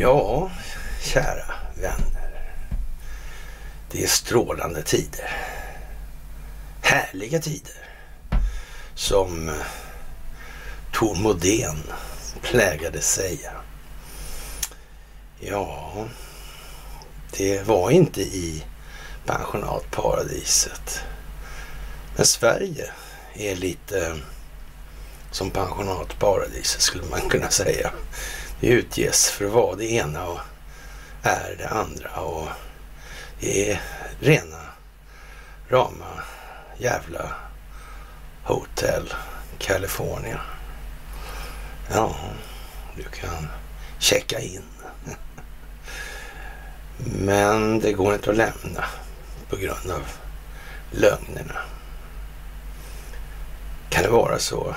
Ja, kära vänner. Det är strålande tider. Härliga tider. Som eh, Tor Modén plägade säga. Ja, det var inte i pensionatparadiset. Men Sverige är lite eh, som pensionatparadiset skulle man kunna säga. Det utges för att vara det ena och är det andra och det är rena rama jävla Hotel California. Ja, du kan checka in. Men det går inte att lämna på grund av lögnerna. Kan det vara så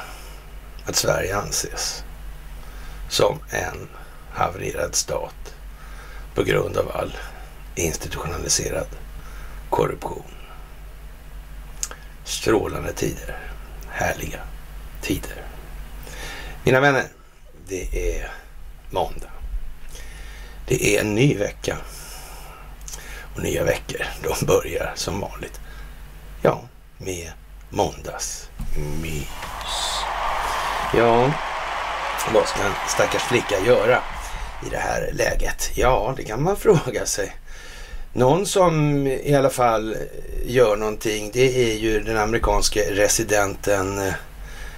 att Sverige anses som en havererad stat på grund av all institutionaliserad korruption? Strålande tider. Härliga tider. Mina vänner, det är måndag. Det är en ny vecka. Och nya veckor, de börjar som vanligt. Ja, med måndagsmys. Ja, vad ska en stackars flicka göra i det här läget? Ja, det kan man fråga sig. Någon som i alla fall gör någonting, det är ju den amerikanske residenten eh,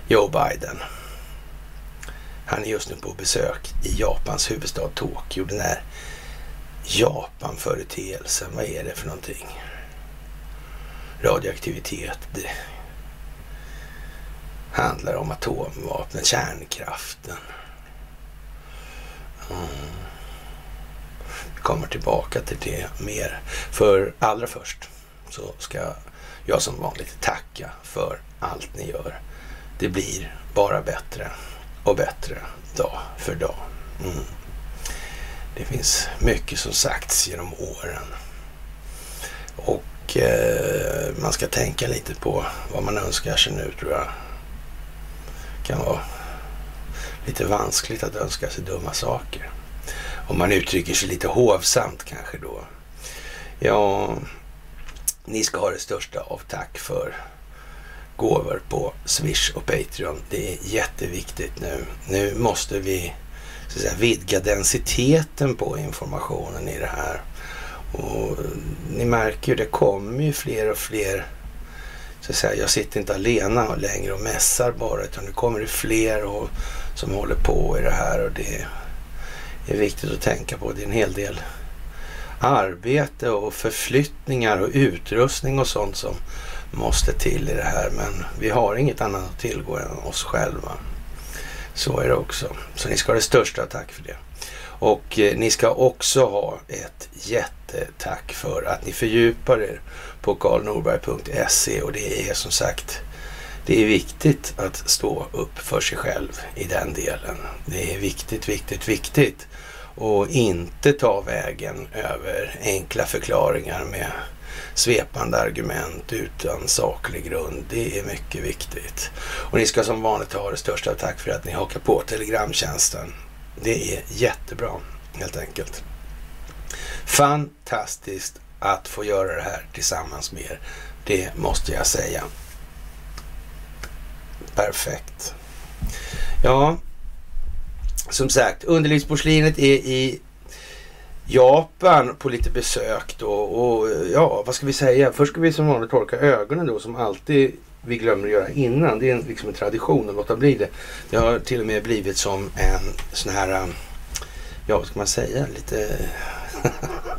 Joe Biden. Han är just nu på besök i Japans huvudstad Tokyo. Den här Japan-företeelsen, vad är det för någonting? Radioaktivitet. Det handlar om atomvapnen, kärnkraften. Mm. Vi kommer tillbaka till det mer. För allra först så ska jag som vanligt tacka för allt ni gör. Det blir bara bättre och bättre dag för dag. Mm. Det finns mycket som sagts genom åren. Och eh, man ska tänka lite på vad man önskar sig nu tror jag kan vara lite vanskligt att önska sig dumma saker. Om man uttrycker sig lite hovsamt kanske då. Ja, ni ska ha det största av tack för gåvor på Swish och Patreon. Det är jätteviktigt nu. Nu måste vi så att säga, vidga densiteten på informationen i det här. Och ni märker ju, det kommer ju fler och fler. Så att säga, jag sitter inte alena längre och mässar bara, utan nu kommer det fler och, som håller på i det här. Och det är viktigt att tänka på. Det är en hel del arbete och förflyttningar och utrustning och sånt som måste till i det här. Men vi har inget annat att tillgå än oss själva. Så är det också. Så ni ska ha det största tack för det. Och eh, ni ska också ha ett jättetack för att ni fördjupar er på karlnorberg.se och det är som sagt det är viktigt att stå upp för sig själv i den delen. Det är viktigt, viktigt, viktigt och inte ta vägen över enkla förklaringar med svepande argument utan saklig grund. Det är mycket viktigt. Och ni ska som vanligt ha det största tack för att ni hakar på Telegramtjänsten. Det är jättebra helt enkelt. Fantastiskt att få göra det här tillsammans med er. Det måste jag säga. Perfekt. Ja, som sagt, underlivsporslinet är i Japan på lite besök då och ja, vad ska vi säga? Först ska vi som vanligt torka ögonen då som alltid vi glömmer att göra innan. Det är en, liksom en tradition att låta bli det. Det har till och med blivit som en sån här, ja vad ska man säga, lite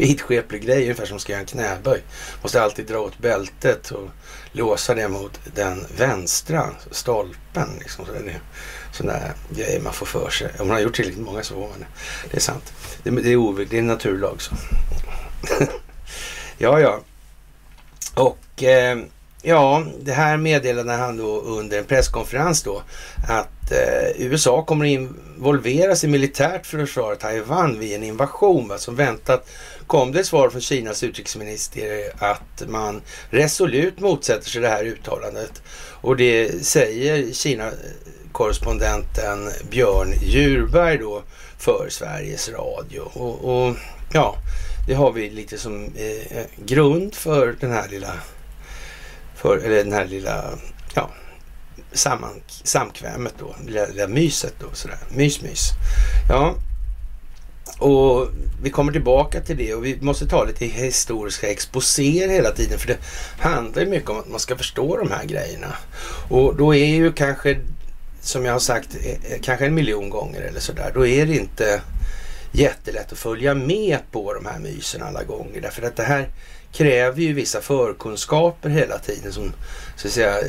vidskeplig grej ungefär som ska göra en knäböj. Måste alltid dra åt bältet och låsa det mot den vänstra stolpen. Liksom. Så det är sådana grejer man får för sig. Om man har gjort tillräckligt många så får man det. Det är sant. Det, det är ovig, det är en naturlag så. ja, ja. Och eh, ja, det här meddelade han då under en presskonferens då att eh, USA kommer involveras i militärt för att försvara Taiwan vid en invasion va, som väntat kom det ett svar från Kinas utrikesminister att man resolut motsätter sig det här uttalandet. Och det säger Kina-korrespondenten Björn Djurberg då för Sveriges Radio. Och, och ja, det har vi lite som eh, grund för den här lilla, för, eller den här lilla, ja, samman, samkvämet då, lilla, lilla myset då sådär, mys mys. Ja, och vi kommer tillbaka till det och vi måste ta lite historiska exposéer hela tiden för det handlar mycket om att man ska förstå de här grejerna. Och då är ju kanske, som jag har sagt eh, eh, kanske en miljon gånger eller sådär, då är det inte jättelätt att följa med på de här mysen alla gånger. Därför att det här kräver ju vissa förkunskaper hela tiden som så att säga eh,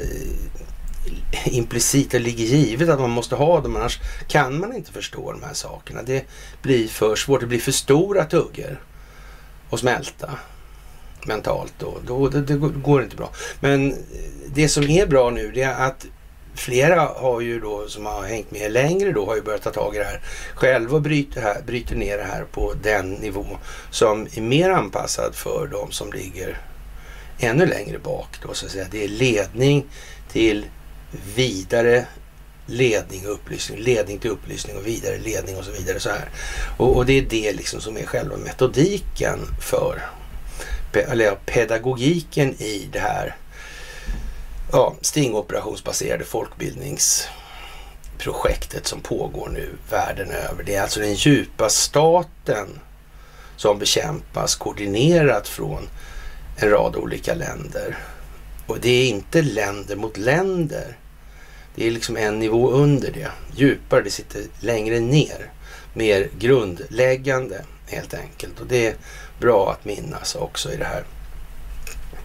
implicit ligger givet att man måste ha dem. Annars kan man inte förstå de här sakerna. Det blir för svårt. Det blir för stora tuggor att smälta mentalt. Då. Då, det, det går inte bra. Men det som är bra nu det är att flera har ju då som har hängt med längre då har ju börjat ta tag i det här själva och bryter, här, bryter ner det här på den nivå som är mer anpassad för de som ligger ännu längre bak då så att säga. Det är ledning till vidare ledning och upplysning, ledning till upplysning och vidare ledning och så vidare. så här. Och, och det är det liksom som är själva metodiken för, eller ja, pedagogiken i det här ja, stingoperationsbaserade folkbildningsprojektet som pågår nu världen över. Det är alltså den djupa staten som bekämpas koordinerat från en rad olika länder. Och det är inte länder mot länder det är liksom en nivå under det. Djupare, det sitter längre ner. Mer grundläggande helt enkelt. Och det är bra att minnas också i det här.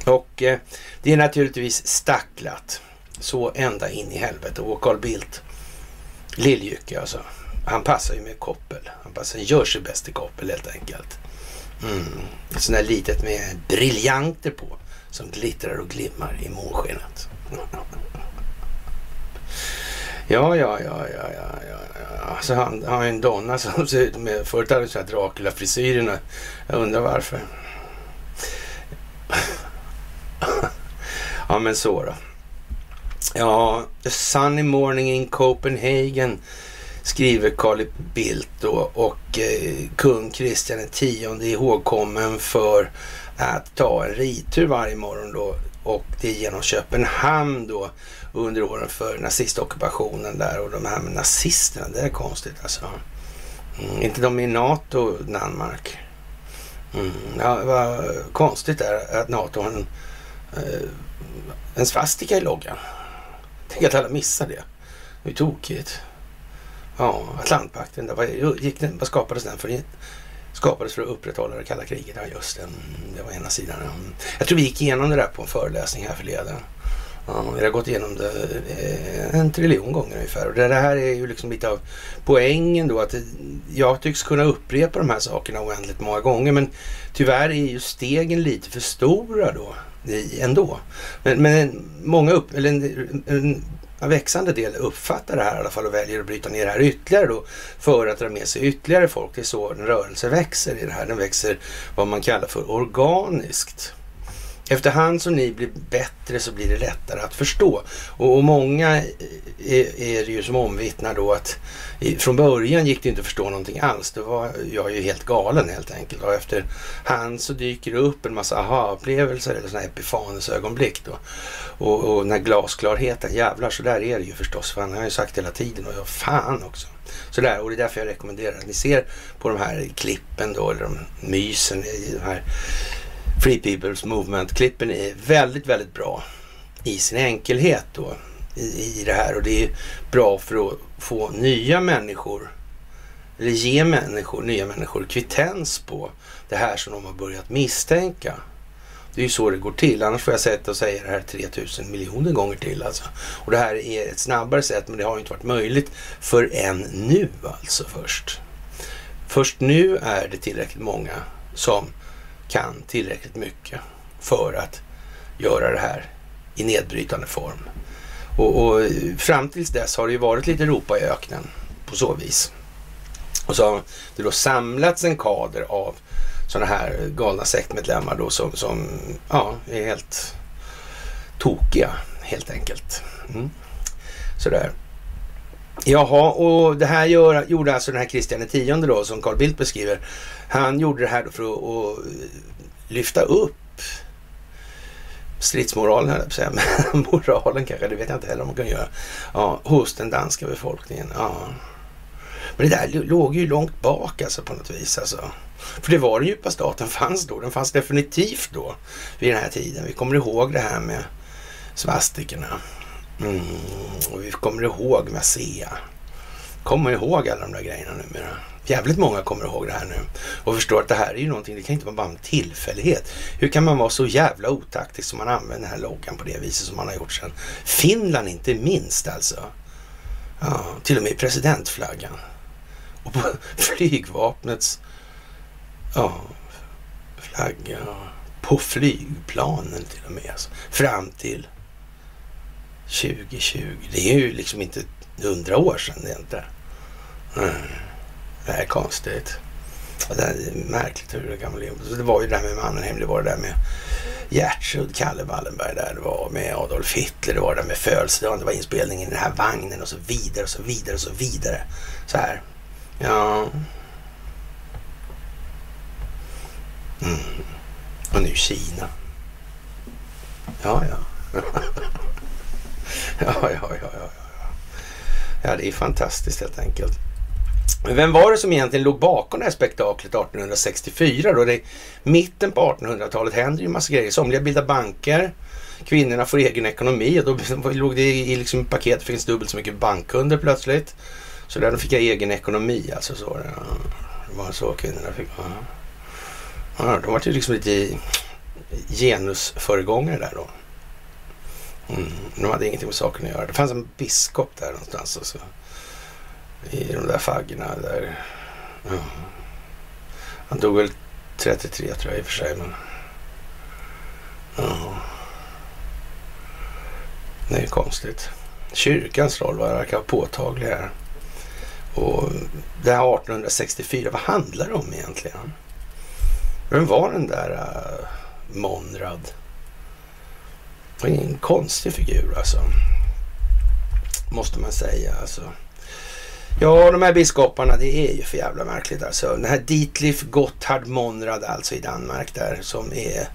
Och eh, det är naturligtvis stacklat. Så ända in i helvete. Och Carl Bildt, Lilljycke alltså. Han passar ju med koppel. Han passar, gör sig bäst i koppel helt enkelt. Mm. Sån där litet med briljanter på som glittrar och glimmar i månskenet. Ja, ja, ja, ja, ja, ja. Alltså han har en donna som ser ut med, förut hade han Dracula-frisyrerna. Jag undrar varför. ja, men så då. Ja, The Sunny Morning in Copenhagen skriver Carl Bildt då och eh, kung Kristian X är ihågkommen för att ta en ritur varje morgon då och det är genom Köpenhamn då under åren för nazistockupationen där och de här med nazisterna, det är konstigt alltså. Mm, inte de i NATO, Danmark. Mm, ja, vad konstigt är att NATO har en, eh, en svastika i loggan. Tänk att alla missar det. Det är tokigt. Ja, Atlantpakten, vad, gick den, vad skapades den för? Skapades för att upprätthålla det kalla kriget. Ja, just det. Mm, det var ena sidan. Mm. Jag tror vi gick igenom det där på en föreläsning här förleden. Ja, vi har gått igenom det eh, en triljon gånger ungefär. Och det här är ju liksom lite av poängen då att jag tycks kunna upprepa de här sakerna oändligt många gånger. Men tyvärr är ju stegen lite för stora då ändå. Men, men många upp, eller en, en växande del uppfattar det här i alla fall och väljer att bryta ner det här ytterligare då för att dra med sig ytterligare folk. Det är så en rörelse växer i det här. Den växer vad man kallar för organiskt. Efterhand som ni blir bättre så blir det lättare att förstå. Och, och många är, är det ju som omvittnar då att i, från början gick det inte att förstå någonting alls. Då var jag ju helt galen helt enkelt. Och efterhand så dyker det upp en massa aha-upplevelser eller sådana epifanesögonblick då. Och, och den här glasklarheten, jävlar så där är det ju förstås. För han har ju sagt hela tiden och jag fan också. Sådär, och det är därför jag rekommenderar att ni ser på de här klippen då, eller de mysen i de här Free People's Movement-klippen är väldigt, väldigt bra i sin enkelhet då i, i det här och det är bra för att få nya människor eller ge människor, nya människor kvittens på det här som de har börjat misstänka. Det är ju så det går till. Annars får jag sätta och säga det här 3000 miljoner gånger till alltså. Och det här är ett snabbare sätt men det har inte varit möjligt förrän nu alltså först. Först nu är det tillräckligt många som kan tillräckligt mycket för att göra det här i nedbrytande form. Och, och fram tills dess har det ju varit lite ropa i öknen på så vis. Och så har det då samlats en kader av sådana här galna sektmedlemmar då som, som ja, är helt tokiga helt enkelt. Mm. Sådär. Jaha, och det här gör, gjorde alltså den här Kristian X då som Carl Bildt beskriver. Han gjorde det här då för att, att lyfta upp stridsmoralen, höll jag på att säga. moralen kanske, det vet jag inte heller om man kan göra. Ja, hos den danska befolkningen. Ja. Men det där låg ju långt bak alltså på något vis. Alltså. För det var den djupa staten fanns då. Den fanns definitivt då vid den här tiden. Vi kommer ihåg det här med svastikerna. Mm, och vi kommer ihåg Masea. Kommer ihåg alla de där grejerna numera. Jävligt många kommer ihåg det här nu och förstår att det här är ju någonting, det kan inte vara bara en tillfällighet. Hur kan man vara så jävla otaktisk som man använder den här loggan på det viset som man har gjort sedan Finland inte minst alltså. Ja, till och med presidentflaggan. Och på flygvapnets ja, flagga. På flygplanen till och med. Alltså. Fram till 2020. Det är ju liksom inte hundra år sedan det inte. Mm. Det här är konstigt. Det är märkligt hur det kan bli. Det var ju det där med Mannerheim, det var det där med Gertrud, Kalle Wallenberg där, det var med Adolf Hitler, det var det där med födelsedagen, det var inspelningen i den här vagnen och så vidare och så vidare och så vidare. Så här. Ja. Mm. Och nu Kina. Ja, ja. ja, ja, ja, ja, ja. Ja, det är fantastiskt helt enkelt. Vem var det som egentligen låg bakom det här spektaklet 1864 då? Det är mitten på 1800-talet händer ju massa grejer. Somliga bildar banker, kvinnorna får egen ekonomi och då låg det i liksom paket, finns dubbelt så mycket bankkunder plötsligt. Så där fick jag egen ekonomi alltså. Så det, det var så kvinnorna fick. Ja. Ja, de var ju liksom lite genusföregångare där då. Mm, de hade ingenting med saken att göra. Det fanns en biskop där någonstans. Alltså, I de där faggorna där. Ja. Han dog väl 33 tror jag i och för sig. Men... Ja. Det är konstigt. Kyrkans roll verkar påtaglig här. Och det här 1864, vad handlar det om egentligen? Vem var den där uh, Monrad? Det var en konstig figur alltså. Måste man säga alltså. Ja, de här biskoparna, det är ju för jävla märkligt alltså. Den här Dietlif Gotthard Monrad alltså i Danmark där som är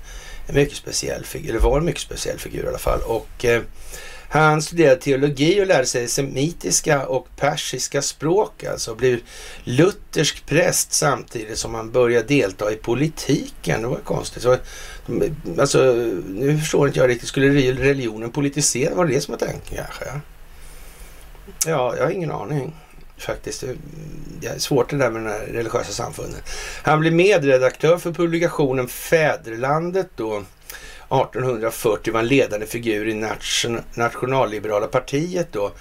en mycket speciell figur, eller var en mycket speciell figur i alla fall. Och eh, han studerade teologi och lärde sig semitiska och persiska språk, alltså blev luthersk präst samtidigt som han började delta i politiken. Det var konstigt. Så, alltså, nu förstår inte jag riktigt, skulle religionen politisera? Var det det som var tanken kanske? Ja, jag har ingen aning faktiskt. Det är svårt det där med den här religiösa samfunden. Han blev medredaktör för publikationen Fäderlandet då 1840 var en ledande figur i nation, nationalliberala partiet då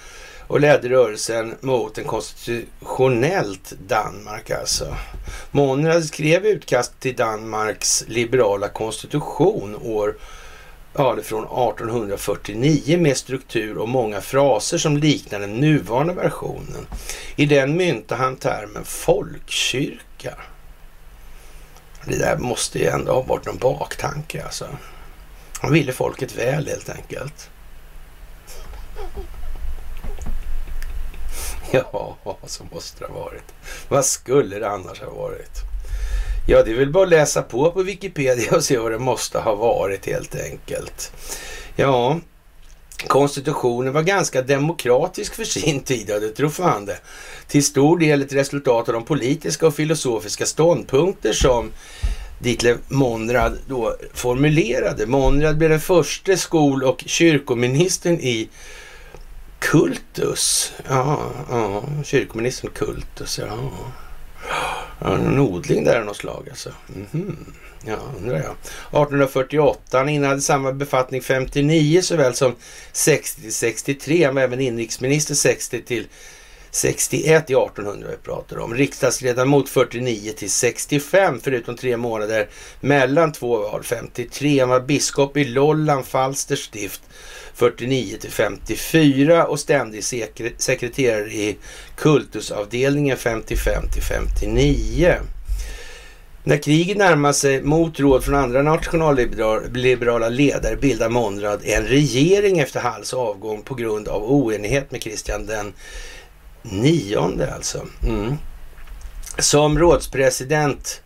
och ledde rörelsen mot en konstitutionellt Danmark alltså. Monrad skrev utkast till Danmarks liberala konstitution år ja, från 1849 med struktur och många fraser som liknar den nuvarande versionen. I den myntade han termen folkkyrka. Det där måste ju ändå ha varit någon baktanke alltså. Han ville folket väl helt enkelt. Ja, så måste det ha varit. Vad skulle det annars ha varit? Ja, det är väl bara att läsa på på Wikipedia och se vad det måste ha varit helt enkelt. Ja, konstitutionen var ganska demokratisk för sin tid, ja, det tror fan det. Till stor del ett resultat av de politiska och filosofiska ståndpunkter som Ditlev Monrad då formulerade. Monrad blev den första skol och kyrkoministern i Kultus. Ja, ja kyrkoministern Kultus, ja. ja en odling där av något slag alltså. Mm -hmm. Ja, undrar jag. 1848, han innehade samma befattning 59 såväl som 60 till 63. Han var även inrikesminister 60 till 61 i 1800 vi pratar om. Riksdagsledamot 49 till 65 förutom tre månader mellan två val 53. Han var biskop i Lolland, Falsters stift 49 till 54 och ständig sekreterare i kultusavdelningen 55 till 59. När kriget närmar sig mot råd från andra nationalliberala ledare bildar Monrad en regering efter Halls avgång på grund av oenighet med Kristian den nionde alltså. Mm. Som rådspresident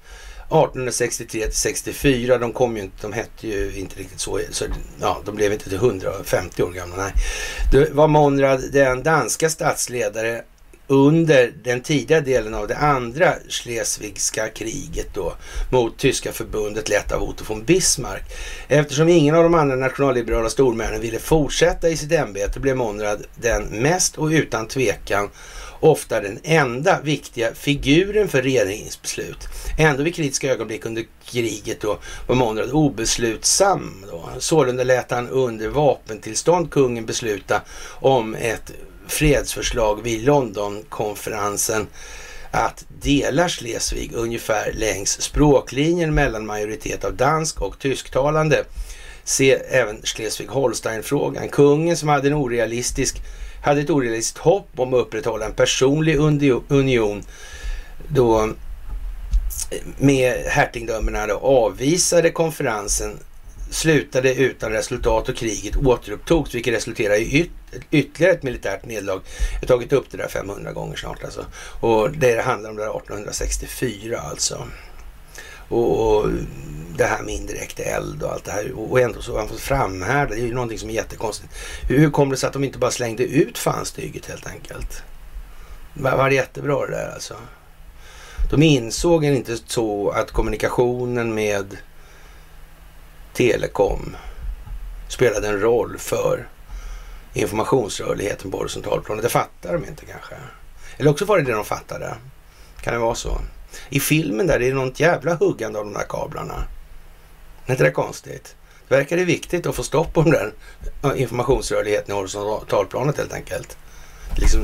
1863 till 64, de kom ju inte, de hette ju inte riktigt så, så ja, de blev inte till 150 år gamla, nej. Då var Monrad den danska statsledare under den tidiga delen av det andra Schleswigska kriget då mot tyska förbundet lett av Otto von Bismarck. Eftersom ingen av de andra nationalliberala stormännen ville fortsätta i sitt ämbete blev Monrad den mest och utan tvekan ofta den enda viktiga figuren för regeringsbeslut. Ändå vid kritiska ögonblick under kriget då var Monrad obeslutsam. Då. Sålunda lät han under vapentillstånd kungen besluta om ett fredsförslag vid Londonkonferensen att dela Schleswig ungefär längs språklinjen mellan majoritet av dansk och tysktalande. Se även Schleswig-Holstein-frågan. Kungen som hade en orealistisk hade ett orealistiskt hopp om att upprätthålla en personlig union då eh, med hertigdömena avvisade konferensen slutade utan resultat och kriget återupptogs vilket resulterade i yt ytterligare ett militärt nederlag. Jag har tagit upp det där 500 gånger snart alltså. Och det handlar om det där 1864 alltså. Och, och det här med indirekt eld och allt det här. Och ändå så har han fått framhärda. Det är ju någonting som är jättekonstigt. Hur, hur kom det sig att de inte bara slängde ut fanstyget helt enkelt? Var, var det jättebra det där alltså? De insåg inte så att kommunikationen med telekom spelade en roll för informationsrörligheten på horisontalplanet. Det fattar de inte kanske. Eller också var det det de fattade. Kan det vara så? I filmen där det är något jävla huggande av de där kablarna. Är inte det konstigt? Det verkar det viktigt att få stopp på den där informationsrörligheten i horisontalplanet helt enkelt. Liksom,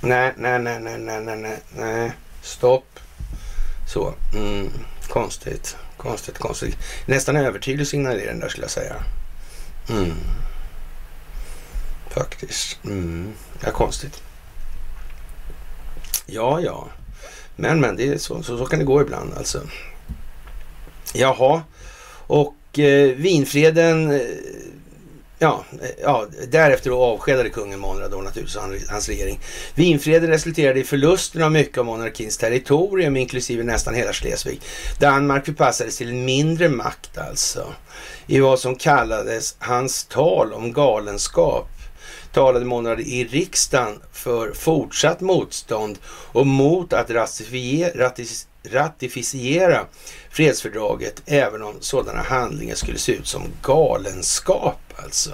nej, nej, nej, nej, nej, nej, nej, stopp. Så, mm, konstigt, konstigt, konstigt. Nästan övertydlig signalering där skulle jag säga. Mm. Faktiskt. Mm. Ja, konstigt. Ja, ja. Men, men, det är så, så, så kan det gå ibland alltså. Jaha, och eh, vinfreden, eh, ja, eh, ja, därefter då avskedade kungen Monrad då naturligtvis hans regering. Vinfreden resulterade i förlusten av mycket av monarkins territorium, inklusive nästan hela Schleswig. Danmark förpassades till en mindre makt alltså, i vad som kallades hans tal om galenskap talade Monrad i riksdagen för fortsatt motstånd och mot att ratificera fredsfördraget även om sådana handlingar skulle se ut som galenskap alltså.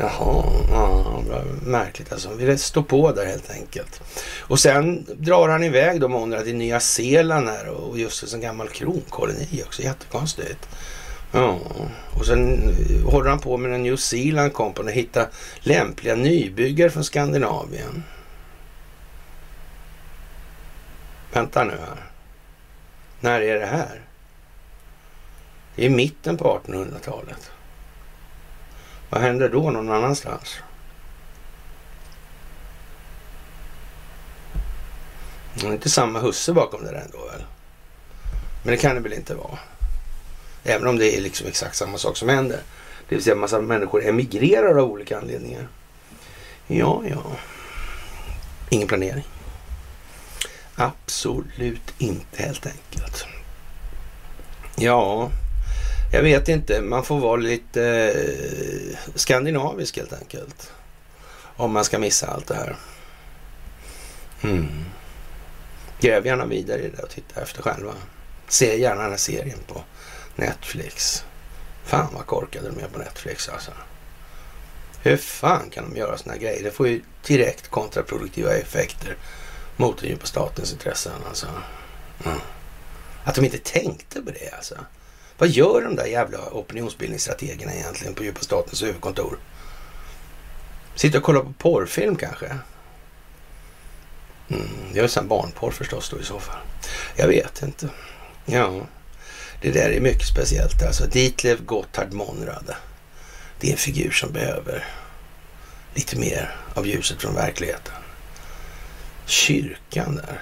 Jaha, ja, märkligt alltså. Ville stå på där helt enkelt. Och sen drar han iväg då Monrad till Nya Zeeland här och just en gammal kronkoloni också. Jättekonstigt. Ja, och sen eh, håller han på med en New Zealand Company och hittar lämpliga nybyggare från Skandinavien. Vänta nu här. När är det här? Det är mitten på 1800-talet. Vad händer då någon annanstans? Det är inte samma husse bakom det där ändå väl? Men det kan det väl inte vara? Även om det är liksom exakt samma sak som händer. Det vill säga en massa människor emigrerar av olika anledningar. Ja, ja. Ingen planering. Absolut inte helt enkelt. Ja, jag vet inte. Man får vara lite eh, skandinavisk helt enkelt. Om man ska missa allt det här. Mm. Gräv gärna vidare i det och titta efter själva. Se gärna den här serien på Netflix. Fan vad korkade de är på Netflix alltså. Hur fan kan de göra såna här grejer? Det får ju direkt kontraproduktiva effekter mot den djupa statens intressen alltså. Mm. Att de inte tänkte på det alltså. Vad gör de där jävla opinionsbildningsstrategerna egentligen på djupa statens huvudkontor? Sitter och kollar på porrfilm kanske? Mm, det är väl sån barnporr förstås då i så fall. Jag vet inte. Ja. Det där är mycket speciellt. Alltså Ditlev Gotthard Monrad. Det är en figur som behöver lite mer av ljuset från verkligheten. Kyrkan där.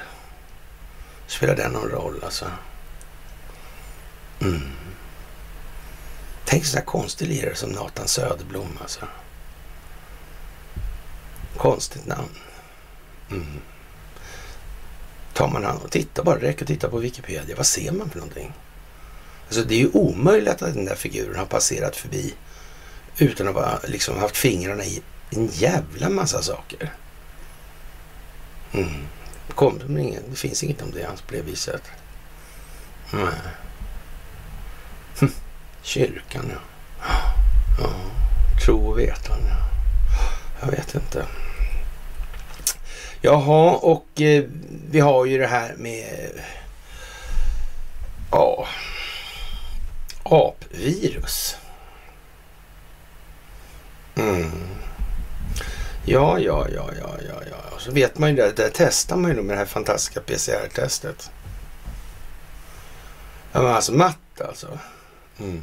Spelar den någon roll alltså? Mm. Tänk sån här konstig lirare som Nathan Söderblom alltså. Konstigt namn. Mm. Tar man hand och tittar bara, räcker att titta på Wikipedia. Vad ser man för någonting? Alltså det är ju omöjligt att den där figuren har passerat förbi utan att liksom, ha liksom haft fingrarna i en jävla massa saker. Mm. Kom, det finns inget om det alls, på det viset. Nej. Hm. Kyrkan, ja. ja. Tro och vetan ja. Jag vet inte. Jaha, och eh, vi har ju det här med ja, apvirus. Mm. Ja, ja, ja, ja, ja, ja. Så vet man ju det. Det testar man ju med det här fantastiska PCR-testet. Ja, men alltså matt alltså. Mm.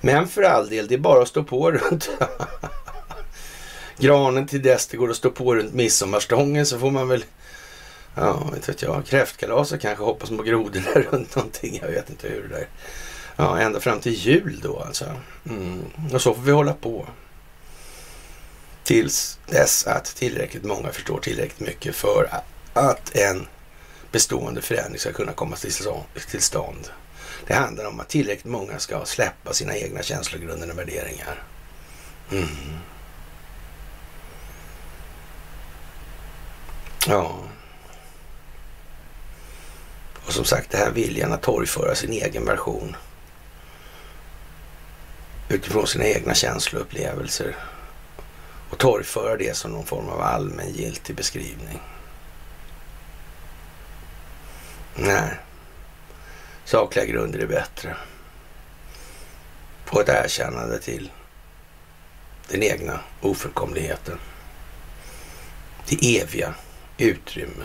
Men för all del, det är bara att stå på runt granen till dess det går att stå på runt midsommarstången så får man väl, ja, inte vet jag, kräftkalas och kanske hoppas på grodorna runt någonting. Jag vet inte hur det där... Ja, ända fram till jul då alltså. Mm. Och så får vi hålla på. Tills dess att tillräckligt många förstår tillräckligt mycket för att en bestående förändring ska kunna komma till stånd. Det handlar om att tillräckligt många ska släppa sina egna känslogrunder och värderingar. Mm. Ja. Och som sagt, det här viljan att torgföra sin egen version utifrån sina egna känsloupplevelser och torgföra det som någon form av allmängiltig beskrivning. Nej, sakliga grunder är bättre. på ett erkännande till den egna ofullkomligheten. Det eviga utrymme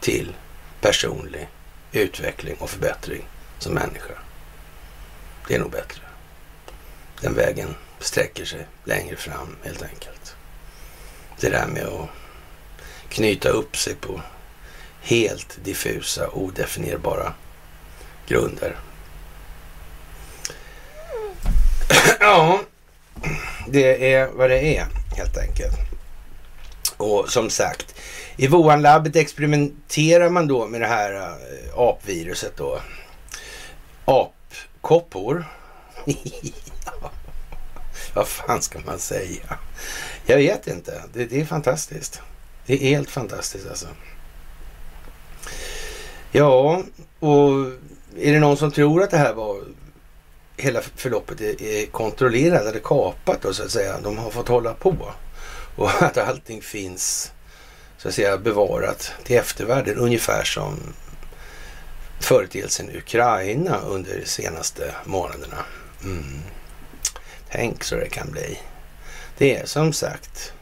till personlig utveckling och förbättring som människa. Det är nog bättre. Den vägen sträcker sig längre fram helt enkelt. Det där med att knyta upp sig på helt diffusa, odefinierbara grunder. Ja, det är vad det är helt enkelt. Och som sagt, i Wuhan-labbet experimenterar man då med det här eh, apviruset då. Apkoppor. Vad fan ska man säga? Jag vet inte. Det, det, är fantastiskt. Det är helt fantastiskt alltså. Ja, och är det någon som tror att det här var hela förloppet är, är kontrollerat eller kapat då så att säga. De har fått hålla på och att allting finns så att säga bevarat till eftervärlden ungefär som företeelsen Ukraina under de senaste månaderna. Mm. Tänk så det kan bli. Det är som sagt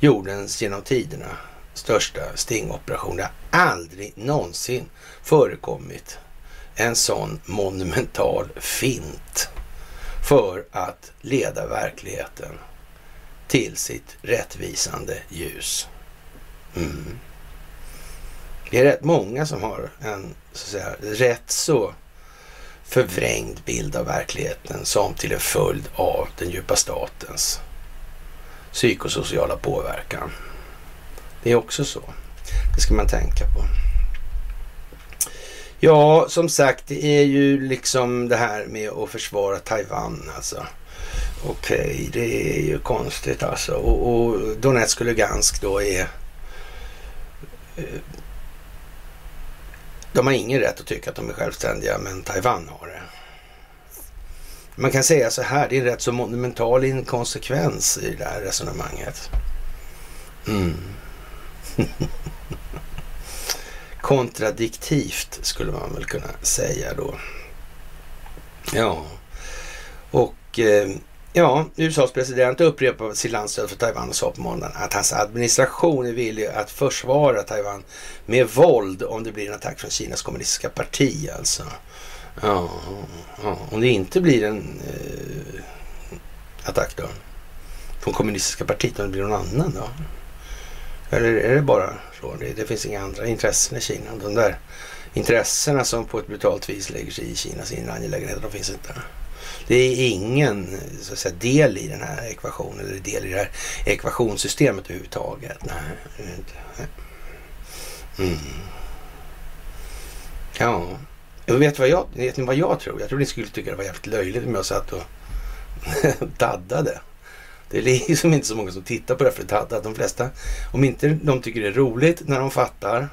jordens genom tiderna största stingoperation. Det har aldrig någonsin förekommit en sån monumental fint för att leda verkligheten till sitt rättvisande ljus. Mm. Det är rätt många som har en så att säga, rätt så förvrängd bild av verkligheten som till en följd av den djupa statens psykosociala påverkan. Det är också så. Det ska man tänka på. Ja, som sagt, det är ju liksom det här med att försvara Taiwan alltså. Okej, okay, det är ju konstigt alltså. Och, och Donetsk och Lugansk då är... Eh, de har ingen rätt att tycka att de är självständiga, men Taiwan har det. Man kan säga så här, det är rätt så monumental inkonsekvens i det här resonemanget. Mm. Kontradiktivt skulle man väl kunna säga då. Ja, och eh, ja, USAs president upprepar sitt landstöd för Taiwan och sa på måndagen att hans administration är villig att försvara Taiwan med våld om det blir en attack från Kinas kommunistiska parti alltså. Ja, ja om det inte blir en eh, attack då från kommunistiska partiet, om det blir någon annan då? Eller är det bara så? Det, det finns inga andra intressen i Kina. De där intressena som på ett brutalt vis lägger sig i Kinas inre angelägenheter, de finns inte. Det är ingen så att säga, del i den här ekvationen eller del i det här ekvationssystemet överhuvudtaget. Nej. Mm. Ja, jag vet, vad jag, vet ni vad jag tror? Jag tror ni skulle tycka det var jävligt löjligt om jag satt och daddade. Det är liksom inte så många som tittar på det för dadda. De flesta, om inte de tycker det är roligt när de fattar,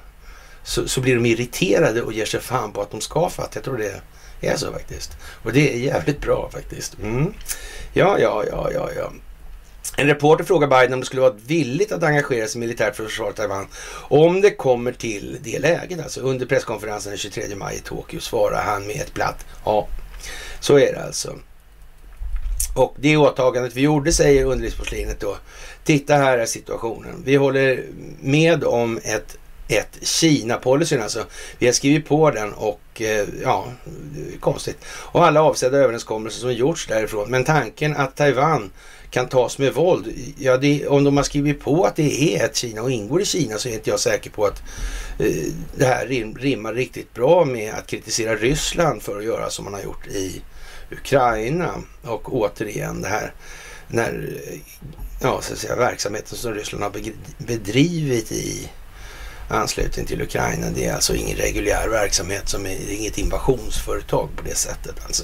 så, så blir de irriterade och ger sig fan på att de ska fatta. Jag tror det är är så faktiskt. Och det är jävligt bra faktiskt. Mm. Ja, ja, ja, ja, ja. En reporter frågar Biden om det skulle vara villigt att engagera sig militärt för att försvara Taiwan om det kommer till det läget. Alltså under presskonferensen den 23 maj i Tokyo svarar han med ett platt ja. Så är det alltså. Och det åtagandet vi gjorde, säger underlivsporslinet då. Titta här är situationen. Vi håller med om ett ett Kina-policyn alltså. Vi har skrivit på den och eh, ja, konstigt. Och alla avsedda överenskommelser som gjorts därifrån. Men tanken att Taiwan kan tas med våld. Ja, det, om de har skrivit på att det är ett Kina och ingår i Kina så är inte jag säker på att eh, det här rim, rimmar riktigt bra med att kritisera Ryssland för att göra som man har gjort i Ukraina. Och återigen det här när, ja, så att säga, verksamheten som Ryssland har bedrivit i anslutning till Ukraina. Det är alltså ingen reguljär verksamhet, som är, inget invasionsföretag på det sättet alltså.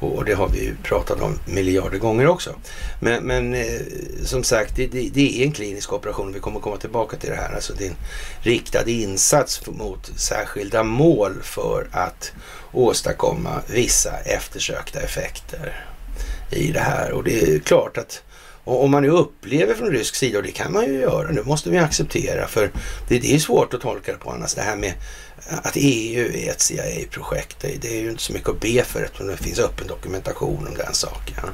Och det har vi ju pratat om miljarder gånger också. Men, men eh, som sagt, det, det, det, är en klinisk operation. Vi kommer komma tillbaka till det här. Alltså det är en riktad insats mot särskilda mål för att åstadkomma vissa eftersökta effekter i det här. Och det är klart att och om man nu upplever från rysk sida, och det kan man ju göra, det måste vi acceptera, för det, det är svårt att tolka det på annars. Det här med att EU är ett CIA-projekt, det, det, är ju inte så mycket att be för eftersom det finns öppen dokumentation om den saken.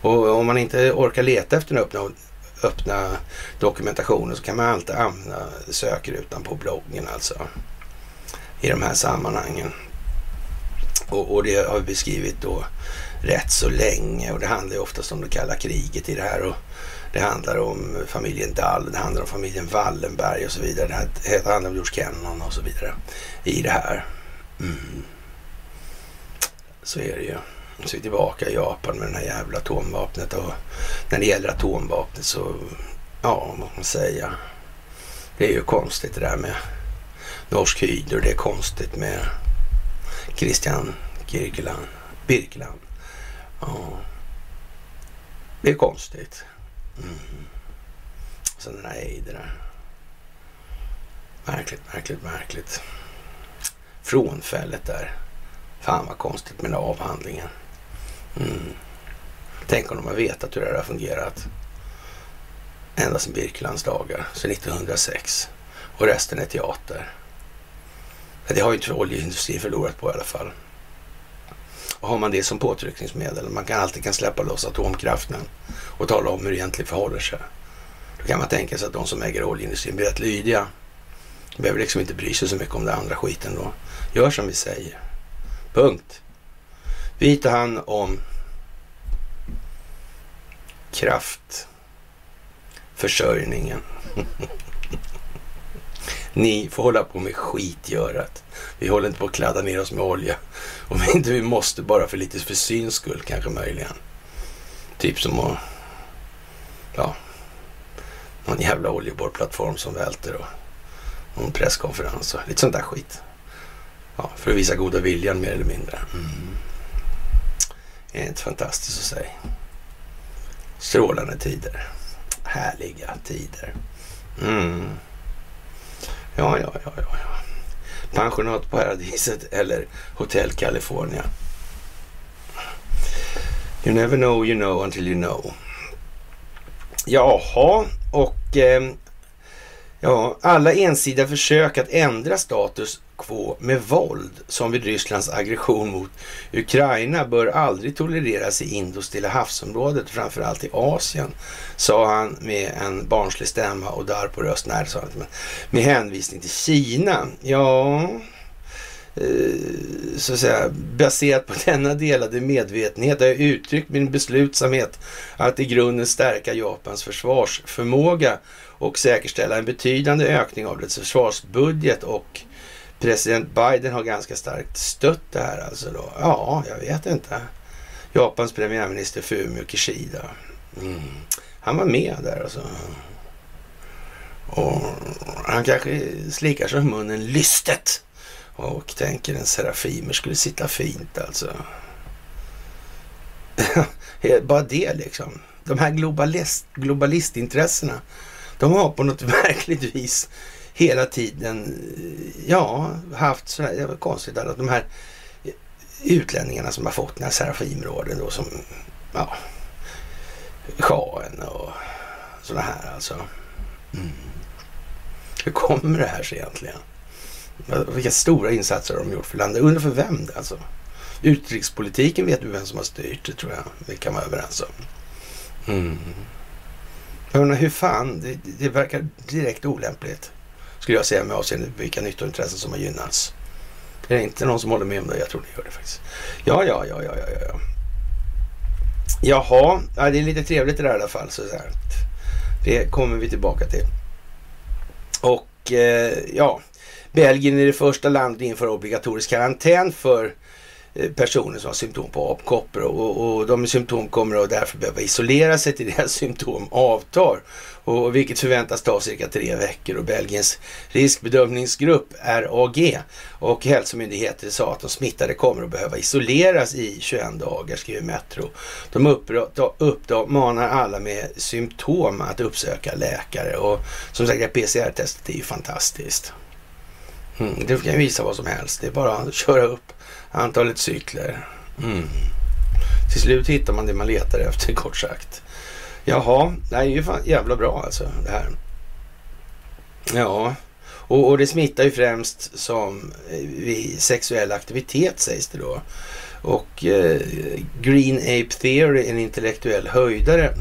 Och om man inte orkar leta efter den öppna, öppna dokumentationen så kan man alltid använda sökrutan på bloggen alltså. I de här sammanhangen. Och, och det har vi beskrivit då rätt så länge och det handlar ju oftast om det kalla kriget i det här. Och det handlar om familjen Dall, det handlar om familjen Wallenberg och så vidare. Det handlar om George Kennan och så vidare i det här. Mm. Så är det ju. Så är vi tillbaka i Japan med det här jävla atomvapnet och när det gäller atomvapnet så, ja, vad man säga. Det är ju konstigt det där med Norsk Hydro. Det är konstigt med Christian Kirkeland, Birkeland. Ja. Det är konstigt. Mm. Sen den här Eider. Märkligt, märkligt, märkligt. Frånfället där. Fan vad konstigt med den avhandlingen. Mm. Tänk om de har vetat hur det här har fungerat. Ända sedan Birkelands dagar, sedan 1906. Och resten är teater. Det har ju inte oljeindustrin förlorat på i alla fall. Har man det som påtryckningsmedel, man kan alltid kan släppa loss atomkraften och tala om hur det egentligen förhåller sig. Då kan man tänka sig att de som äger oljeindustrin blir rätt lydiga. De behöver liksom inte bry sig så mycket om den andra skiten då. Gör som vi säger. Punkt. Vi tar hand om kraftförsörjningen. Ni får hålla på med skitgörat. Vi håller inte på att kladda ner oss med olja. Om inte vi måste bara för lite för syns skull kanske möjligen. Typ som att, ja, någon jävla oljeborrplattform som välter och någon presskonferens och lite sånt där skit. Ja, för att visa goda viljan mer eller mindre. Mm. Det är inte fantastiskt att säga. Strålande tider. Härliga tider. Mm. Ja, ja, ja, ja. ja. Pensionat Paradiset eller Hotell California. You never know you know until you know. Jaha, och eh, ja, alla ensidiga försök att ändra status quo med våld som vid Rysslands aggression mot Ukraina bör aldrig tolereras i Indostilla havsområdet, framförallt i Asien, sa han med en barnslig stämma och där på röst. Nej, sa han med hänvisning till Kina. Ja, eh, så att säga, baserat på denna delade medvetenhet har jag uttryckt min beslutsamhet att i grunden stärka Japans försvarsförmåga och säkerställa en betydande ökning av dess försvarsbudget och president Biden har ganska starkt stött det här alltså då. Ja, jag vet inte. Japans premiärminister Fumio Kishida. Mm. Han var med där alltså. Och han kanske slikar sig om munnen lystet och tänker en serafimer skulle sitta fint alltså. Bara det liksom. De här globalist, globalistintressena, de har på något verkligt vis hela tiden, eh, ja, haft sådär, det var konstigt att de här utlänningarna som har fått den här Serafimråden då som, ja, shahen och sådana här alltså. Mm. Hur kommer det här sig egentligen? Vilka stora insatser har de gjort för landet? Undrar för vem det alltså? Utrikespolitiken vet du vem som har styrt det tror jag. Vi kan vara överens om. Mm. Jag undrar hur fan, det, det verkar direkt olämpligt. Skulle jag säga med avseende på vilka nyttointressen som har gynnats. Det är inte någon som håller med om det. Jag tror det gör det faktiskt. Ja, ja, ja, ja, ja, ja. Jaha, ja, det är lite trevligt det där i alla fall. Så här. Det kommer vi tillbaka till. Och eh, ja, Belgien är det första landet inför obligatorisk karantän för Eh, personer som har symptom på apkoppor och, och de med symptom kommer att därför behöva isolera sig till deras symptom avtar. Och vilket förväntas ta cirka tre veckor och Belgiens riskbedömningsgrupp RAG och hälsomyndigheter sa att de smittade kommer att behöva isoleras i 21 dagar, skriver Metro. De uppmanar alla med symptom att uppsöka läkare och som sagt PCR-testet är ju fantastiskt. Mm, det kan visa vad som helst. Det är bara att köra upp antalet cykler. Mm. Till slut hittar man det man letar efter kort sagt. Jaha, det är ju fan jävla bra alltså det här. Ja, och, och det smittar ju främst som eh, vid sexuell aktivitet sägs det då. Och eh, Green Ape Theory, en intellektuell höjdare,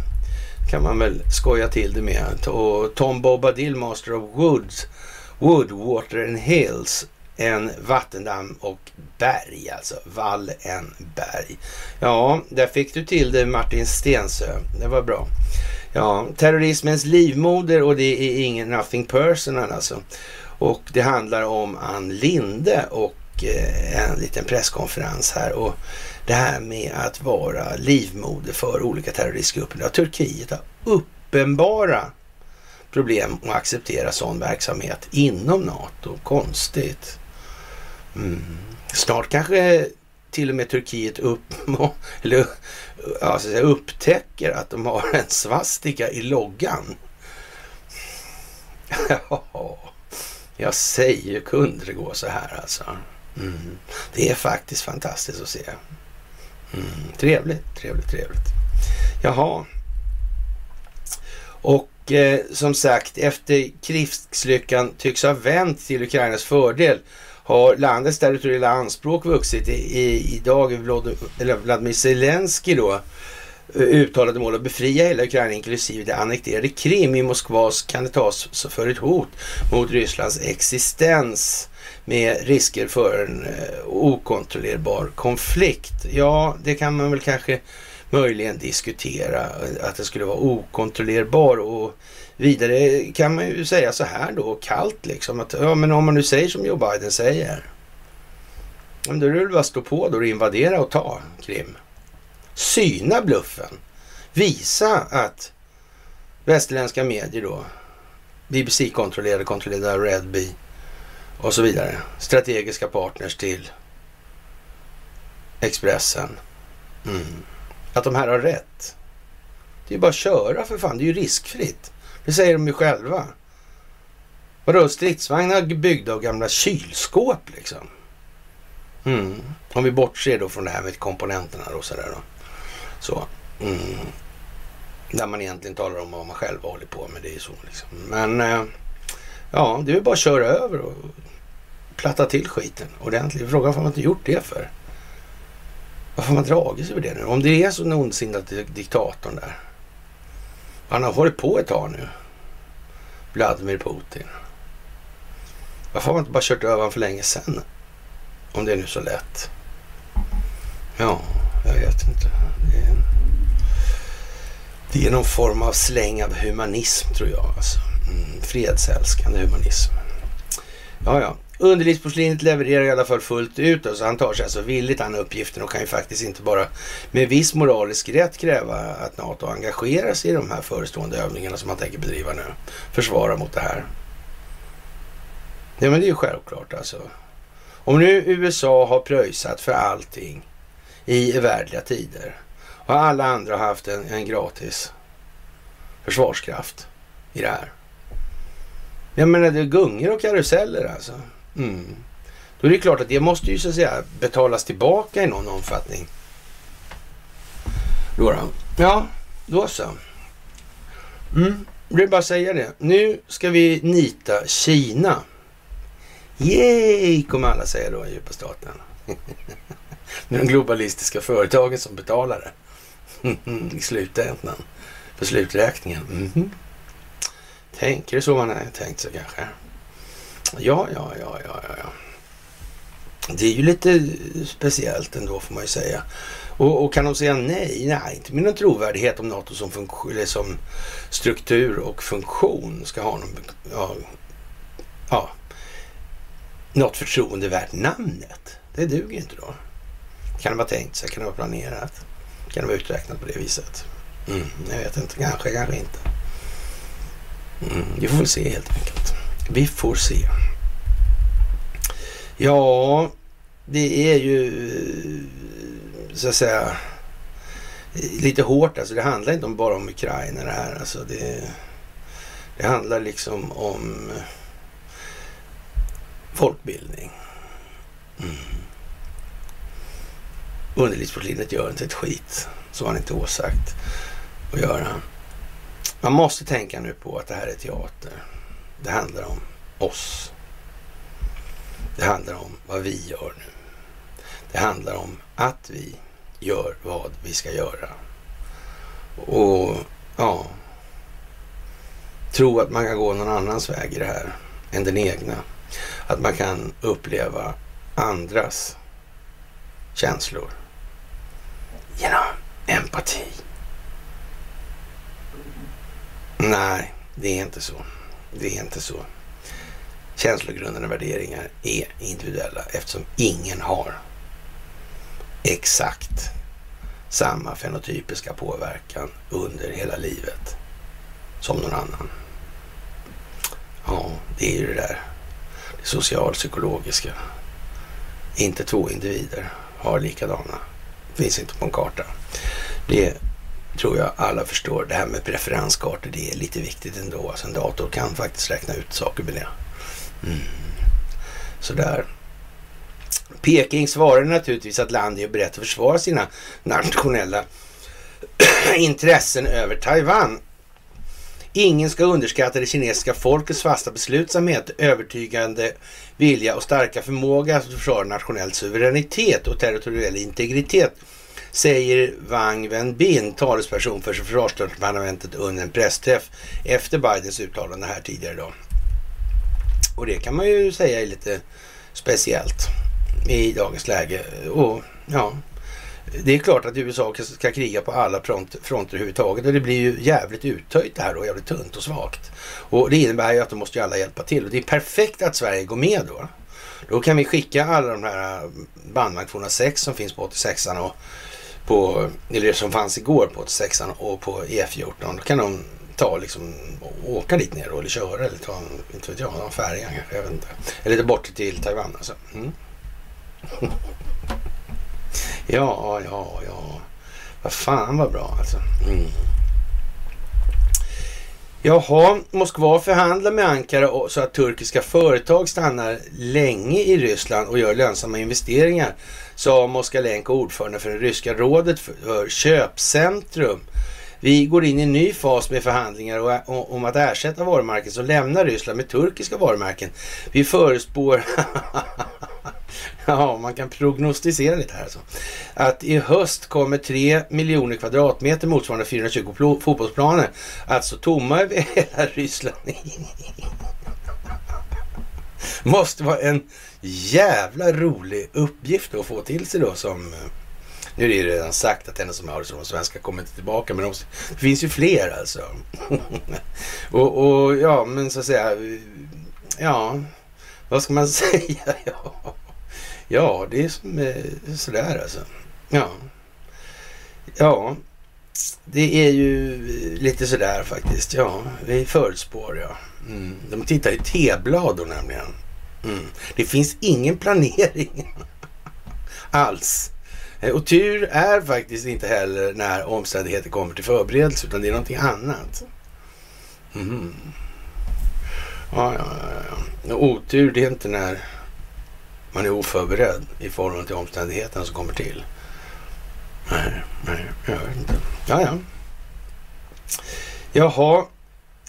kan man väl skoja till det med. Och Tom Bobadil, Master of Woods, Wood, Water and Hills, en vattendamm och berg alltså. Wallenberg. Ja, där fick du till det Martin Stensö. Det var bra. Ja, terrorismens livmoder och det är ingen nothing personal alltså. Och det handlar om Ann Linde och eh, en liten presskonferens här. Och det här med att vara livmoder för olika terroristgrupper. Ja, Turkiet har uppenbara problem att acceptera sån verksamhet inom NATO. Konstigt. Mm. Snart kanske till och med Turkiet upp, eller, alltså, upptäcker att de har en svastika i loggan. jag säger, kunde det gå så här alltså? Mm. Det är faktiskt fantastiskt att se. Mm. Trevligt, trevligt, trevligt. Jaha. Och eh, som sagt, efter krigslyckan tycks ha vänt till Ukrainas fördel har landets territoriella anspråk vuxit. I, i, idag är Vladimir Zelensky då eh, uttalade mål att befria hela Ukraina inklusive det annekterade Krim i Moskvas kan det tas för ett hot mot Rysslands existens med risker för en eh, okontrollerbar konflikt. Ja, det kan man väl kanske möjligen diskutera eh, att det skulle vara okontrollerbar och Vidare kan man ju säga så här då, kallt liksom, att ja, men om man nu säger som Joe Biden säger, då är det väl bara att stå på då och invadera och ta Krim. Syna bluffen. Visa att västerländska medier då, BBC-kontrollerade, kontrollerade Redby och så vidare, strategiska partners till Expressen. Mm. Att de här har rätt. Det är ju bara att köra för fan, det är ju riskfritt. Det säger de ju själva. Vadå, stridsvagnar byggda av gamla kylskåp liksom? Mm. Om vi bortser då från det här med komponenterna och sådär då. Så. Mm. Där man egentligen talar om vad man själv håller på med. Det är så liksom. Men eh, ja, det är bara att köra över och platta till skiten ordentligt. Frågan varför man inte gjort det för. Varför har man dragit sig över det nu? Om det är så ondsinnat diktatorn där. Han har hållit på ett tag nu. Vladimir Putin. Varför har man inte bara kört över honom för länge sedan? Om det är nu så lätt. Ja, jag vet inte. Det är, det är någon form av släng av humanism tror jag. Alltså. Mm, fredsälskande humanism. Ja, ja. Underlivsporslinet levererar i alla fall fullt ut. Så han tar sig alltså villigt an uppgiften och kan ju faktiskt inte bara med viss moralisk rätt kräva att NATO engagerar sig i de här förestående övningarna som han tänker bedriva nu. Försvara mot det här. Ja men det är ju självklart alltså. Om nu USA har pröjsat för allting i evärdliga tider och alla andra har haft en, en gratis försvarskraft i det här. Jag menar det är gungor och karuseller alltså. Mm. Då är det klart att det måste ju så att säga betalas tillbaka i någon omfattning. Då då. Ja, då så. Mm. Jag vill bara säga det. Nu ska vi nita Kina. Yay, kommer alla säga då i djupa staten. Det är de globalistiska företagen som betalar det. I slutändan. För sluträkningen. Mm. Tänker det så man har tänkt sig kanske? Ja, ja, ja, ja, ja. Det är ju lite speciellt ändå får man ju säga. Och, och kan de säga nej? Nej, inte med någon trovärdighet om NATO som, funktion, som struktur och funktion ska ha någon, ja, ja, något förtroende värt namnet. Det duger inte då. Kan det vara tänkt sig? Kan det vara planerat? Kan det vara uträknat på det viset? Mm, jag vet inte. Kanske, kanske inte. Mm, vi får väl se helt enkelt. Vi får se. Ja, det är ju så att säga lite hårt. Alltså det handlar inte bara om Ukraina det här. Alltså det, det handlar liksom om folkbildning. Mm. Underlivsporslinet gör inte ett skit. Så har han inte åsagt att göra. Man måste tänka nu på att det här är teater. Det handlar om oss. Det handlar om vad vi gör nu. Det handlar om att vi gör vad vi ska göra. Och ja, tro att man kan gå någon annans väg i det här än den egna. Att man kan uppleva andras känslor genom empati. Nej, det är inte så. Det är inte så. Känslogrundande värderingar är individuella eftersom ingen har exakt samma fenotypiska påverkan under hela livet som någon annan. Ja, det är ju det där det socialpsykologiska. Inte två individer har likadana. Det finns inte på en karta. Det tror jag alla förstår. Det här med preferenskartor, det är lite viktigt ändå. Alltså en dator kan faktiskt räkna ut saker med det. Mm. Sådär. Peking svarar naturligtvis att landet är berett att försvara sina nationella intressen över Taiwan. Ingen ska underskatta det kinesiska folkets fasta beslutsamhet, övertygande vilja och starka förmåga att försvara nationell suveränitet och territoriell integritet säger Wang Wenbin, talesperson för försvarsdepartementet under en pressträff efter Bidens uttalande här tidigare idag. Och det kan man ju säga är lite speciellt i dagens läge. Och ja, det är klart att USA ska kriga på alla front, fronter överhuvudtaget och det blir ju jävligt uttöjt det här och jävligt tunt och svagt. Och det innebär ju att då måste ju alla hjälpa till och det är perfekt att Sverige går med då. Då kan vi skicka alla de här bandvagn 206 som finns på 86an och på, eller som fanns igår på 86an och på E14. Då kan de ta liksom åka dit ner då, eller köra eller ta, inte vet jag, någon färja kanske, jag vet inte. Eller bort till Taiwan alltså. Mm. ja, ja, ja. Vad fan vad bra alltså. Mm. Jaha, Moskva förhandlar med Ankara så att turkiska företag stannar länge i Ryssland och gör lönsamma investeringar, sa Moskalenko, ordförande för det ryska rådet för köpcentrum. Vi går in i en ny fas med förhandlingar om att ersätta varumärken som lämnar Ryssland med turkiska varumärken. Vi förespår Ja, man kan prognostisera lite här alltså. Att i höst kommer 3 miljoner kvadratmeter motsvarande 420 fotbollsplaner alltså tomma över hela Ryssland. Måste vara en jävla rolig uppgift att få till sig då som... Eh, nu är det ju redan sagt att den som har det som svenska kommer inte tillbaka, men det finns ju fler alltså. och, och ja, men så att säga, eh, ja, vad ska man säga? Ja, ja det är som, eh, sådär alltså. Ja. ja, det är ju lite sådär faktiskt. Ja, vi förutspår ja. Mm. De tittar i T-blad då nämligen. Mm. Det finns ingen planering alls. Eh, och tur är faktiskt inte heller när omständigheter kommer till förberedelse, utan det är någonting annat. Mm. Ja, ja, ja. Otur, det är inte när man är oförberedd i förhållande till omständigheterna som kommer till. Nej, nej, jag vet inte. Ja, ja. Jaha.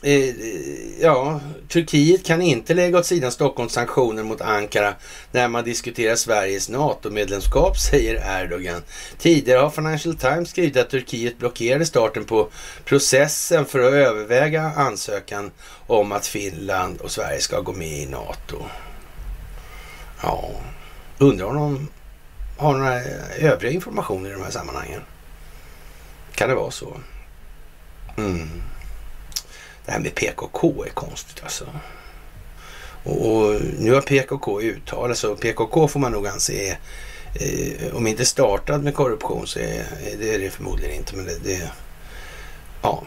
Eh, eh, ja, Turkiet kan inte lägga åt sidan Stockholms sanktioner mot Ankara när man diskuterar Sveriges NATO-medlemskap, säger Erdogan. Tidigare har Financial Times skrivit att Turkiet blockerade starten på processen för att överväga ansökan om att Finland och Sverige ska gå med i NATO. Ja, undrar om de har några eh, övriga informationer i de här sammanhangen. Kan det vara så? Mm. Det här med PKK är konstigt alltså. Och, och nu har PKK uttalat sig och PKK får man nog anse eh, om inte startad med korruption så är det, är det förmodligen inte. Men det, det ja.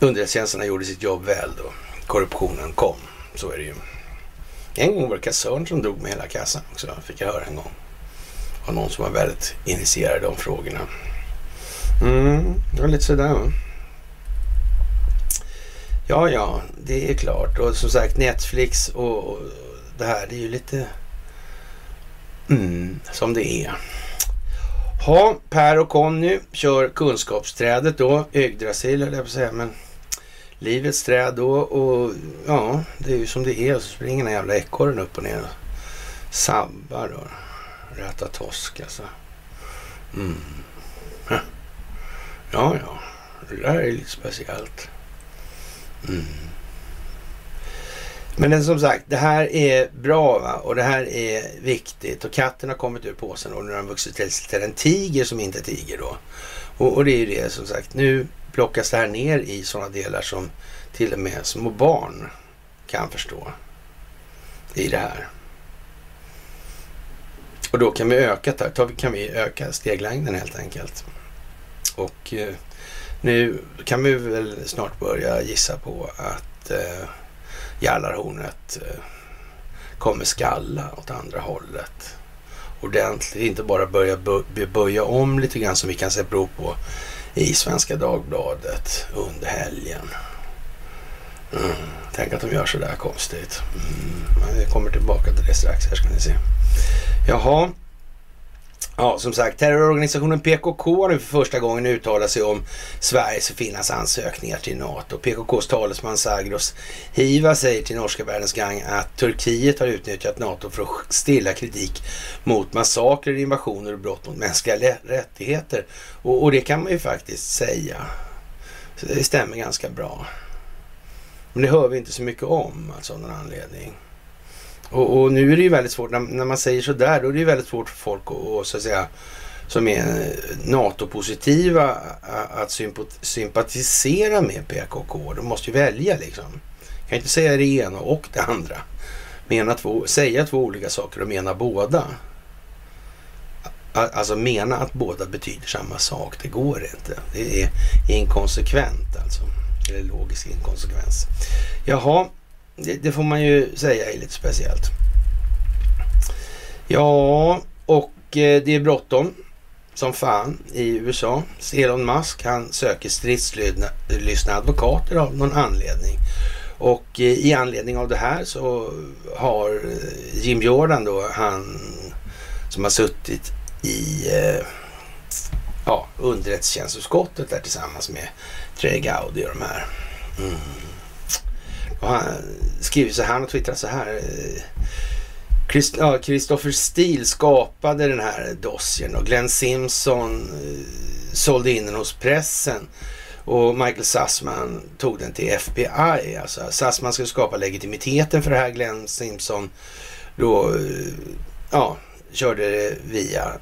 Underrättelsetjänsterna gjorde sitt jobb väl då. Korruptionen kom. Så är det ju. En gång var det kassörn som drog med hela kassan också, fick jag höra en gång. Av någon som var väldigt initierad i de frågorna. Mm, det var lite sådär va. Ja, ja, det är klart. Och som sagt Netflix och, och det här, det är ju lite mm, som det är. Ha, Per och Conny kör kunskapsträdet då. Yggdrasil höll jag på att säga, men livets träd då. Och ja, det är ju som det är. Så springer den jävla ekorren upp och ner. Sabbar och räta tosk alltså. Mm. Ja, ja. Det där är lite speciellt. Mm. Men som sagt, det här är bra va? och det här är viktigt. Och katten har kommit ur påsen och nu har den vuxit till en tiger som inte tiger då. Och, och, det är ju det som sagt, nu plockas det här ner i sådana delar som till och med små barn kan förstå i det här. Och då kan vi öka, kan vi öka steglängden helt enkelt. Och eh, nu kan vi väl snart börja gissa på att eh, Jallarhornet eh, kommer skalla åt andra hållet. Ordentligt, inte bara börja böja om lite grann som vi kan se prov på i Svenska Dagbladet under helgen. Mm. Tänk att de gör sådär konstigt. Mm. Vi kommer tillbaka till det strax här ska ni se. Jaha, Ja, som sagt, terrororganisationen PKK har nu för första gången uttalat sig om Sveriges och Finlands ansökningar till NATO. PKKs talesman Sagros Hiva säger till Norska Världens Gang att Turkiet har utnyttjat NATO för att stilla kritik mot massakrer, invasioner och brott mot mänskliga rättigheter. Och, och det kan man ju faktiskt säga. Så det stämmer ganska bra. Men det hör vi inte så mycket om, alltså av någon anledning. Och, och, nu är det ju väldigt svårt, när, när man säger sådär, då är det ju väldigt svårt för folk att, så att säga, som är NATO-positiva att sympatisera med PKK. De måste ju välja liksom. Kan inte säga det ena och det andra. Mena två, säga två olika saker och mena båda. Alltså mena att båda betyder samma sak, det går inte. Det är inkonsekvent alltså. Eller logisk inkonsekvens. Jaha, det, det, får man ju säga är lite speciellt. Ja, och eh, det är bråttom som fan i USA. Elon Musk han söker stridslystna advokater av någon anledning. Och eh, i anledning av det här så har eh, Jim Jordan då, han som har suttit i ja, underrättelsetjänstutskottet där tillsammans med Trey Gowdy och de här. Mm. Och han skriver så här, han har twittrat så här. Eh, Christopher Steele skapade den här dossiern och Glenn Simpson eh, sålde in den hos pressen. Och Michael Sassman tog den till FBI. Alltså Sassman skulle skapa legitimiteten för det här. Glenn Simpson då, eh, ja, körde det via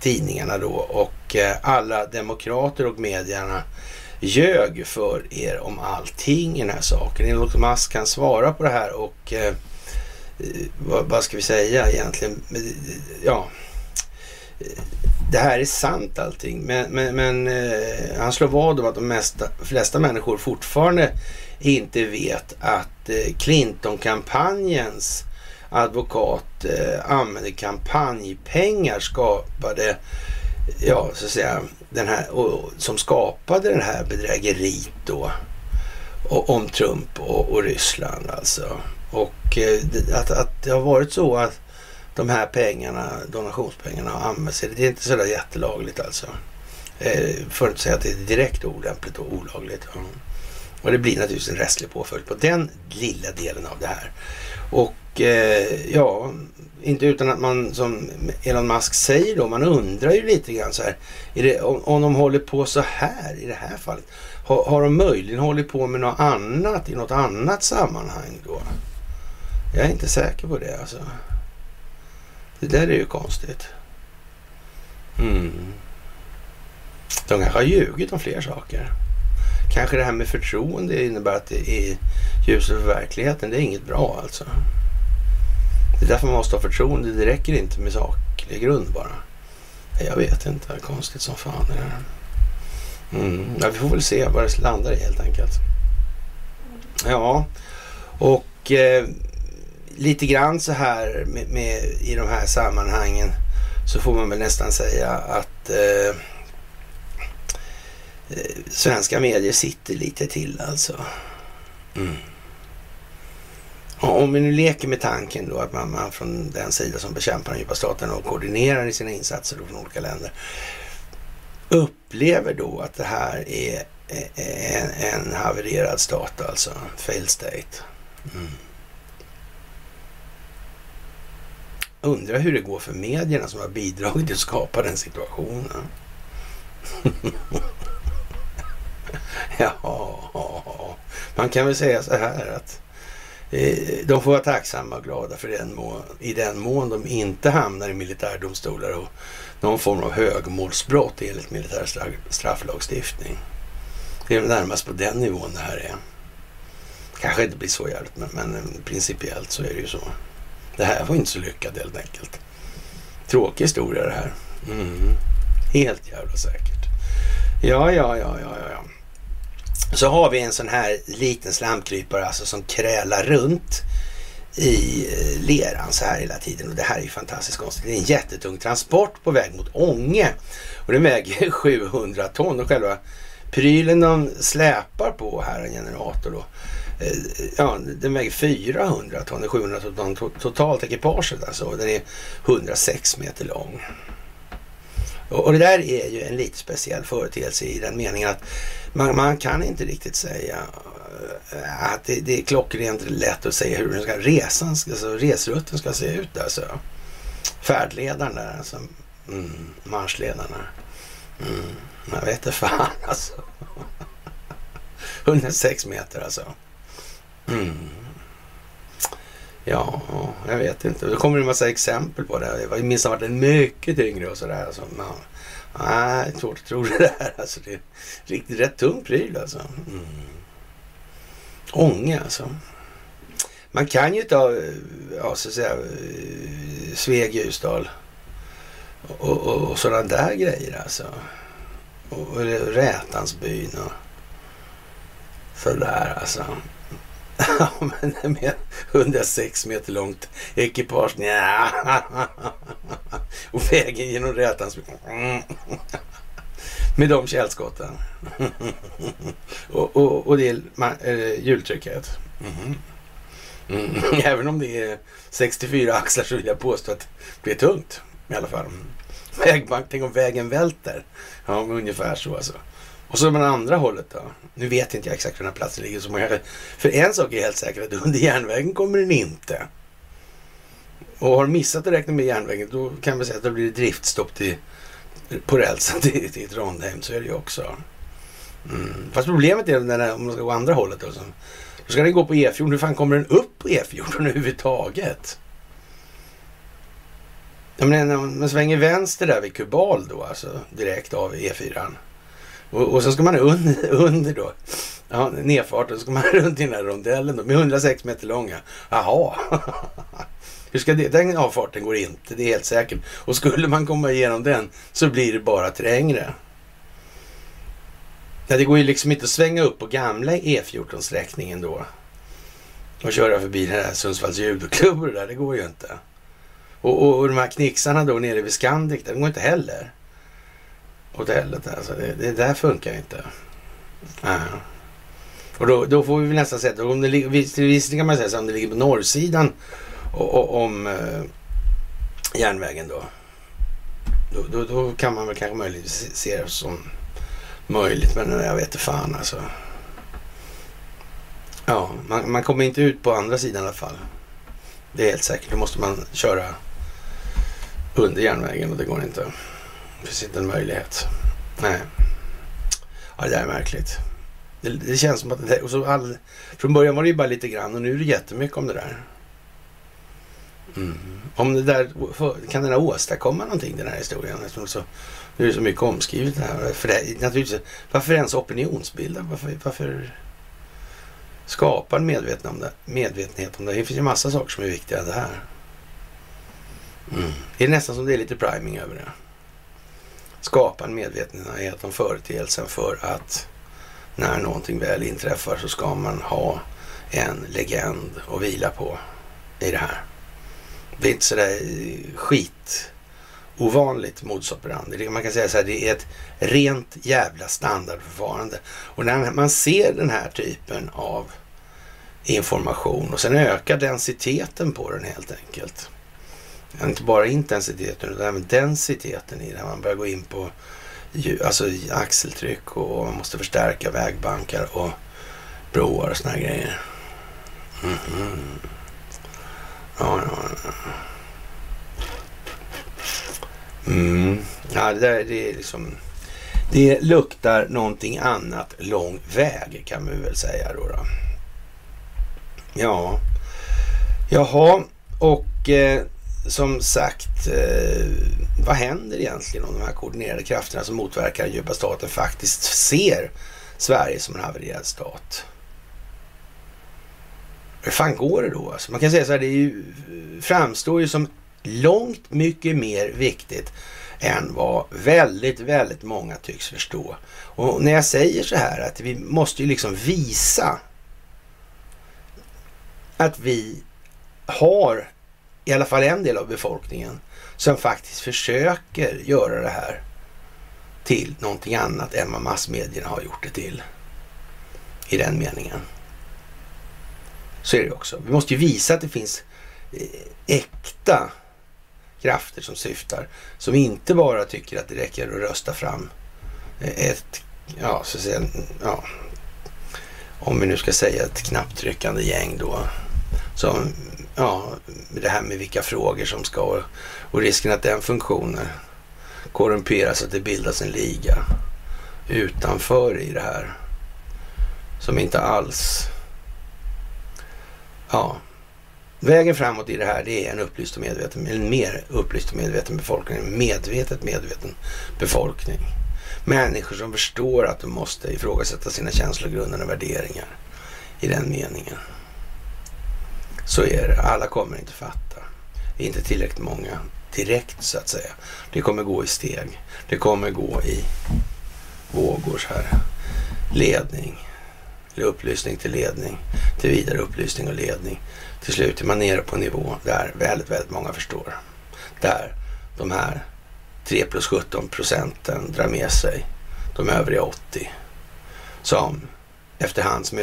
tidningarna då och alla demokrater och medierna ljög för er om allting i den här saken. Elon Musk kan svara på det här och eh, eh, vad, vad, ska vi säga egentligen? Eh, ja, det här är sant allting. Men, men, men eh, han slår vad om att de mesta, flesta människor fortfarande inte vet att eh, Clinton-kampanjens advokat eh, använde kampanjpengar skapade, ja så att säga, den här, och, som skapade det här bedrägeriet då och, om Trump och, och, Ryssland alltså. Och eh, att, att det har varit så att de här pengarna, donationspengarna har använts. Det är inte sådär jättelagligt alltså. Eh, för att inte säga att det är direkt olämpligt och olagligt. Ja. Och det blir naturligtvis en rättslig påföljd på den lilla delen av det här. Och Eh, ja, inte utan att man som Elon Musk säger då, man undrar ju lite grann så här. Det, om, om de håller på så här i det här fallet. Har, har de möjligen hållit på med något annat i något annat sammanhang då? Jag är inte säker på det alltså. Det där är ju konstigt. Mm. De kanske har ljugit om fler saker. Kanske det här med förtroende innebär att det är ljuset för verkligheten. Det är inget bra alltså. Det är därför man måste ha förtroende. Det räcker inte med saklig grund bara. Jag vet inte. Konstigt som fan det här. Mm. Ja, vi får väl se vad det landar i helt enkelt. Ja, och eh, lite grann så här med, med, i de här sammanhangen så får man väl nästan säga att eh, eh svenska medier sitter lite till alltså. Mm. Om vi nu leker med tanken då att man, man från den sida som bekämpar den djupa staten och koordinerar i sina insatser från olika länder upplever då att det här är eh, eh, en, en havererad stat alltså, fail state. Mm. Undrar hur det går för medierna som har bidragit till att skapa den situationen. ja, man kan väl säga så här att Eh, de får vara tacksamma och glada för den mån, i den mån de inte hamnar i militärdomstolar och någon form av högmålsbrott enligt militär strafflagstiftning. Det är närmast på den nivån det här är. Kanske inte blir så jävligt, men, men eh, principiellt så är det ju så. Det här var inte så lyckat helt enkelt. Tråkig historia det här. Mm. Helt jävla säkert. Ja, ja, ja, ja, ja. Så har vi en sån här liten slamkrypare alltså som krälar runt i eh, leran så här hela tiden. Och det här är ju fantastiskt konstigt. Det är en jättetung transport på väg mot Ånge. Och den väger 700 ton och själva prylen de släpar på här, en generator då, eh, ja, den väger 400 ton, 700 ton totalt ekipaget alltså. Den är 106 meter lång. Och det där är ju en lite speciell företeelse i den meningen att man, man kan inte riktigt säga eh, att det, det är klockrent lätt att säga hur den ska, resan, ska, alltså resrutten ska se ut. Alltså. Färdledaren där, alltså. Mm, marschledarna. Mm, jag vet inte fan alltså. 106 meter alltså. Mm. Ja, jag vet inte. Det kommer en massa exempel på det. Jag minns att en mycket tyngre och sådär. Alltså, nej, svårt att tro det där. Alltså, det är riktigt rätt tung pryl alltså. Mm. Ånge alltså. Man kan ju ta, ja så att säga, Sveg, Ljusdal och, och, och sådana där grejer alltså. Och, och Rätansbyn och sådär alltså. Ja, men med 106 meter långt ekipage. Nja. Och vägen genom Rätans. Med de källskotten. och, och, och det är eh, hjultrycket. Mhm. Mm. Mm. Även om det är 64 axlar så vill jag påstå att det är tungt i alla fall. Vägbank, tänk om vägen välter. Ja, ungefär så alltså. Och så med andra hållet då. Nu vet inte jag exakt hur den här platsen ligger. Så många, för en sak är helt säker, att under järnvägen kommer den inte. Och har du missat att räkna med järnvägen, då kan vi säga att det blir driftstopp till, på rälsen till, till Trondheim. Så är det ju också. Mm. Fast problemet är när om man ska gå andra hållet. Då, så, då ska den gå på E14. Hur fan kommer den upp på E14 överhuvudtaget? Jag menar, man svänger vänster där vid Kubal då, alltså direkt av E4. Och, och så ska man under, under då Ja, nedfarten så ska man runt i den här rondellen då, med 106 meter långa. Jaha. Hur ska det? Den avfarten går inte, det är helt säkert. Och skulle man komma igenom den så blir det bara trängre. Ja, det går ju liksom inte att svänga upp på gamla E14-sträckningen då. Och köra förbi den här Sundsvalls judoklubb och det där, det går ju inte. Och, och, och de här knixarna då nere vid Scandic, det går inte heller. Hotellet alltså, det, det där funkar inte. Ja. Och då, då, får vi väl nästan säga att om det visserligen kan man säga så om det ligger på norrsidan och, och, om eh, järnvägen då. Då, då. då, kan man väl kanske möjligtvis se det som möjligt, men jag vet inte fan alltså. Ja, man, man, kommer inte ut på andra sidan i alla fall. Det är helt säkert. Då måste man köra under järnvägen och det går inte. Finns inte en möjlighet. Nej. Ja, det där är märkligt. Det, det känns som att... Det, och så all, från början var det ju bara lite grann och nu är det jättemycket om det där. Mm. Om det där, kan den här åstadkomma någonting den här historien? Så, nu är det så mycket omskrivet det här. För det, naturligtvis, varför ens opinionsbilda? Varför, varför skapa en medveten om det, medvetenhet om det? Det finns ju massa saker som är viktiga än det här. Mm. Det är nästan som det är lite priming över det. Skapa en medvetenhet om företeelsen för att när någonting väl inträffar så ska man ha en legend att vila på i det här. Det är inte sådär skit ovanligt modus operandi. Man kan säga så här, det är ett rent jävla standardförfarande. Och när man ser den här typen av information och sen ökar densiteten på den helt enkelt. Inte bara intensiteten utan även densiteten i det. Man börjar gå in på alltså axeltryck och man måste förstärka vägbankar och broar och såna grejer. Mm -hmm. Ja, ja, ja. Mm. Ja, det där det är liksom... Det luktar någonting annat lång väg kan man väl säga då. då. Ja, jaha, och eh, som sagt, eh, vad händer egentligen om de här koordinerade krafterna som motverkar den djupa staten faktiskt ser Sverige som en havererad stat? Hur fan går det då? Alltså man kan säga så här, det ju, framstår ju som långt mycket mer viktigt än vad väldigt, väldigt många tycks förstå. Och när jag säger så här att vi måste ju liksom visa att vi har i alla fall en del av befolkningen som faktiskt försöker göra det här till någonting annat än vad massmedierna har gjort det till. I den meningen. Så är det också. Vi måste ju visa att det finns eh, äkta krafter som syftar. Som inte bara tycker att det räcker att rösta fram eh, ett, ja, så att säga, ja, om vi nu ska säga ett knapptryckande gäng då. Som ja, det här med vilka frågor som ska och risken att den funktionen korrumperas, så att det bildas en liga utanför i det här som inte alls... Ja, vägen framåt i det här det är en upplyst och medveten, en mer upplyst och medveten befolkning, en medvetet medveten befolkning. Människor som förstår att de måste ifrågasätta sina känslogrundande värderingar i den meningen. Så är det. Alla kommer inte fatta. Inte tillräckligt många direkt så att säga. Det kommer gå i steg. Det kommer gå i vågor så här. Ledning, eller upplysning till ledning, till vidare upplysning och ledning. Till slut är man nere på en nivå där väldigt, väldigt många förstår. Där de här 3 plus 17 procenten drar med sig de övriga 80 som efterhand som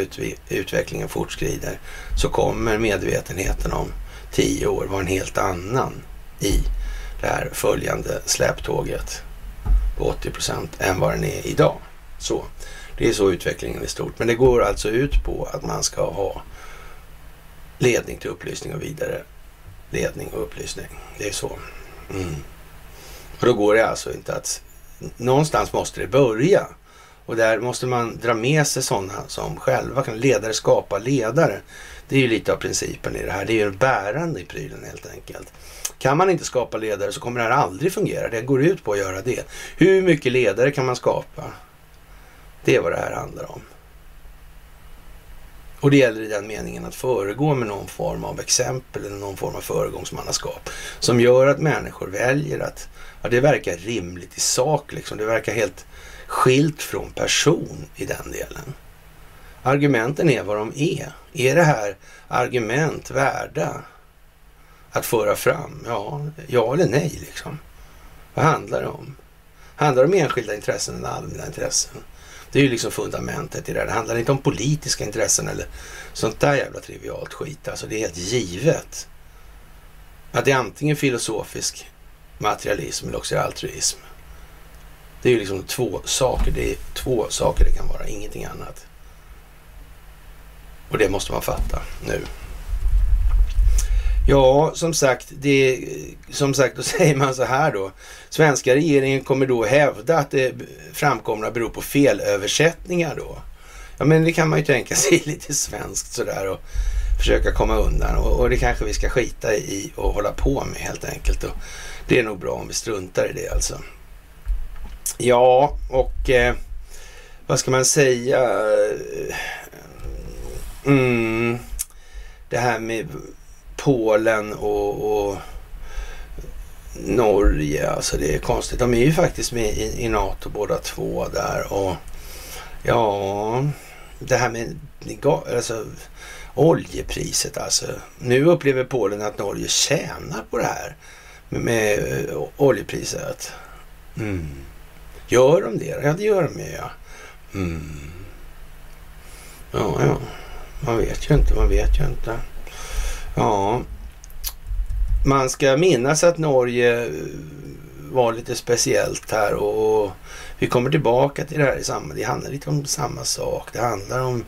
utvecklingen fortskrider så kommer medvetenheten om tio år vara en helt annan i det här följande släptåget på 80 procent än vad den är idag. Så Det är så utvecklingen är stort. Men det går alltså ut på att man ska ha ledning till upplysning och vidare ledning och upplysning. Det är så. Mm. Och då går det alltså inte att... Någonstans måste det börja. Och där måste man dra med sig sådana som själva kan ledare skapa ledare. Det är ju lite av principen i det här. Det är ju bärande i prylen helt enkelt. Kan man inte skapa ledare så kommer det här aldrig fungera. Det går ut på att göra det. Hur mycket ledare kan man skapa? Det är vad det här handlar om. Och det gäller i den meningen att föregå med någon form av exempel eller någon form av föregångsmannaskap som gör att människor väljer att ja, det verkar rimligt i sak. Liksom. Det verkar helt skilt från person i den delen. Argumenten är vad de är. Är det här argument värda att föra fram? Ja, ja eller nej liksom. Vad handlar det om? Handlar det om enskilda intressen eller allmänna intressen? Det är ju liksom fundamentet i det här. Det handlar inte om politiska intressen eller sånt där jävla trivialt skit. Alltså det är helt givet att det är antingen filosofisk materialism eller också altruism. Det är ju liksom två saker. Det är två saker det kan vara, ingenting annat. Och det måste man fatta nu. Ja, som sagt, det, som sagt, då säger man så här då. Svenska regeringen kommer då hävda att det framkomna beror på felöversättningar då. Ja, men det kan man ju tänka sig lite svenskt sådär och försöka komma undan. Och, och, det kanske vi ska skita i och hålla på med helt enkelt. Och det är nog bra om vi struntar i det alltså. Ja, och eh, vad ska man säga? Mm, det här med Polen och, och Norge, alltså det är konstigt. De är ju faktiskt med i, i NATO båda två där och ja, det här med alltså, oljepriset alltså. Nu upplever Polen att Norge tjänar på det här med, med eh, oljepriset. Mm. Gör de det? Ja, det gör de ju ja. Mm. Ja, ja. Man vet ju inte, man vet ju inte. Ja, man ska minnas att Norge eh, var lite speciellt här och vi kommer tillbaka till det här i samma. Det handlar lite om samma sak. Det handlar om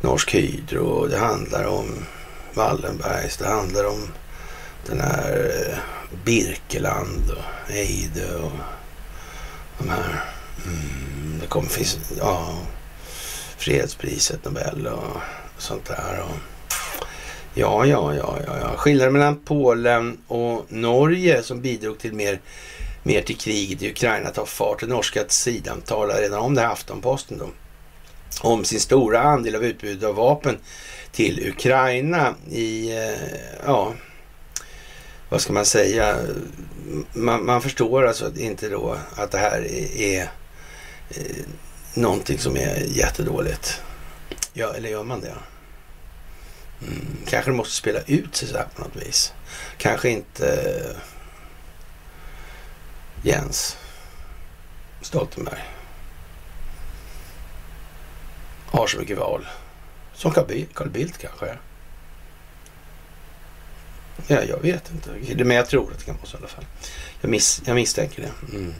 Norsk Hydro, det handlar om Wallenbergs, det handlar om den här eh, Birkeland och Eide och. Mm, det kommer finnas, ja, fredspriset Nobel och sånt där. Och, ja, ja, ja, ja, ja. Skillnaden mellan Polen och Norge som bidrog till mer, mer till kriget i Ukraina tar fart. Den norska sidan talar redan om det här Aftonposten då. Om sin stora andel av utbudet av vapen till Ukraina i, eh, ja, vad ska man säga? Man, man förstår alltså inte då att det här är, är eh, någonting som är jättedåligt. Ja, eller gör man det? Mm, kanske det måste spela ut sig så här på något vis. Kanske inte eh, Jens Stoltenberg har så mycket val. Som Carl Bildt kanske. Ja, jag vet inte. Men jag tror att det kan vara så i alla fall. Jag, miss, jag misstänker det. Mm.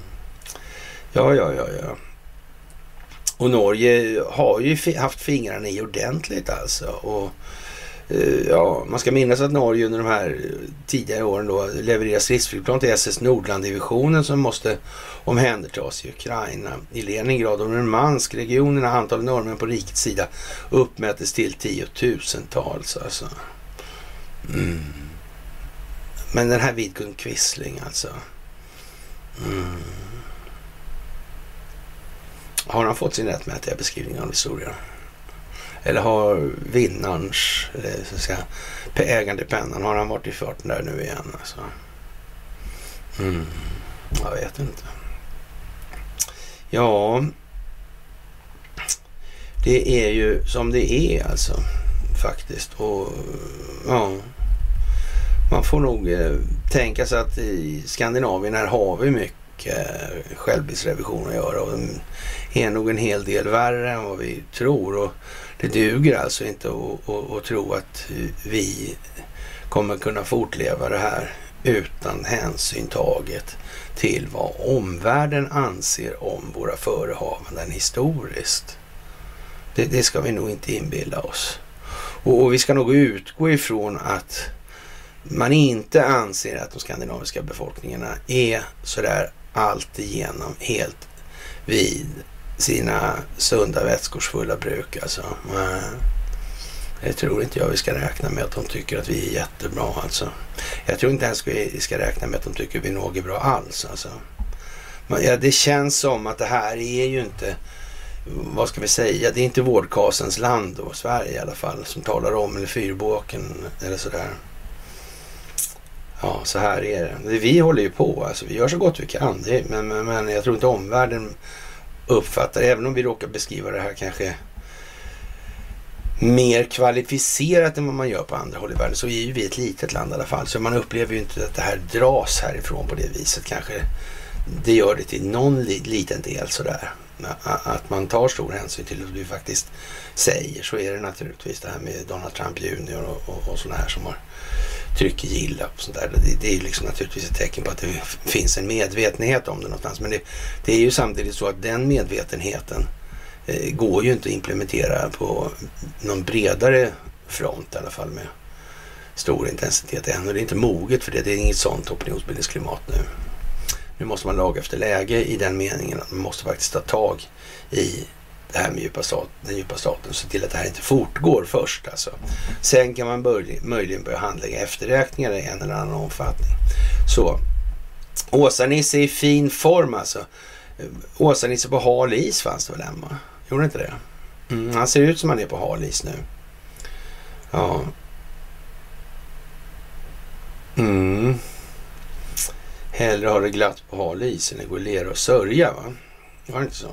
Ja, ja, ja, ja. Och Norge har ju haft fingrarna i ordentligt alltså. Och eh, ja, man ska minnas att Norge under de här eh, tidigare åren då levererar stridsflygplan till SS Nordland-divisionen som måste omhändertas i Ukraina. I Leningrad och Murmansk-regionerna antalet norrmän på rikets sida uppmättes till tiotusentals alltså. Mm. Men den här Vidkun Quisling alltså. Mm. Har han fått sin rättmätiga beskrivning av historien? Eller har vinnarens, eller så att säga, ägande pennan, har han varit i farten där nu igen? Alltså? Mm, jag vet inte. Ja, det är ju som det är alltså faktiskt. Och ja, man får nog eh, tänka sig att i Skandinavien här har vi mycket eh, självbildsrevision att göra. Och är nog en hel del värre än vad vi tror. Och det duger alltså inte att, tro att vi kommer kunna fortleva det här utan hänsyn taget till vad omvärlden anser om våra förehavanden historiskt. Det, det ska vi nog inte inbilla oss. Och, och, vi ska nog utgå ifrån att man inte anser att de skandinaviska befolkningarna är sådär alltigenom helt vid sina sunda vätskors fulla bruk. Alltså. Eh, det tror inte jag vi ska räkna med att de tycker att vi är jättebra. Alltså. Jag tror inte ens vi ska räkna med att de tycker att vi nog är bra alls. Alltså. Men, ja, det känns som att det här är ju inte vad ska vi säga, det är inte vårdkasens land då, Sverige i alla fall, som talar om, eller fyrbåken eller sådär. Ja, så här är det. Vi håller ju på, alltså vi gör så gott vi kan. Det, men, men, men jag tror inte omvärlden uppfattar, även om vi råkar beskriva det här kanske mer kvalificerat än vad man gör på andra håll i världen så är ju vi ett litet land i alla fall. Så man upplever ju inte att det här dras härifrån på det viset kanske. Det gör det till någon liten del sådär. Att man tar stor hänsyn till vad du faktiskt säger. Så är det naturligtvis det här med Donald Trump Jr och, och, och sådana här som har trycker gilla och sånt där. Det, det är liksom naturligtvis ett tecken på att det finns en medvetenhet om det någonstans. Men det, det är ju samtidigt så att den medvetenheten eh, går ju inte att implementera på någon bredare front i alla fall med stor intensitet än. Och det är inte moget för det. Det är inget sånt opinionsbildningsklimat nu. Nu måste man laga efter läge i den meningen att man måste faktiskt ta tag i det här med djupa staten, den djupa staten se till att det här inte fortgår först. Alltså. Sen kan man börja, möjligen börja handlägga efterräkningar i en eller annan omfattning. Så Åsa-Nisse i fin form alltså. Åsa-Nisse på hal is fanns det väl en va? Gjorde inte det? Mm, han ser ut som han är på hal is nu. Ja. Mm. Hellre ha det glatt på hal is än att gå i lera och sörja va? Var det inte så?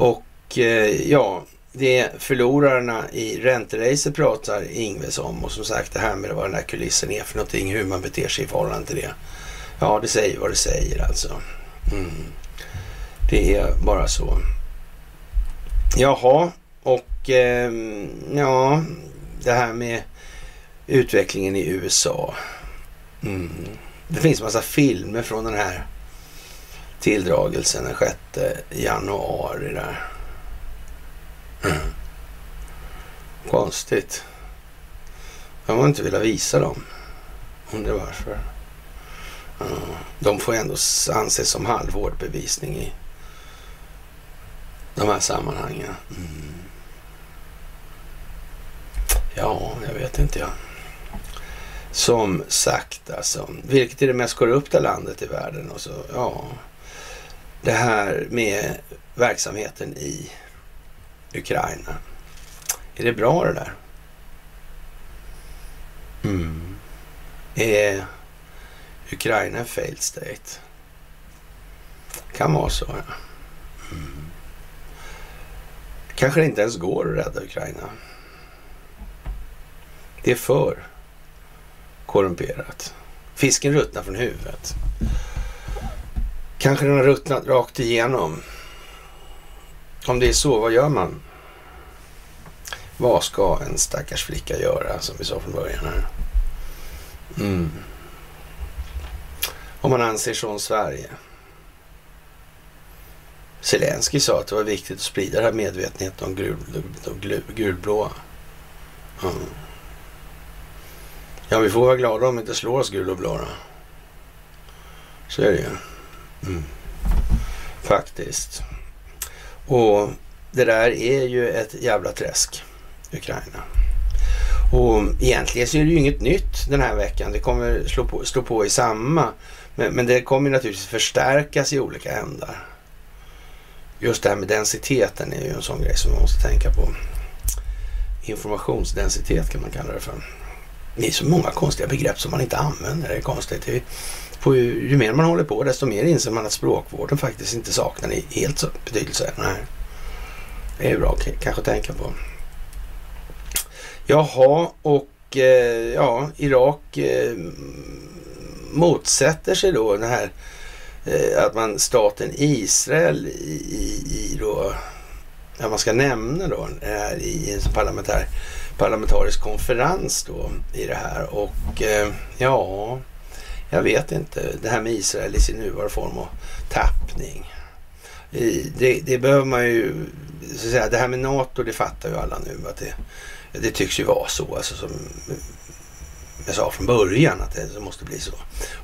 Och eh, ja, det är förlorarna i ränteracet pratar Ingves om och som sagt det här med vad den här kulissen är för någonting, hur man beter sig i förhållande till det. Ja, det säger vad det säger alltså. Mm. Det är bara så. Jaha, och eh, ja, det här med utvecklingen i USA. Mm. Det finns massa filmer från den här tilldragelsen den 6 januari där. Mm. Konstigt. Jag har inte velat visa dem. Undrar varför. Mm. De får ändå anses som halvårdbevisning i de här sammanhangen. Mm. Ja, jag vet inte jag. Som sagt alltså, vilket är det mest korrupta landet i världen? Och så, ja, det här med verksamheten i Ukraina. Är det bra det där? Mm. Är Ukraina en failed state? Kan vara så, ja. Mm. Kanske det inte ens går att rädda Ukraina. Det är för korrumperat. Fisken ruttnar från huvudet. Kanske den har ruttnat rakt igenom. Om det är så, vad gör man? Vad ska en stackars flicka göra, som vi sa från början här? Mm. Om man anser så om Sverige. Zelensky sa att det var viktigt att sprida den här medvetenheten om gul, gul, gulblåa. Mm. Ja, vi får vara glada om vi inte slår oss gul och blå Så är det ju. Mm. Faktiskt. Och det där är ju ett jävla träsk, Ukraina. Och egentligen så är det ju inget nytt den här veckan. Det kommer slå på, slå på i samma. Men, men det kommer naturligtvis förstärkas i olika ändar. Just det här med densiteten är ju en sån grej som man måste tänka på. Informationsdensitet kan man kalla det för. Det är så många konstiga begrepp som man inte använder. Det är konstigt. Det är på, ju mer man håller på desto mer inser man att språkvården faktiskt inte saknar helt så betydelse. Nej. Det är bra kanske att tänka på. Jaha, och eh, ja, Irak eh, motsätter sig då det här eh, att man staten Israel i, i, i då, ja man ska nämna då, eh, i en parlamentär, parlamentarisk konferens då i det här och eh, ja, jag vet inte. Det här med Israel i sin nuvarande form och tappning. Det, det behöver man ju, så att säga, det här med NATO det fattar ju alla nu att det, det tycks ju vara så. Alltså som jag sa från början att det måste bli så.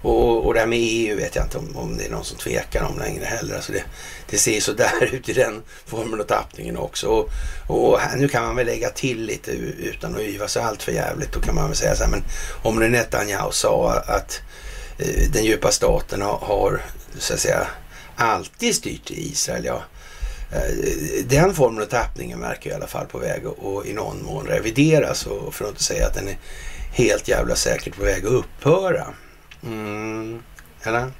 Och, och det här med EU vet jag inte om, om det är någon som tvekar om längre heller. Alltså det, det ser så där ut i den formen och tappningen också. Och, och här, nu kan man väl lägga till lite utan att yva sig allt för jävligt. Då kan man väl säga så här, men om nu Netanyahu sa att Eh, den djupa staten har, så att säga alltid styrt i Israel. Ja, eh, den formen av tappningen verkar i alla fall på väg att i någon mån revideras och för att inte säga att den är helt jävla säkert på väg att upphöra. Mm. Eller?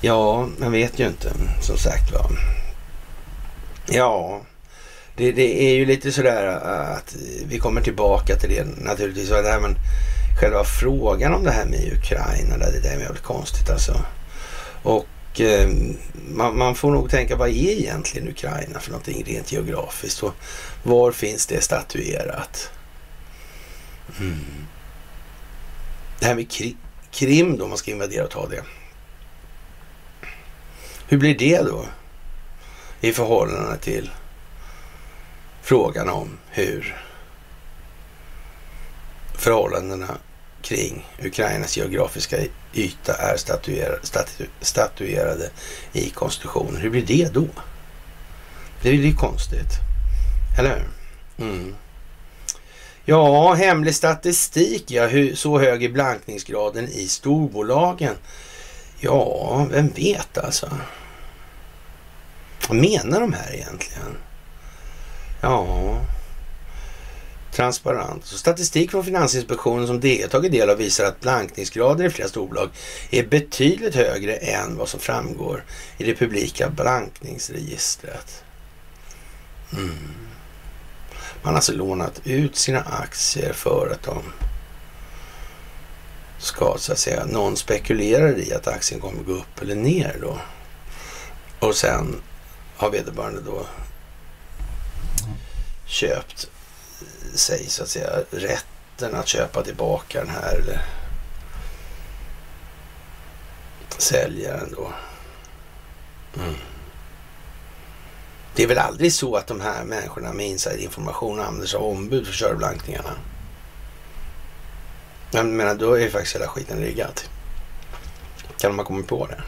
Ja, man vet ju inte som sagt var. Ja, det, det, är ju lite sådär äh, att vi kommer tillbaka till det naturligtvis. Men själva frågan om det här med Ukraina, det är väldigt konstigt alltså. Och eh, man, man, får nog tänka, vad är egentligen Ukraina för någonting rent geografiskt? Och var finns det statuerat? Mm. Det här med Kri Krim då, man ska invadera och ta det. Hur blir det då? I förhållande till frågan om hur förhållandena kring Ukrainas geografiska yta är statuerade, statu, statuerade i konstitutionen. Hur blir det då? Det blir ju konstigt. Eller hur? Mm. Ja, hemlig statistik, ja. Hur, så hög är blankningsgraden i storbolagen? Ja, vem vet alltså? Vad menar de här egentligen? Ja, transparent. Så statistik från Finansinspektionen som DE tagit del av visar att blankningsgraden i flera storbolag är betydligt högre än vad som framgår i det publika blankningsregistret. Mm. Man har alltså lånat ut sina aktier för att de ska så att säga, någon spekulerar i att aktien kommer gå upp eller ner då. Och sen har vederbörande då köpt sig så att säga rätten att köpa tillbaka den här eller säljaren då. Mm. Det är väl aldrig så att de här människorna med insiderinformation använder sig av ombud för körblankningarna? Jag menar, då är ju faktiskt hela skiten riggad. Kan man komma på det?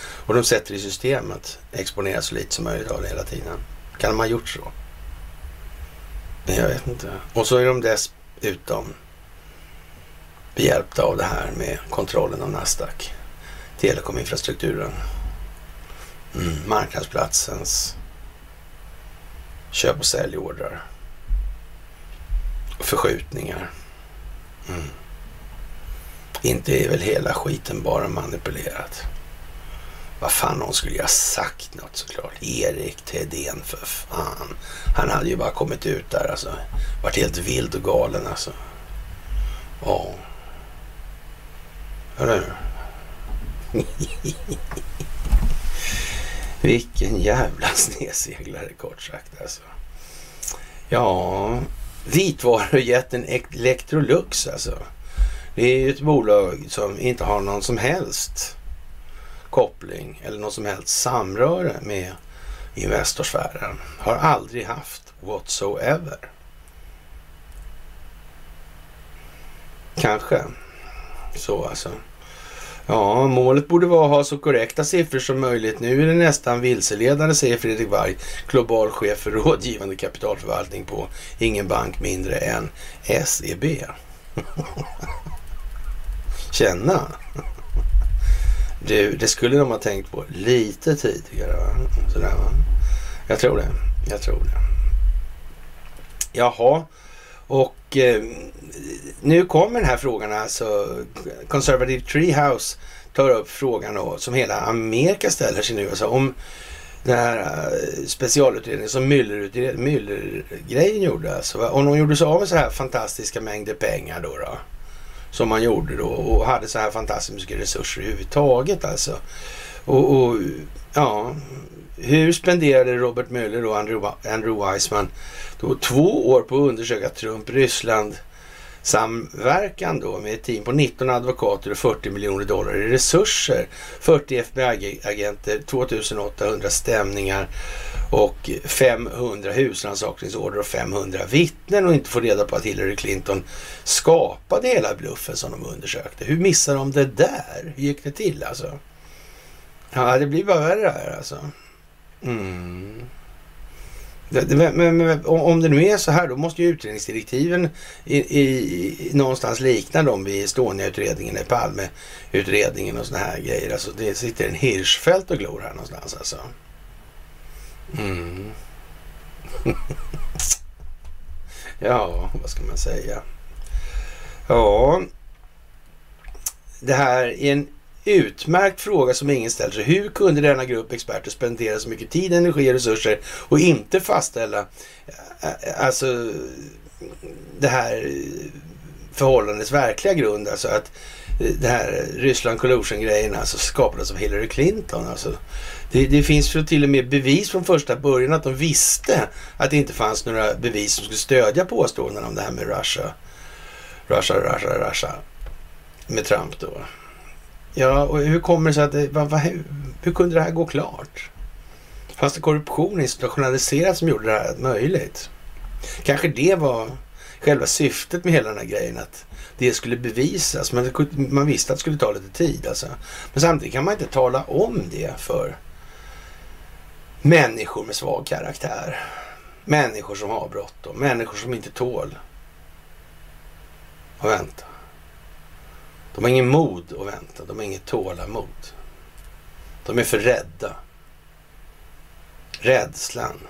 Och de sätter i systemet exponera så lite som möjligt av det hela tiden. Kan de ha gjort så? Jag vet inte. Och så är de dessutom behjälpta av det här med kontrollen av Nasdaq. Telekominfrastrukturen. Mm, marknadsplatsens köp och säljordrar. Förskjutningar. Mm. Inte är väl hela skiten bara manipulerat. Vad fan hon skulle ju ha sagt något såklart. Erik Thedéen för fan. Han hade ju bara kommit ut där alltså. Vart helt vild och galen alltså. Ja. Hörru. Vilken jävla snedseglare kort sagt alltså. Ja, vitvarujätten Electrolux alltså. Det är ju ett bolag som inte har någon som helst koppling eller något som helst samröre med Investorsfären. Har aldrig haft whatsoever. Kanske så alltså. Ja, målet borde vara att ha så korrekta siffror som möjligt. Nu är det nästan vilseledande, säger Fredrik Warg, global chef för rådgivande kapitalförvaltning på ingen bank mindre än SEB. Känna. Du, det skulle de ha tänkt på lite tidigare. Va? Sådär, va? Jag tror det. Jag tror det. Jaha, och eh, nu kommer den här frågan alltså. Conservative Treehouse tar upp frågan då, som hela Amerika ställer sig nu. Alltså om den här eh, specialutredningen som Müller-grejen Müller gjorde. Alltså, om de gjorde sig av med så här fantastiska mängder pengar då. då som man gjorde då och hade så här fantastiska resurser överhuvudtaget alltså. Och, och ja, hur spenderade Robert Mueller och Andrew, Andrew Weissman då två år på att undersöka Trump-Ryssland samverkan då med ett team på 19 advokater och 40 miljoner dollar i resurser. 40 FBI-agenter, 2800 stämningar och 500 husrannsakningsorder och 500 vittnen och inte få reda på att Hillary Clinton skapade hela bluffen som de undersökte. Hur missade de det där? Hur gick det till alltså? Ja, det blir bara värre här alltså. Mm. Men, men, men, om det nu är så här, då måste ju utredningsdirektiven i, i, någonstans likna dem vid Estonia-utredningen, Palme-utredningen och såna här grejer. Alltså det sitter en Hirschfeldt och glor här någonstans alltså. Mm. ja, vad ska man säga? Ja, det här är en utmärkt fråga som ingen ställer sig. Hur kunde denna grupp experter spendera så mycket tid, energi och resurser och inte fastställa eh, alltså det här förhållandets verkliga grund? Alltså att eh, det här Ryssland collusion-grejen alltså skapades av Hillary Clinton. Alltså det, det finns till och med bevis från första början att de visste att det inte fanns några bevis som skulle stödja påståendena om det här med Russia. Russia, Russia, Russia. Med Trump då. Ja, och hur kommer det sig att Va, va, hur kunde det här gå klart? Fanns det korruption institutionaliserat som gjorde det här möjligt? Kanske det var själva syftet med hela den här grejen, att det skulle bevisas. Men man visste att det skulle ta lite tid alltså. Men samtidigt kan man inte tala om det för människor med svag karaktär. Människor som har bråttom, människor som inte tål att vänta. De har ingen mod att vänta. De har inget tålamod. De är för rädda. Rädslan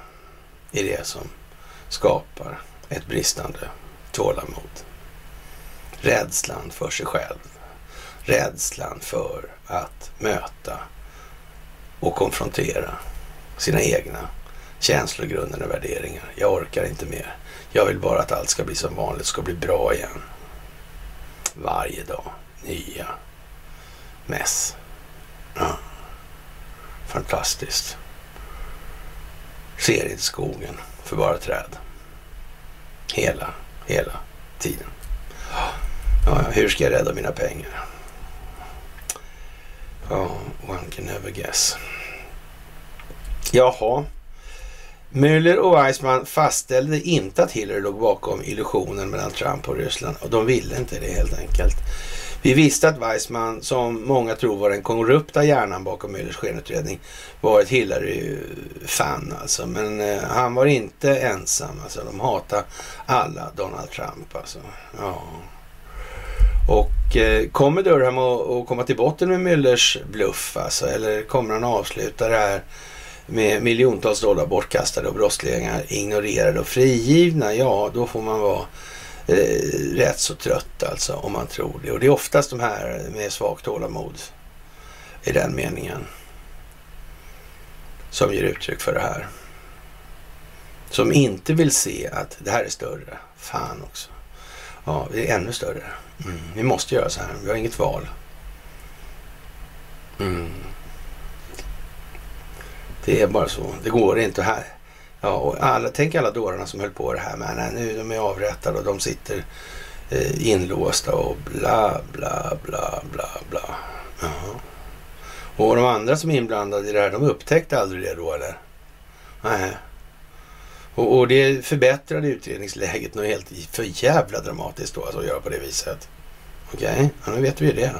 är det som skapar ett bristande tålamod. Rädslan för sig själv. Rädslan för att möta och konfrontera sina egna känslogrundande värderingar. Jag orkar inte mer. Jag vill bara att allt ska bli som vanligt, ska bli bra igen. Varje dag nya mess. Ja. Fantastiskt. Ser inte skogen för bara träd. Hela, hela tiden. Ja, hur ska jag rädda mina pengar? Ja, one can never guess. Jaha. Müller och Weissman fastställde inte att Hillary låg bakom illusionen mellan Trump och Ryssland och de ville inte det helt enkelt. Vi visste att Weissman, som många tror var den korrupta hjärnan bakom Müllers skenutredning, var ett Hillary-fan alltså. Men eh, han var inte ensam. Alltså. De hatade alla Donald Trump alltså. Ja. Och eh, kommer Durham att komma till botten med Müllers bluff alltså? Eller kommer han avsluta det här med miljontals dollar bortkastade och brottslingar ignorerade och frigivna? Ja, då får man vara eh, rätt så trött alltså om man tror det. Och det är oftast de här med svagt tålamod i den meningen som ger uttryck för det här. Som inte vill se att det här är större. Fan också. Ja, det är ännu större. Mm. Vi måste göra så här. Vi har inget val. Mm. Det är bara så. Det går inte här. Ja, och alla, tänk alla dårarna som höll på det här med nej, nu de är avrättade och de sitter eh, inlåsta och bla bla bla bla bla. Jaha. Och de andra som är inblandade i det här, de upptäckte aldrig det då eller? Nej. Och, och det förbättrade utredningsläget något helt för jävla dramatiskt då, alltså att göra på det viset. Okej, okay. ja, nu vet vi det.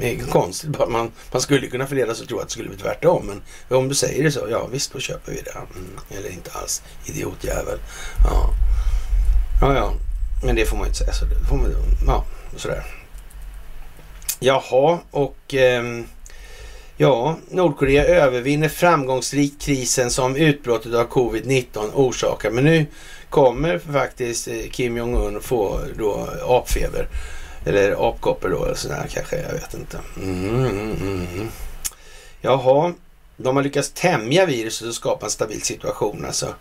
Det är konstigt. Man, man skulle kunna förledas att tro att det skulle bli tvärtom. Men om du säger det så, ja visst då köper vi det. Mm, eller inte alls. Idiotjävel. Ja. ja, ja. Men det får man ju inte säga. Så det får man, ja, sådär. Jaha, och eh, ja, Nordkorea övervinner framgångsrikt krisen som utbrottet av covid-19 orsakar. Men nu kommer faktiskt eh, Kim Jong-Un få då apfeber. Eller apkoppor då, eller sådär kanske, jag vet inte. Mm, mm, mm, mm. Jaha, de har lyckats tämja viruset och skapa en stabil situation alltså.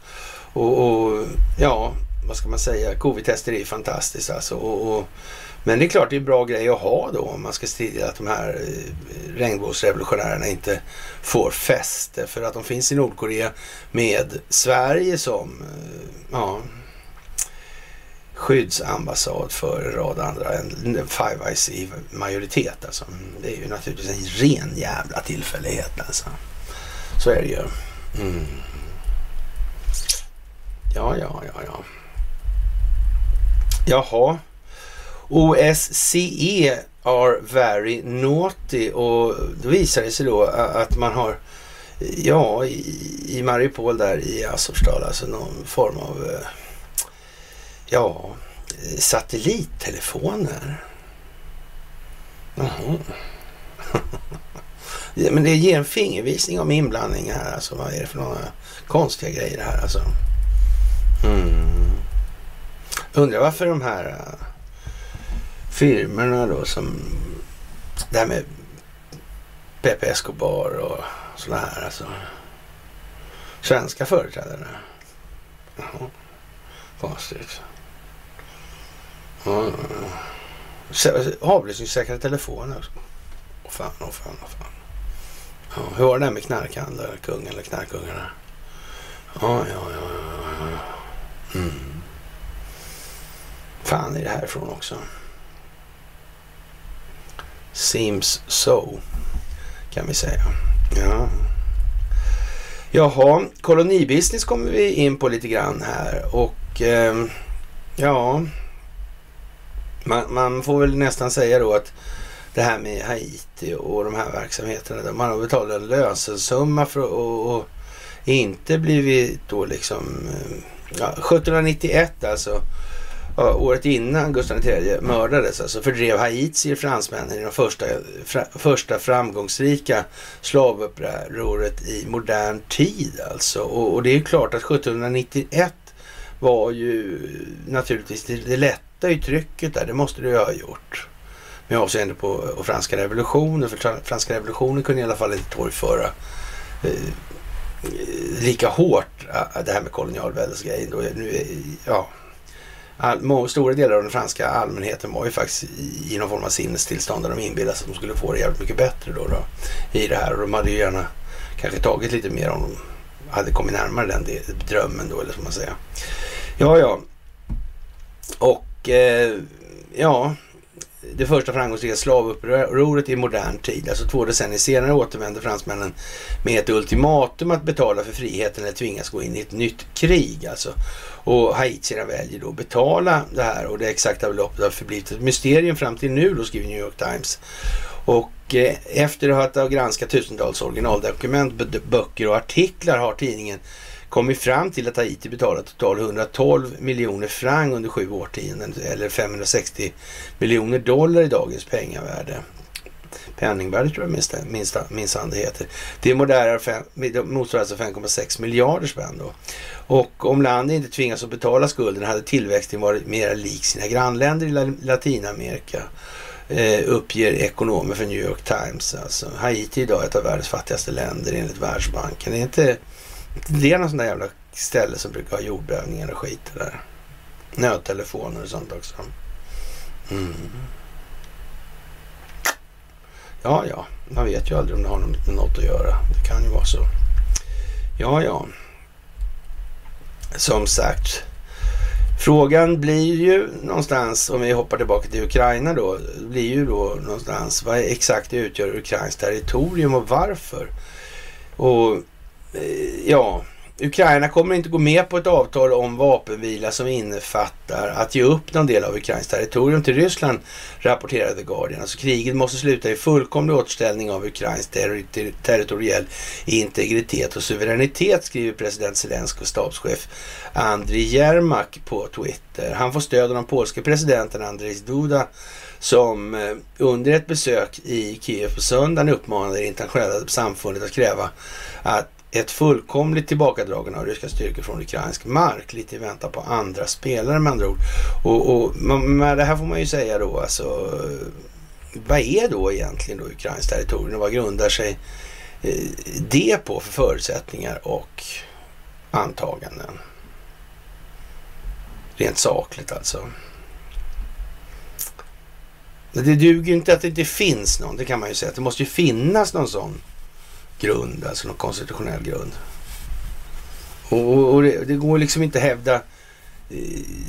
Och, och ja, vad ska man säga, covid-tester är ju fantastiskt alltså. Och, och, men det är klart det är en bra grej att ha då om man ska strida att de här eh, regnbågsrevolutionärerna inte får fäste. För att de finns i Nordkorea med Sverige som eh, ja, skyddsambassad för en rad andra, en Five Eyes i majoritet alltså. Det är ju naturligtvis en ren jävla tillfällighet alltså. Så är det ju. Mm. Ja, ja, ja, ja. Jaha. OSCE are very naughty och då visar det sig då att man har Ja, i, i Mariupol där i Azovstal, alltså någon form av eh, ja, satellittelefoner. Jaha. men det ger en fingervisning om inblandning här. Alltså, vad är det för några konstiga grejer här alltså? Mm. Undrar varför de här uh, firmorna då som det här med Pepe Escobar och sådana här alltså. Svenska företrädare. Jaha. Konstigt. Avlyssningssäkra telefoner också. Åh fan, åh fan, åh fan. Ja, hur var det där med knarkhandlare, kungen eller knarkungarna? Ja, ja, ja, ja, ja. Mm. Fan är det härifrån också. Seems so, kan vi säga. Ja. Jaha, kolonibusiness kommer vi in på lite grann här och eh, ja, man, man, får väl nästan säga då att det här med Haiti och de här verksamheterna, där man har betalat en lösensumma för att och, och inte blivit då liksom, eh, ja, 1791 alltså, ja, året innan Gustav III mördades, alltså fördrev haitier fransmännen i de första, fra, första framgångsrika slavupproret i modern tid alltså. Och, och, det är klart att 1791 var ju naturligtvis, det, det lätta i trycket där, det måste det ju ha gjort. Med avseende på och franska revolutionen, för franska revolutionen kunde i alla fall inte torgföra eh, lika hårt eh, det här med kolonialväldesgrejen. Eh, ja, all, stora delar av den franska allmänheten var ju faktiskt i, i någon form av sinnestillstånd där de inbillade sig att de skulle få det jävligt mycket bättre då, då i det här. Och de hade ju gärna kanske tagit lite mer om de hade kommit närmare den drömmen då, eller som man säger. Ja, ja. Och eh, ja, det första framgångsrika slavupproret i modern tid. Alltså två decennier senare återvände fransmännen med ett ultimatum att betala för friheten eller tvingas gå in i ett nytt krig. Alltså. Och haitierna väljer då att betala det här och det exakta beloppet har förblivit ett mysterium fram till nu, då skriver New York Times. Och eh, efter att ha granskat tusentals originaldokument, böcker och artiklar har tidningen kommit fram till att Haiti betalat totalt 112 miljoner franc under sju årtionden eller 560 miljoner dollar i dagens pengavärde. Penningvärde tror jag minst, minsann det heter. Det motsvarar alltså 5,6 miljarder spänn då. Och om landet inte tvingas att betala skulden hade tillväxten varit mer lik sina grannländer i Latinamerika eh, uppger ekonomer för New York Times. Alltså, Haiti är idag ett av världens fattigaste länder enligt Världsbanken. Det är inte det är någon sån där jävla ställe som brukar ha jordbävningar och skit där. Nödtelefoner och sånt också. Mm. Ja, ja, man vet ju aldrig om det har med något att göra. Det kan ju vara så. Ja, ja. Som sagt. Frågan blir ju någonstans, om vi hoppar tillbaka till Ukraina då, blir ju då någonstans vad exakt utgör Ukrains territorium och varför? Och Eh, ja, Ukraina kommer inte gå med på ett avtal om vapenvila som innefattar att ge upp någon del av Ukrains territorium till Ryssland, rapporterade The Guardian. Alltså kriget måste sluta i fullkomlig återställning av Ukrains ter ter territoriell integritet och suveränitet, skriver president Zelenskyj och stabschef Andriy Jermak på Twitter. Han får stöd av den polske presidenten Andrzej Duda som eh, under ett besök i Kiev på söndagen uppmanade det internationella samfundet att kräva att ett fullkomligt tillbakadragande av ryska styrkor från ukrainsk mark. Lite i väntan på andra spelare med andra ord. Och, och med det här får man ju säga då alltså. Vad är då egentligen då Ukrains territorium och vad grundar sig eh, det på för förutsättningar och antaganden? Rent sakligt alltså. Det duger inte att det inte finns någon, det kan man ju säga. Det måste ju finnas någon sån grund, alltså någon konstitutionell grund. Och, och det, det, går liksom inte att hävda eh,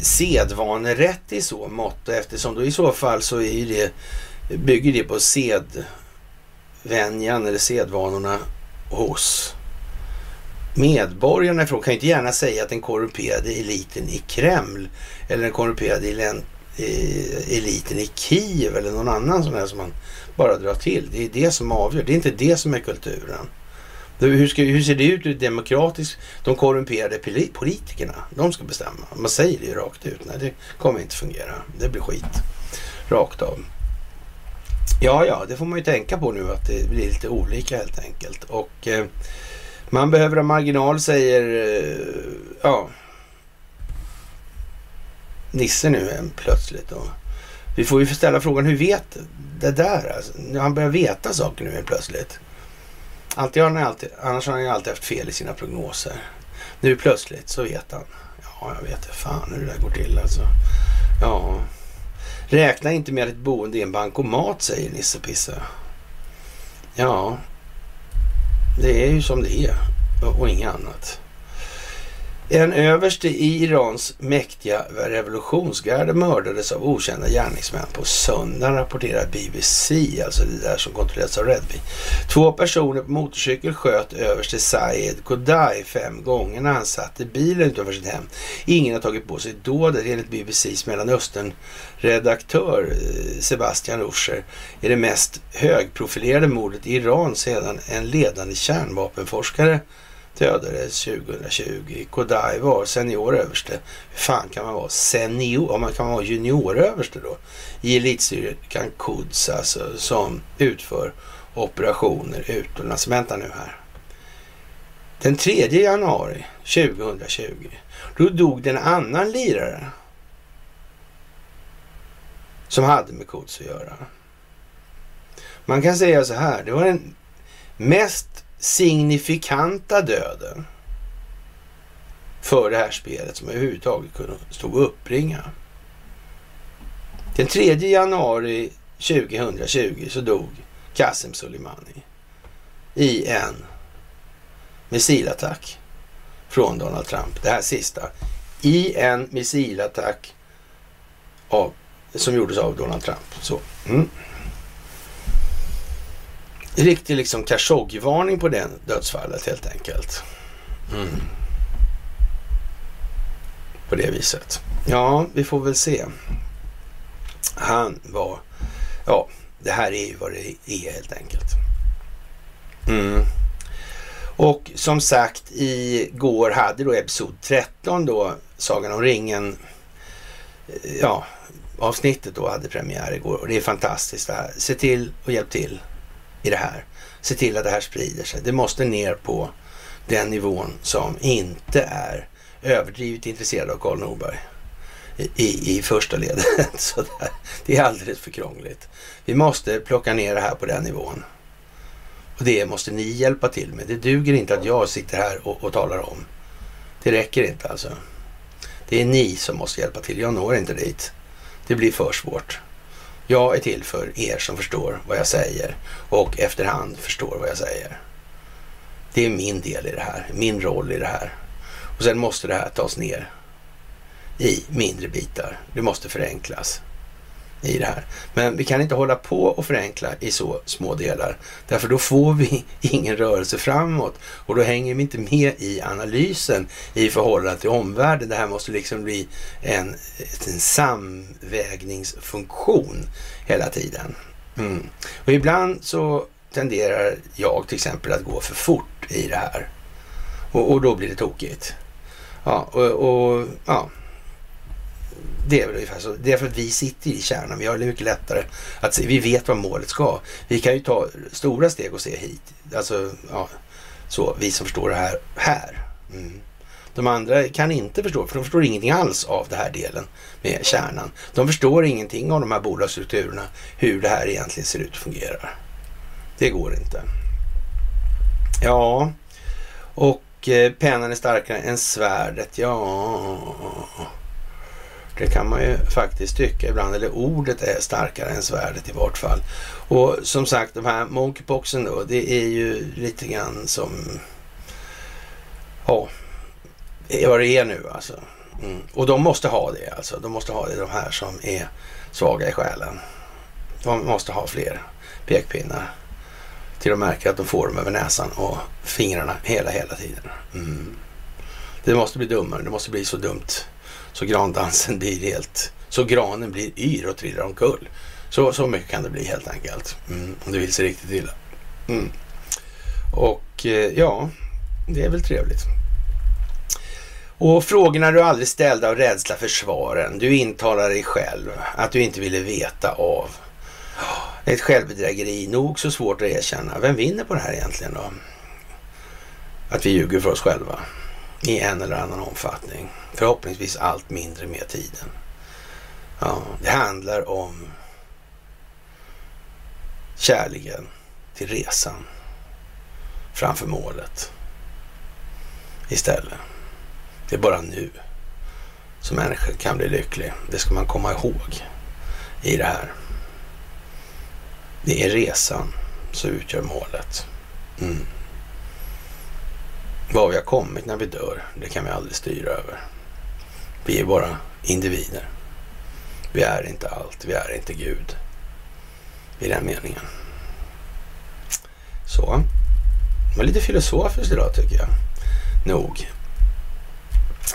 sedvanerätt i så mått eftersom då i så fall så är det, bygger det på sedvänjan eller sedvanorna hos medborgarna ifrån. Kan ju inte gärna säga att den korrumperade eliten i Kreml eller den korrumperade eh, eliten i Kiev eller någon annan sån här som man bara dra till. Det är det som avgör. Det är inte det som är kulturen. Hur, ska, hur ser det ut ur demokratiskt? De korrumperade politikerna, de ska bestämma. Man säger det ju rakt ut. Nej, det kommer inte fungera. Det blir skit. Rakt av. Ja, ja, det får man ju tänka på nu att det blir lite olika helt enkelt. Och eh, man behöver ha marginal säger, eh, ja, Nisse nu eh, plötsligt. Och vi får ju ställa frågan, hur vet det där? Alltså, han börjar veta saker nu plötsligt. Alltid har han alltid, annars har han ju alltid haft fel i sina prognoser. Nu plötsligt så vet han. Ja, jag vet fan hur det där går till alltså. Ja. Räkna inte med att ett boende är en bankomat, säger Nisse Pisse. Ja, det är ju som det är och inget annat. En överste i Irans mäktiga revolutionsgarde mördades av okända gärningsmän på söndagen, rapporterar BBC, alltså det där som kontrolleras av Redby. Två personer på motorcykel sköt överste Said Kodai fem gånger när han satt i bilen utanför sitt hem. Ingen har tagit på sig dådet. Enligt BBCs Mellanöstern-redaktör eh, Sebastian Ruscher är det mest högprofilerade mordet i Iran sedan en ledande kärnvapenforskare dödades 2020. Kodai var senioröverste. Hur fan kan man vara senior? Om man kan vara junioröverste då? I elitstyrkan Quds alltså som utför operationer utomlands. Vänta nu här. Den 3 januari 2020 då dog det en annan lirare som hade med Quds att göra. Man kan säga så här. Det var den mest signifikanta döden för det här spelet som överhuvudtaget kunde stå och uppringa. Den 3 januari 2020 så dog Qasem Soleimani i en missilattack från Donald Trump. Det här sista. I en missilattack av, som gjordes av Donald Trump. Så. Mm riktig liksom Khashoggi-varning på det dödsfallet helt enkelt. Mm. På det viset. Ja, vi får väl se. Han var... Ja, det här är ju vad det är helt enkelt. Mm. Och som sagt, igår hade då episod 13 då, Sagan om ringen, ja, avsnittet då hade premiär igår och det är fantastiskt det här. Se till och hjälp till i det här. Se till att det här sprider sig. Det måste ner på den nivån som inte är överdrivet intresserad av Karl Norberg i, i första ledet. Så där. Det är alldeles för krångligt. Vi måste plocka ner det här på den nivån. Och det måste ni hjälpa till med. Det duger inte att jag sitter här och, och talar om. Det räcker inte alltså. Det är ni som måste hjälpa till. Jag når inte dit. Det blir för svårt. Jag är till för er som förstår vad jag säger och efterhand förstår vad jag säger. Det är min del i det här, min roll i det här. Och sen måste det här tas ner i mindre bitar. Det måste förenklas i det här. Men vi kan inte hålla på och förenkla i så små delar. Därför då får vi ingen rörelse framåt och då hänger vi inte med i analysen i förhållande till omvärlden. Det här måste liksom bli en, en samvägningsfunktion hela tiden. Mm. Och ibland så tenderar jag till exempel att gå för fort i det här. Och, och då blir det tokigt. Ja, och, och ja, det är väl ungefär så. Det är för att vi sitter i kärnan. Vi har det mycket lättare att se. Vi vet vad målet ska. Vi kan ju ta stora steg och se hit. Alltså, ja, så vi som förstår det här. här. Mm. De andra kan inte förstå, för de förstår ingenting alls av den här delen med kärnan. De förstår ingenting av de här bolagsstrukturerna, hur det här egentligen ser ut och fungerar. Det går inte. Ja, och eh, pennan är starkare än svärdet. Ja, det kan man ju faktiskt tycka ibland. Eller ordet är starkare än svärdet i vart fall. Och som sagt, de här monkeypoxen då, det är ju lite grann som... Ja, vad det är nu alltså. Mm. Och de måste ha det alltså. De måste ha det, de här som är svaga i själen. De måste ha fler pekpinnar. Till de märker att de får dem över näsan och fingrarna hela, hela tiden. Mm. Det måste bli dummare. Det måste bli så dumt så grandansen blir helt... Så granen blir yr och trillar omkull. Så, så mycket kan det bli helt enkelt. Mm, om det vill sig riktigt illa. Mm. Och eh, ja, det är väl trevligt. Och frågorna du aldrig ställde av rädsla för svaren. Du intalar dig själv att du inte ville veta av. Ett självbedrägeri nog så svårt att erkänna. Vem vinner på det här egentligen då? Att vi ljuger för oss själva i en eller annan omfattning. Förhoppningsvis allt mindre med tiden. Ja, det handlar om kärleken till resan framför målet istället. Det är bara nu som människan kan bli lycklig. Det ska man komma ihåg i det här. Det är resan som utgör målet. Mm. Var vi har kommit när vi dör, det kan vi aldrig styra över. Vi är bara individer. Vi är inte allt, vi är inte Gud. I den meningen. Så. Det var lite filosofiskt idag tycker jag. Nog.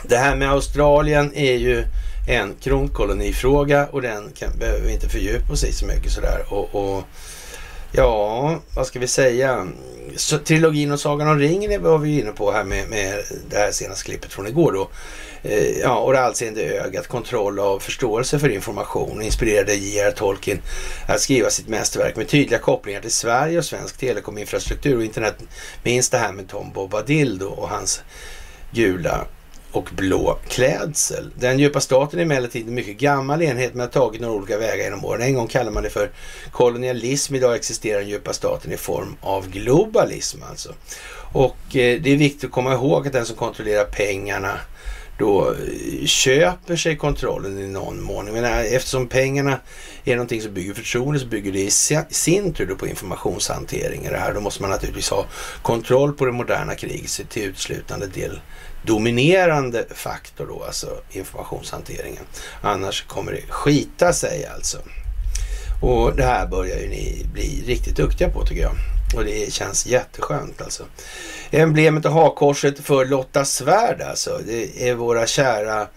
Det här med Australien är ju en kronkolonifråga och den kan, behöver vi inte fördjupa oss i så mycket sådär. Och, och ja, vad ska vi säga? Så, trilogin och Sagan om ringen var vi inne på här med, med det här senaste klippet från igår då. Eh, ja, och det allseende ögat, kontroll av förståelse för information inspirerade J.R. Tolkien att skriva sitt mästerverk med tydliga kopplingar till Sverige och svensk telekominfrastruktur och internet. Minns det här med Tom Bobadil då och hans gula och blå klädsel. Den djupa staten är emellertid en mycket gammal enhet men har tagit några olika vägar genom åren. En gång kallade man det för kolonialism. Idag existerar den djupa staten i form av globalism alltså. Och eh, det är viktigt att komma ihåg att den som kontrollerar pengarna då eh, köper sig kontrollen i någon mån. Men eftersom pengarna är någonting som bygger förtroende så bygger det i sin tur på informationshantering. Det här. Då måste man naturligtvis ha kontroll på det moderna kriget till uteslutande del dominerande faktor då, alltså informationshanteringen. Annars kommer det skita sig alltså. Och det här börjar ju ni bli riktigt duktiga på tycker jag. Och det känns jätteskönt alltså. Emblemet och hakkorset för Lotta Svärd alltså. Det är våra kära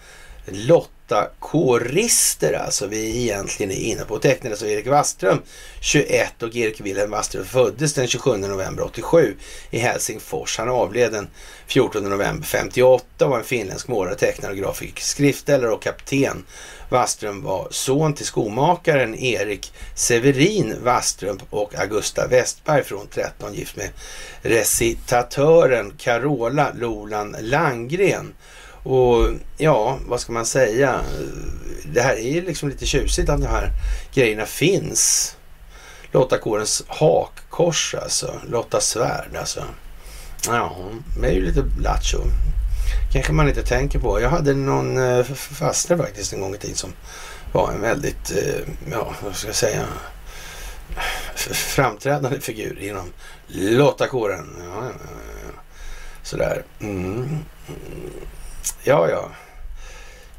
Lotta åtta kårister alltså vi egentligen är inne på. Tecknades av alltså Erik Waström 21 och Erik Wilhelm Waström föddes den 27 november 87 i Helsingfors. Han avled den 14 november 58 och var en finländsk målare, tecknare och grafisk skriftställare och kapten. Waström var son till skomakaren Erik Severin Waström och Augusta Westberg från 13 gift med recitatören Carola Lolan Langgren. Och ja, vad ska man säga? Det här är ju liksom lite tjusigt att de här grejerna finns. Lottakårens hakkors alltså. Lotta svärd alltså. Ja, det är ju lite lattjo. Kanske man inte tänker på. Jag hade någon eh, faster faktiskt en gång i tiden som var en väldigt, eh, ja vad ska jag säga, framträdande figur inom lottakåren. Ja, ja, ja. Sådär. Mm. Ja, ja.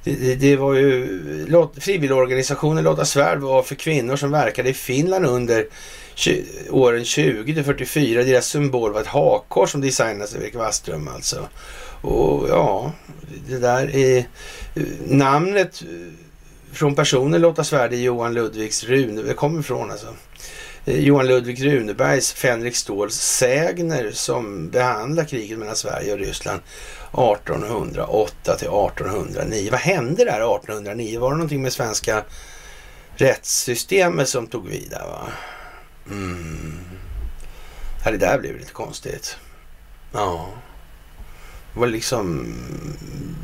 Det, det, det, var ju frivilligorganisationen Lotta Svärd var för kvinnor som verkade i Finland under åren 20 till 44. Deras symbol var ett hakkors som designades av Erik Waström alltså. Och ja, det där är namnet från personen Lotta Svärd är Johan Ludvigs Rune. Det kommer ifrån alltså. Eh, Johan Ludvig Runebergs Fänrik Ståls sägner som behandlar kriget mellan Sverige och Ryssland 1808 till 1809. Vad hände där 1809? Var det någonting med svenska rättssystemet som tog vid där va? Mm. Ja, det där blev lite konstigt. Ja. Det var liksom,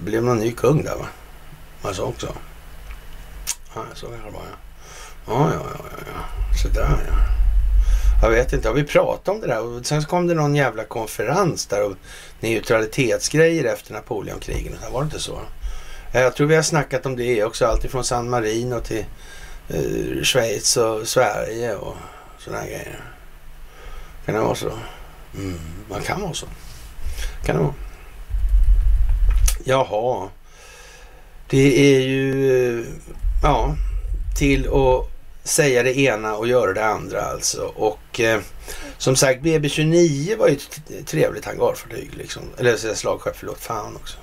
blev någon ny kung där va? Man sa också. Ja, så kan det var ja. Ja, ja, ja, ja. Sådär ja. Jag vet inte, har vi pratat om det där? Och sen kom det någon jävla konferens där och neutralitetsgrejer efter Napoleonkrigen. Var det inte så? Jag tror vi har snackat om det också, alltifrån San Marino till eh, Schweiz och Sverige och sådana grejer. Kan det vara så? Mm, man kan vara så. Kan det vara. Jaha. Det är ju, eh, ja, till att säga det ena och göra det andra alltså. Och eh, som sagt, BB29 var ju ett trevligt hangarfartyg liksom. Eller slagskepp, förlåt, fan också.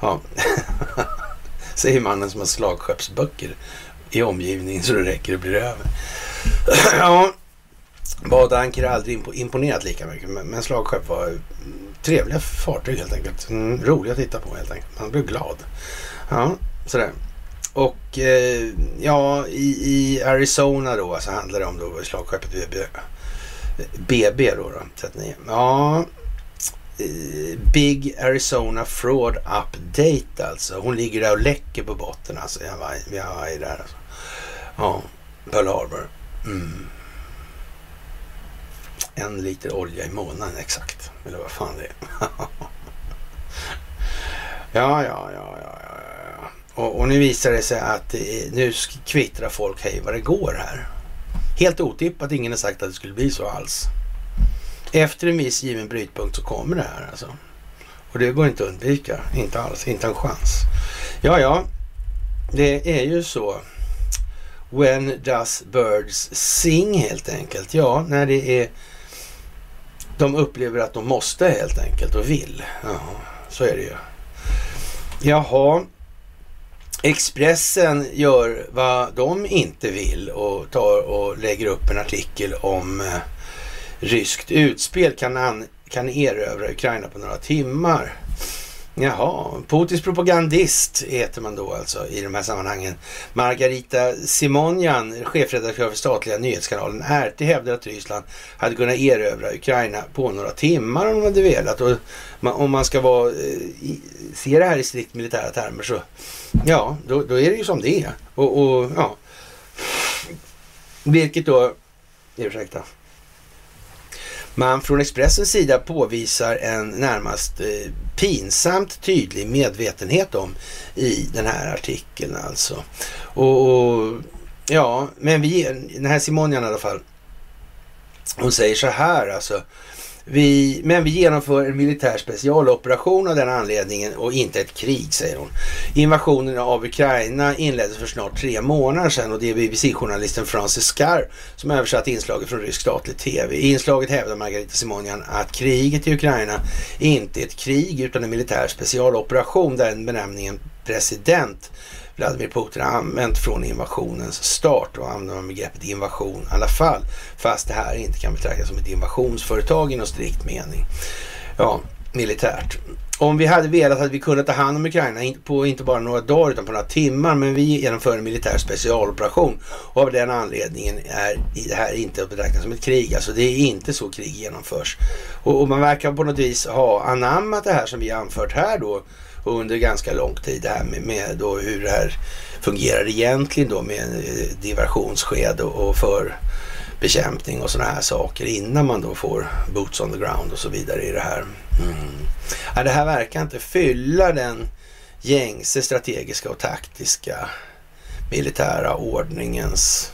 Ja. Säger mannen som har slagskeppsböcker i omgivningen så det räcker och blir över. ja, Badanker har aldrig imponerat lika mycket, men slagskepp var trevliga fartyg helt enkelt. Mm, roliga att titta på helt enkelt. Man blir glad. Ja, sådär. Och eh, ja, i, i, Arizona då så handlar det om då slagskeppet BB, BB då, då 39. Ja, eh, Big Arizona Fraud Update alltså. Hon ligger där och läcker på botten alltså. Jag var, jag var där alltså. Ja, Pearl Harbor. Mm. En liter olja i månaden exakt. Eller vad fan det är. ja, ja, ja, ja, ja. Och, och nu visar det sig att eh, nu kvittrar folk hej vad det går här. Helt otippat, ingen har sagt att det skulle bli så alls. Efter en viss given brytpunkt så kommer det här alltså. Och det går inte att undvika, inte alls, inte en chans. Ja, ja, det är ju så. When does birds sing helt enkelt? Ja, när det är de upplever att de måste helt enkelt och vill. Ja, så är det ju. Jaha. Expressen gör vad de inte vill och tar och lägger upp en artikel om eh, ryskt utspel kan, an, kan erövra Ukraina på några timmar. Jaha, Putins propagandist heter man då alltså i de här sammanhangen. Margarita Simonjan, chefredaktör för statliga nyhetskanalen RT, hävdar att Ryssland hade kunnat erövra Ukraina på några timmar om de hade velat. Och om man ska vara, eh, se det här i strikt militära termer så, ja, då, då är det ju som det är. Och, och ja, vilket då, ursäkta, man från Expressens sida påvisar en närmast eh, pinsamt tydlig medvetenhet om i den här artikeln alltså. Och, och ja, men vi, den här Simonian i alla fall, hon säger så här alltså. Vi, men vi genomför en militär specialoperation av den anledningen och inte ett krig, säger hon. Invasionen av Ukraina inleddes för snart tre månader sedan och det är BBC-journalisten Francis Scar som översatt inslaget från rysk statlig tv. I inslaget hävdar Margarita Simonian att kriget i Ukraina inte är ett krig utan en militär specialoperation där benämningen president Vladimir Putin har använt från invasionens start och använder man begreppet invasion i alla fall. Fast det här inte kan betraktas som ett invasionsföretag i någon strikt mening. Ja, militärt. Om vi hade velat hade vi kunnat ta hand om Ukraina på inte bara några dagar utan på några timmar. Men vi genomför en militär specialoperation och av den anledningen är det här inte att betrakta som ett krig. Alltså det är inte så krig genomförs. Och, och man verkar på något vis ha anammat det här som vi har anfört här då under ganska lång tid det här med, med då hur det här fungerar egentligen då med eh, diversionssked och, och för bekämpning och sådana här saker innan man då får boots on the ground och så vidare i det här. Mm. Ja, det här verkar inte fylla den gängse strategiska och taktiska militära ordningens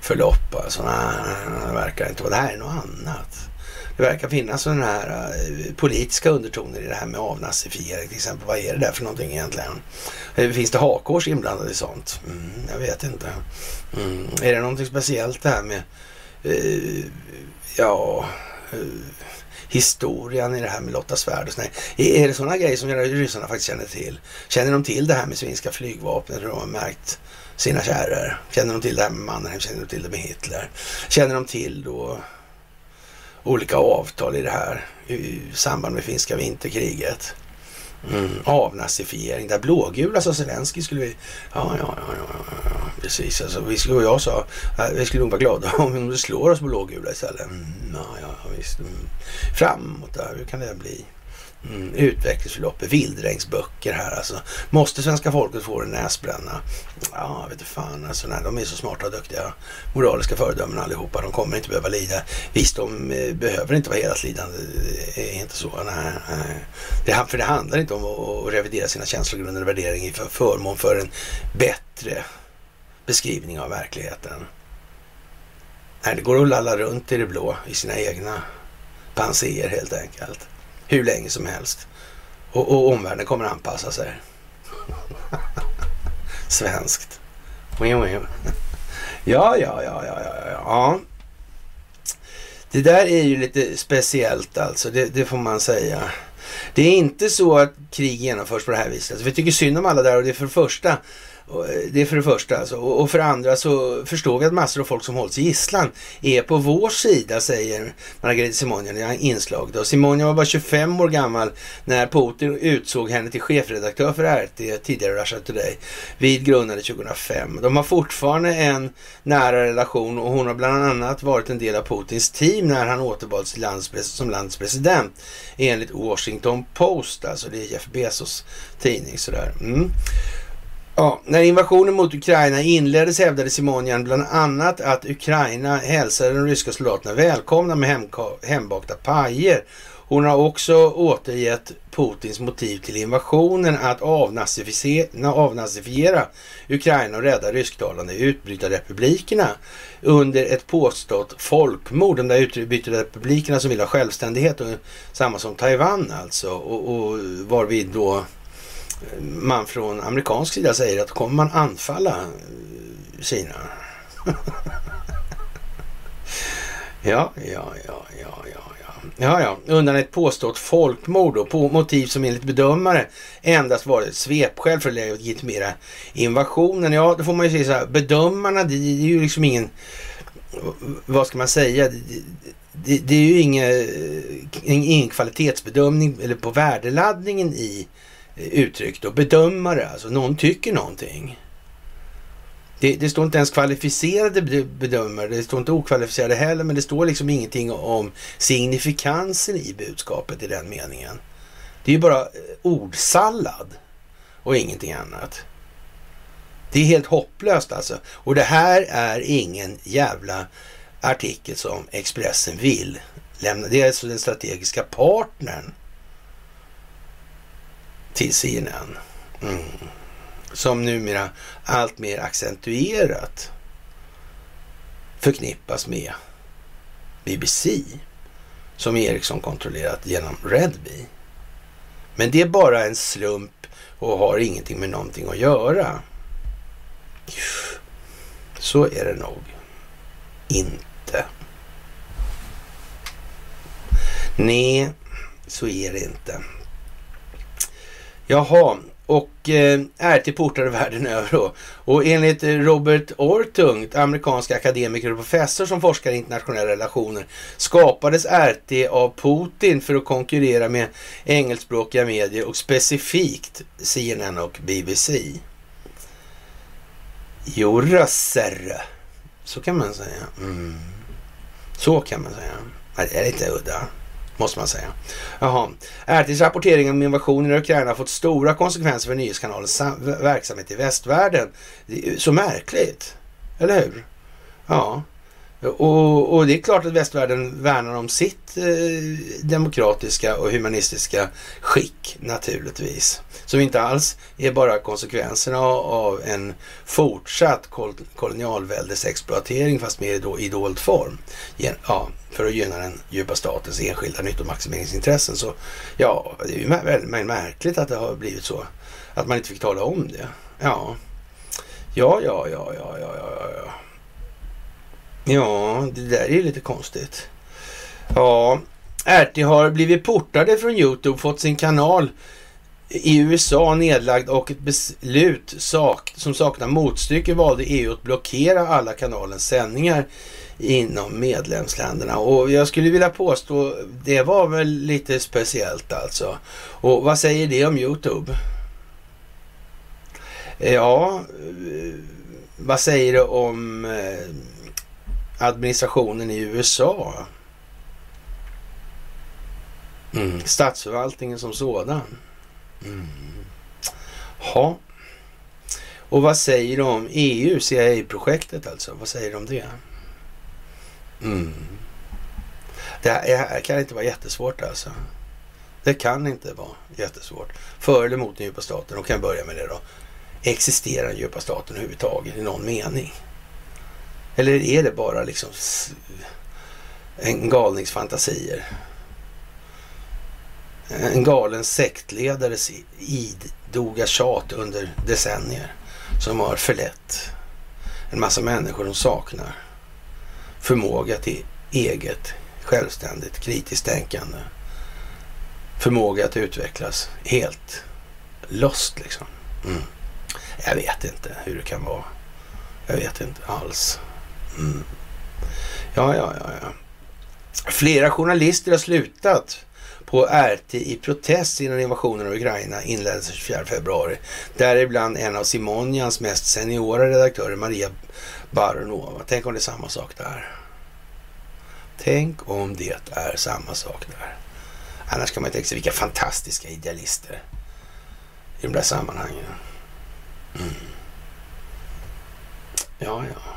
förlopp. Alltså, nej, det verkar inte vara. Det här är något annat. Det verkar finnas sådana här eh, politiska undertoner i det här med avnazifiering till exempel. Vad är det där för någonting egentligen? Eh, finns det hakors inblandade i sånt? Mm, jag vet inte. Mm. Är det någonting speciellt det här med uh, ja, historien i det här med Lotta Svärd och sådär. Är det sådana grejer som ryssarna faktiskt känner till? Känner de till det här med svenska flygvapnet hur de har märkt sina kärror? Känner de till det här med Mannerheim? Känner de till det med Hitler? Känner de till då olika avtal i det här i samband med finska vinterkriget. Mm, avnazifiering, där blågula sa Zelensky skulle vi... Ja, ja, ja, ja, ja precis. Alltså, vi skulle, och jag sa vi skulle nog vara glada om du slår oss på blågula istället. Mm, ja, ja, visst. Mm. Framåt där, hur kan det bli? Mm, utvecklingsförloppet, vildrängsböcker här alltså. Måste svenska folket få en näsbränna? Ja, vet du fan alltså. Nej, de är så smarta och duktiga. Moraliska föredömen allihopa. De kommer inte behöva lida. Visst, de eh, behöver inte vara helhetslidande. Det är inte så. Nej, nej. Det, för det handlar inte om att revidera sina känslogrunder och värderingar för förmån för en bättre beskrivning av verkligheten. Nej, det går att lalla runt i det blå i sina egna panser helt enkelt hur länge som helst. Och, och omvärlden kommer anpassa sig. Svenskt. Ja, ja, ja, ja, ja, ja. Det där är ju lite speciellt alltså, det, det, får man säga. Det är inte så att krig genomförs på det här viset. Alltså, vi tycker synd om alla där och det är för det första Eh, det är för det första. Alltså. Och för det andra så förstår vi att massor av folk som hålls i gisslan är på vår sida, säger Margareta Simonian i inslaget. Då. Simonian var bara 25 år gammal när Putin utsåg henne till chefredaktör för RT, tidigare Russia Today, vid grundande 2005. De har fortfarande en nära relation och hon har bland annat varit en del av Putins team när han återvalts till lands, som landets president enligt Washington Post, alltså det är Jeff Bezos tidning sådär. Mm. Ja, när invasionen mot Ukraina inleddes hävdade Simonian bland annat att Ukraina hälsade de ryska soldaterna välkomna med hembakta pajer. Hon har också återgett Putins motiv till invasionen att avnazifiera, avnazifiera Ukraina och rädda rysktalande utbrytarrepublikerna under ett påstått folkmord. De där utbrytarrepublikerna som vill ha självständighet, och samma som Taiwan alltså, och, och varvid då man från amerikansk sida säger att kommer man anfalla Kina? ja, ja, ja, ja, ja. Ja, ja, undan ett påstått folkmord och på motiv som enligt bedömare endast varit ett svepskäl för att legitimera invasionen. Ja, då får man ju säga så här, bedömarna, det, det är ju liksom ingen, vad ska man säga, det, det, det är ju ingen, ingen kvalitetsbedömning eller på värdeladdningen i uttryck då, bedömare, alltså någon tycker någonting. Det, det, står inte ens kvalificerade bedömare, det står inte okvalificerade heller, men det står liksom ingenting om signifikansen i budskapet i den meningen. Det är ju bara eh, ordsallad och ingenting annat. Det är helt hopplöst alltså. Och det här är ingen jävla artikel som Expressen vill lämna. Det är alltså den strategiska partnern till CNN. Mm. Som numera allt mer accentuerat förknippas med BBC som Ericsson kontrollerat genom Redby. Men det är bara en slump och har ingenting med någonting att göra. Så är det nog inte. Nej, så är det inte. Jaha, och eh, är till portade världen över då. Och enligt eh, Robert Ortung, amerikansk akademiker och professor som forskar i internationella relationer, skapades RT av Putin för att konkurrera med engelskspråkiga medier och specifikt CNN och BBC. Jo, rösser. Så kan man säga. Mm. Så kan man säga. Det är lite udda måste man säga. Jaha. RTs rapportering om invasionen i Ukraina har fått stora konsekvenser för nyhetskanalens verksamhet i västvärlden. Så märkligt, eller hur? Ja. Och, och, det är klart att västvärlden värnar om sitt eh, demokratiska och humanistiska skick naturligtvis. Som inte alls är bara konsekvenserna av en fortsatt kol kolonialväldesexploatering fast mer i dold form. Ja, för att gynna den djupa statens enskilda nyttomaximeringsintressen. Så ja, det är ju väldigt märkligt att det har blivit så. Att man inte fick tala om det. Ja, ja, ja, ja, ja, ja, ja. ja. Ja, det där är ju lite konstigt. Ja, RT har blivit portade från Youtube, fått sin kanal i USA nedlagd och ett beslut sak, som saknar motstycke valde EU att blockera alla kanalens sändningar inom medlemsländerna. Och jag skulle vilja påstå, det var väl lite speciellt alltså. Och vad säger det om Youtube? Ja, eh, vad säger det om eh, administrationen i USA. Mm. Statsförvaltningen som sådan. Mm. Ha. Och vad säger de om EU, CIA-projektet alltså? Vad säger de om det? Mm. Det här kan inte vara jättesvårt alltså. Det kan inte vara jättesvårt. För eller mot den djupa staten. De kan börja med det då. Existerar den djupa staten överhuvudtaget i någon mening? Eller är det bara liksom en galningsfantasier? En galen sektledares idoga tjat under decennier som har förlett en massa människor som saknar förmåga till eget självständigt kritiskt tänkande. Förmåga att utvecklas helt lost liksom. Mm. Jag vet inte hur det kan vara. Jag vet inte alls. Mm. Ja, ja, ja, ja. Flera journalister har slutat på RT i protest innan invasionen av Ukraina inleddes 24 februari. Däribland en av Simonians mest seniora redaktörer, Maria Baronova. Tänk om det är samma sak där. Tänk om det är samma sak där. Annars kan man tänka sig vilka fantastiska idealister i de där sammanhangen. Mm. Ja, ja.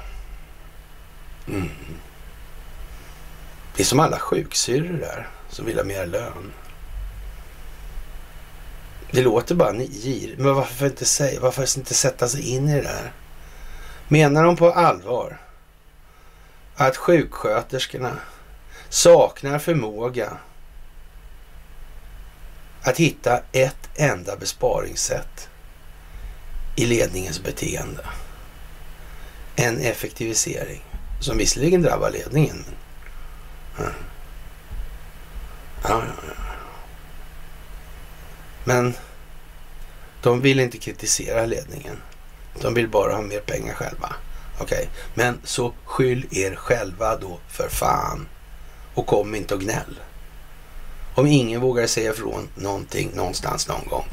Mm. Det är som alla sjuksyrror där som vill ha mer lön. Det låter bara gir. Men varför inte, säga, varför inte sätta sig in i det där? Menar de på allvar att sjuksköterskorna saknar förmåga att hitta ett enda besparingssätt i ledningens beteende? En effektivisering som visserligen drabbar ledningen. Men, ja, ja, ja. men de vill inte kritisera ledningen. De vill bara ha mer pengar själva. Okej, okay. men så skyll er själva då för fan. Och kom inte och gnäll. Om ingen vågar säga ifrån någonting någonstans någon gång,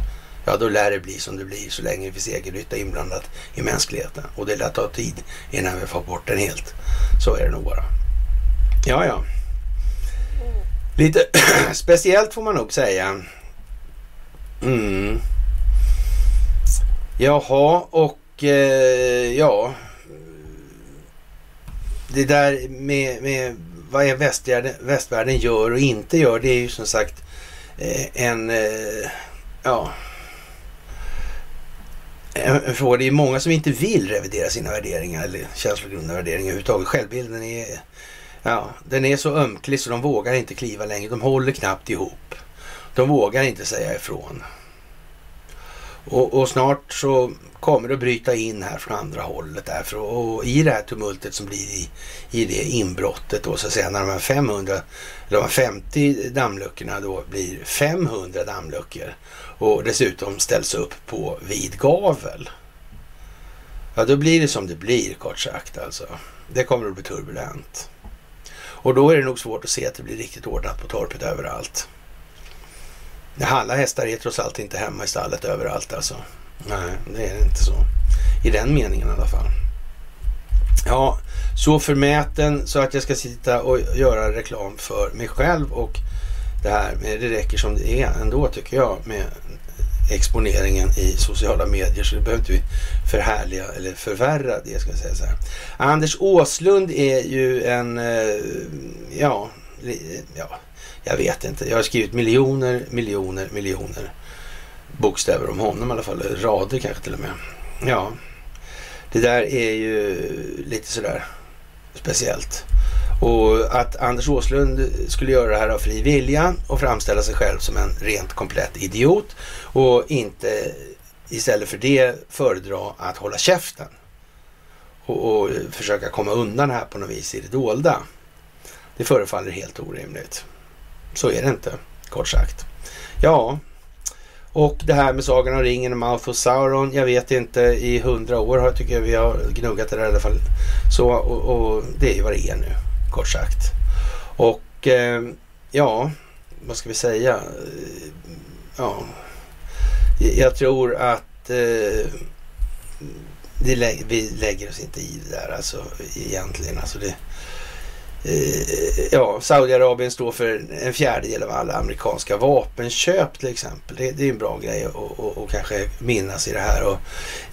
ja då lär det bli som det blir så länge det finns egennytta inblandat i mänskligheten. Och det lär ta tid innan vi får bort den helt. Så är det nog bara. Ja, ja. Lite speciellt får man nog säga. Mm. Jaha, och eh, ja. Det där med, med vad är västvärlden, västvärlden gör och inte gör. Det är ju som sagt eh, en, eh, ja. En fråga. Det är många som inte vill revidera sina värderingar eller känslogrundade värderingar överhuvudtaget. Självbilden är, ja, den är så ömklig så de vågar inte kliva längre. De håller knappt ihop. De vågar inte säga ifrån. Och, och, snart så kommer det att bryta in här från andra hållet därför och i det här tumultet som blir i, i det inbrottet då så att säga när de här 500 eller de 50 dammluckorna då blir 500 dammluckor och dessutom ställs upp på vid gavel. Ja, då blir det som det blir kort sagt alltså. Det kommer att bli turbulent. Och då är det nog svårt att se att det blir riktigt ordnat på torpet överallt. Alla hästar är trots allt inte hemma i stallet överallt alltså. Nej, det är inte så. I den meningen i alla fall. Ja, så förmäten så att jag ska sitta och göra reklam för mig själv och det här. Men det räcker som det är ändå tycker jag med exponeringen i sociala medier så det behöver inte vi förhärliga eller förvärra det ska jag säga så här. Anders Åslund är ju en, eh, ja, ja, jag vet inte. Jag har skrivit miljoner, miljoner, miljoner bokstäver om honom i alla fall. Rader kanske till och med. Ja, det där är ju lite sådär speciellt. Och att Anders Åslund skulle göra det här av fri vilja och framställa sig själv som en rent komplett idiot och inte istället för det föredra att hålla käften och, och försöka komma undan här på något vis i det dolda. Det förefaller helt orimligt. Så är det inte, kort sagt. Ja, och det här med Sagan om ringen och Mouth of Sauron. Jag vet inte, i hundra år har, tycker jag vi har gnuggat det där i alla fall. Så, och, och det är ju vad det är nu, kort sagt. Och eh, ja, vad ska vi säga? Eh, ja, jag tror att eh, det, vi lägger oss inte i det där alltså egentligen. Alltså det, Eh, Eh, ja, Saudiarabien står för en fjärdedel av alla amerikanska vapenköp till exempel. Det, det är en bra grej att kanske minnas i det här. Och,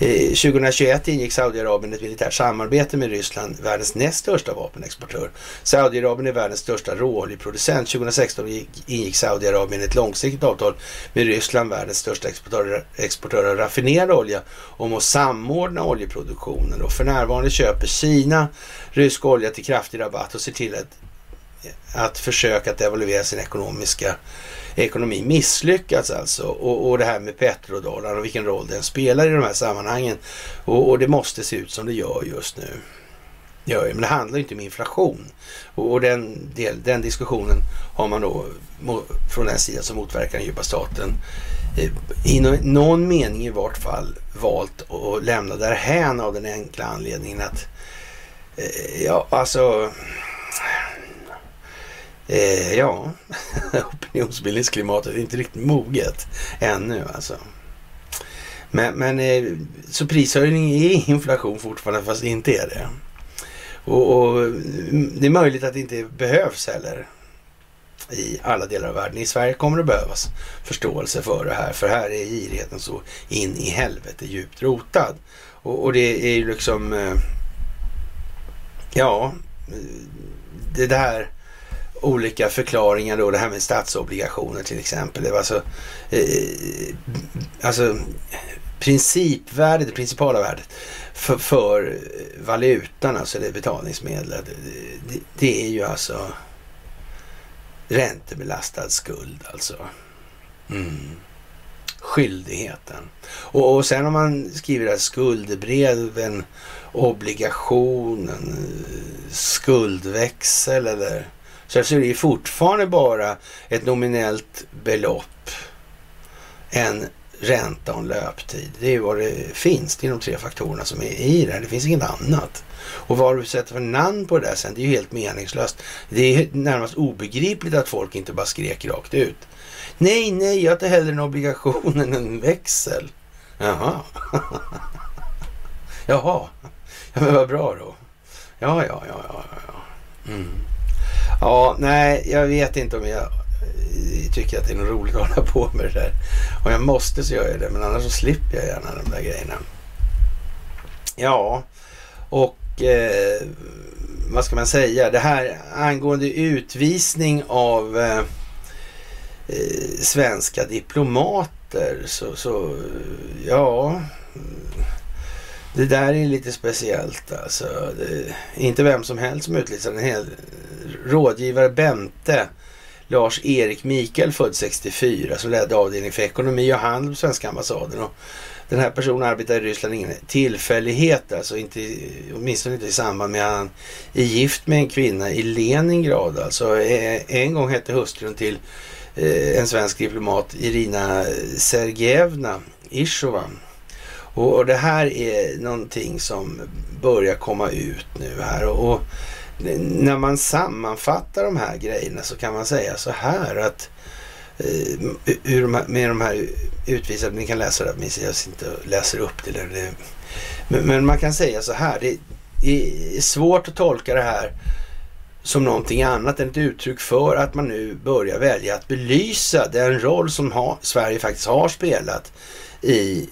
eh, 2021 ingick Saudiarabien ett militärt samarbete med Ryssland, världens näst största vapenexportör. Saudiarabien är världens största råoljeproducent. 2016 ingick Saudiarabien ett långsiktigt avtal med Ryssland, världens största exportör, exportör av raffinerad olja, om att samordna oljeproduktionen. Och för närvarande köper Kina rysk olja till kraftig rabatt och ser till att, att försöka att devalvera sin ekonomiska ekonomi misslyckats alltså. Och, och det här med petrodollarn och vilken roll den spelar i de här sammanhangen. Och, och det måste se ut som det gör just nu. Ja, men det handlar inte om inflation. Och, och den, del, den diskussionen har man då från den sidan som motverkar den djupa staten eh, i någon mening i vart fall valt att lämna därhän av den enkla anledningen att eh, ja, alltså eh, ja, opinionsbildningsklimatet är inte riktigt moget ännu alltså. Men, men eh, så prishöjning är inflation fortfarande fast det inte är det. Och, och, mm, det är möjligt att det inte behövs heller i alla delar av världen. I Sverige kommer det behövas förståelse för det här, för här är girigheten så in i helvete djupt rotad. Och, och det är ju liksom, eh, ja, det där olika förklaringar då, det här med statsobligationer till exempel. Det var alltså, eh, alltså principvärdet, det principala värdet för, för valutan, alltså det betalningsmedlet, det, det är ju alltså Räntebelastad skuld alltså. Mm. Skyldigheten. Och, och sen om man skriver att skuldebreven, obligationen, skuldväxel eller så, alltså, det är det fortfarande bara ett nominellt belopp. En ränta och en löptid. Det är vad det finns. Det är de tre faktorerna som är i det här. Det finns inget annat. Och vad du sätter för namn på det där sen, det är ju helt meningslöst. Det är närmast obegripligt att folk inte bara skrek rakt ut. Nej, nej, jag tar hellre en obligation än en växel. Jaha. Jaha. Ja, men vad bra då. Ja, ja, ja, ja, ja. Mm. Ja, nej, jag vet inte om jag eh, tycker att det är något roligt att hålla på med det där. Om jag måste så gör jag det, men annars så slipper jag gärna de där grejerna. Ja, och eh, vad ska man säga? Det här angående utvisning av eh, eh svenska diplomater så, så ja. Det där är lite speciellt alltså. Det, inte vem som helst som utlyser en hel rådgivare Bente Lars-Erik Mikael född 64 som ledde avdelningen för ekonomi och handel på svenska ambassaden. Och den här personen arbetar i Ryssland ingen tillfällighet, alltså inte, åtminstone inte i samband med att han är gift med en kvinna i Leningrad. Alltså en gång hette hustrun till eh, en svensk diplomat Irina Sergejevna Ishova. Och, det här är någonting som börjar komma ut nu här. och när man sammanfattar de här grejerna så kan man säga så här att eh, med de här utvisade, ni kan läsa det, jag inte läser upp det, det men, men, man kan säga så här, det är svårt att tolka det här som någonting annat än ett uttryck för att man nu börjar välja att belysa den roll som ha, Sverige faktiskt har spelat i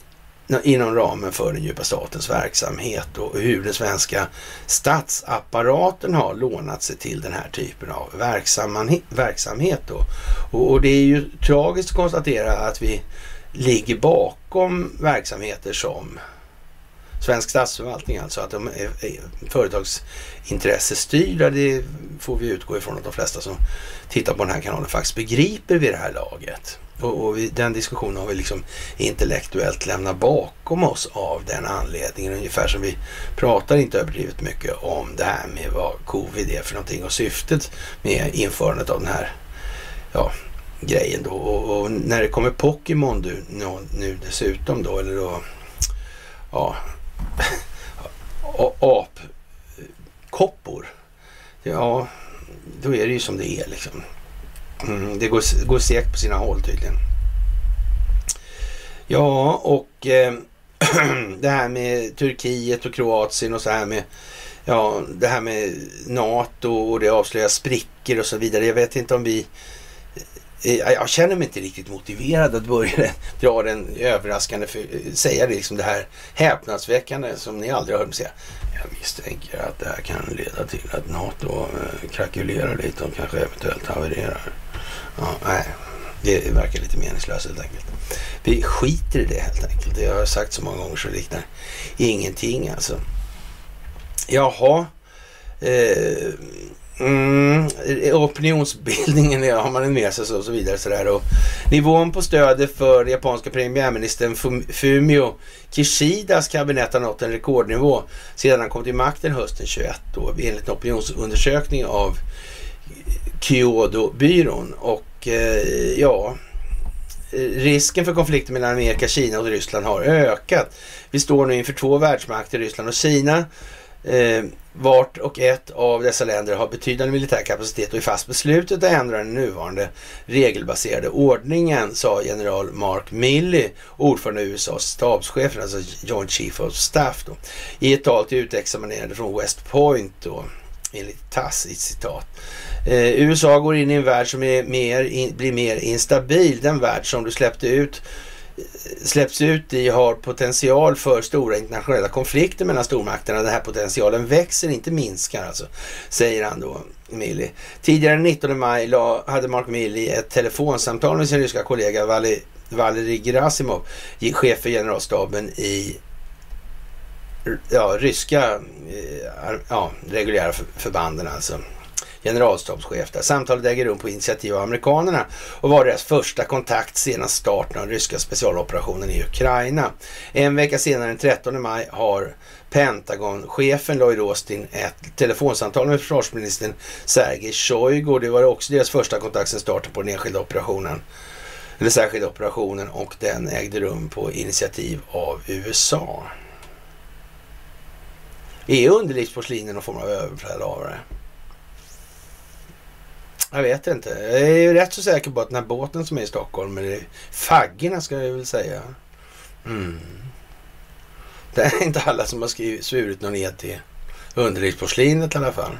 inom ramen för den djupa statens verksamhet och hur den svenska statsapparaten har lånat sig till den här typen av verksamhet. Då. Och, och det är ju tragiskt att konstatera att vi ligger bakom verksamheter som svensk statsförvaltning alltså, att de är företagsintressestyrda. Det får vi utgå ifrån att de flesta som tittar på den här kanalen faktiskt begriper vid det här laget. Och, och vi, den diskussionen har vi liksom intellektuellt lämnat bakom oss av den anledningen. Ungefär som vi pratar inte överdrivet mycket om det här med vad covid är för någonting och syftet med införandet av den här ja, grejen då. Och, och när det kommer Pokémon nu, nu dessutom då, eller då, ja, apkoppor. Ja, då är det ju som det är liksom. Mm, det går, går segt på sina håll tydligen. Ja, och eh, det här med Turkiet och Kroatien och så här med Ja, det här med NATO och det avslöjar sprickor och så vidare. Jag vet inte om vi... Eh, jag känner mig inte riktigt motiverad att börja dra den överraskande, för, säga det, liksom det här häpnadsväckande som ni aldrig har hört mig säga. Jag misstänker att det här kan leda till att NATO eh, krackelerar lite och kanske eventuellt havererar. Ja, nej, det verkar lite meningslöst helt enkelt. Vi skiter i det helt enkelt. Det har jag sagt så många gånger så det liknar ingenting alltså. Jaha. Eh, mm, opinionsbildningen ja, har man med sig och så vidare. Så där. Och nivån på stödet för japanska premiärministern Fumio Kishidas kabinett har nått en rekordnivå sedan han kom till makten hösten 21 då, enligt en opinionsundersökning av Kyodo-byrån. Och eh, ja, eh, risken för konflikter mellan Amerika, Kina och Ryssland har ökat. Vi står nu inför två världsmakter, Ryssland och Kina. Eh, vart och ett av dessa länder har betydande militär kapacitet och är fast beslutet att ändra den nuvarande regelbaserade ordningen, sa general Mark Milley, ordförande i USAs stabschef, alltså Joint Chief of Staff, då, i ett tal till utexaminerade från West Point, då, enligt TASS i ett citat. Eh, USA går in i en värld som är mer in, blir mer instabil. Den värld som du släppte ut släpps ut i har potential för stora internationella konflikter mellan stormakterna. Den här potentialen växer, inte minskar alltså, säger han då, Milley. Tidigare den 19 maj hade Mark Milley ett telefonsamtal med sin ryska kollega Valerij Gerasimov, chef för generalstaben i ja, ryska eh, ja, reguljära förbanden alltså generalstabschef där. Samtalet äger rum på initiativ av amerikanerna och var deras första kontakt senast starten av den ryska specialoperationen i Ukraina. En vecka senare, den 13 maj, har Pentagonchefen Lloyd Austin ett telefonsamtal med försvarsministern Sergej Shoigu. Det var också deras första kontakt sedan starten på den enskilda operationen eller särskilda operationen och den ägde rum på initiativ av USA. Är underlivsporslin någon form av överbefälhavare? Jag vet inte. Jag är ju rätt så säker på att den här båten som är i Stockholm, eller faggorna ska jag väl säga. Mm. Det är inte alla som har skrivit, svurit någon ed till underlivsporslinet i alla fall.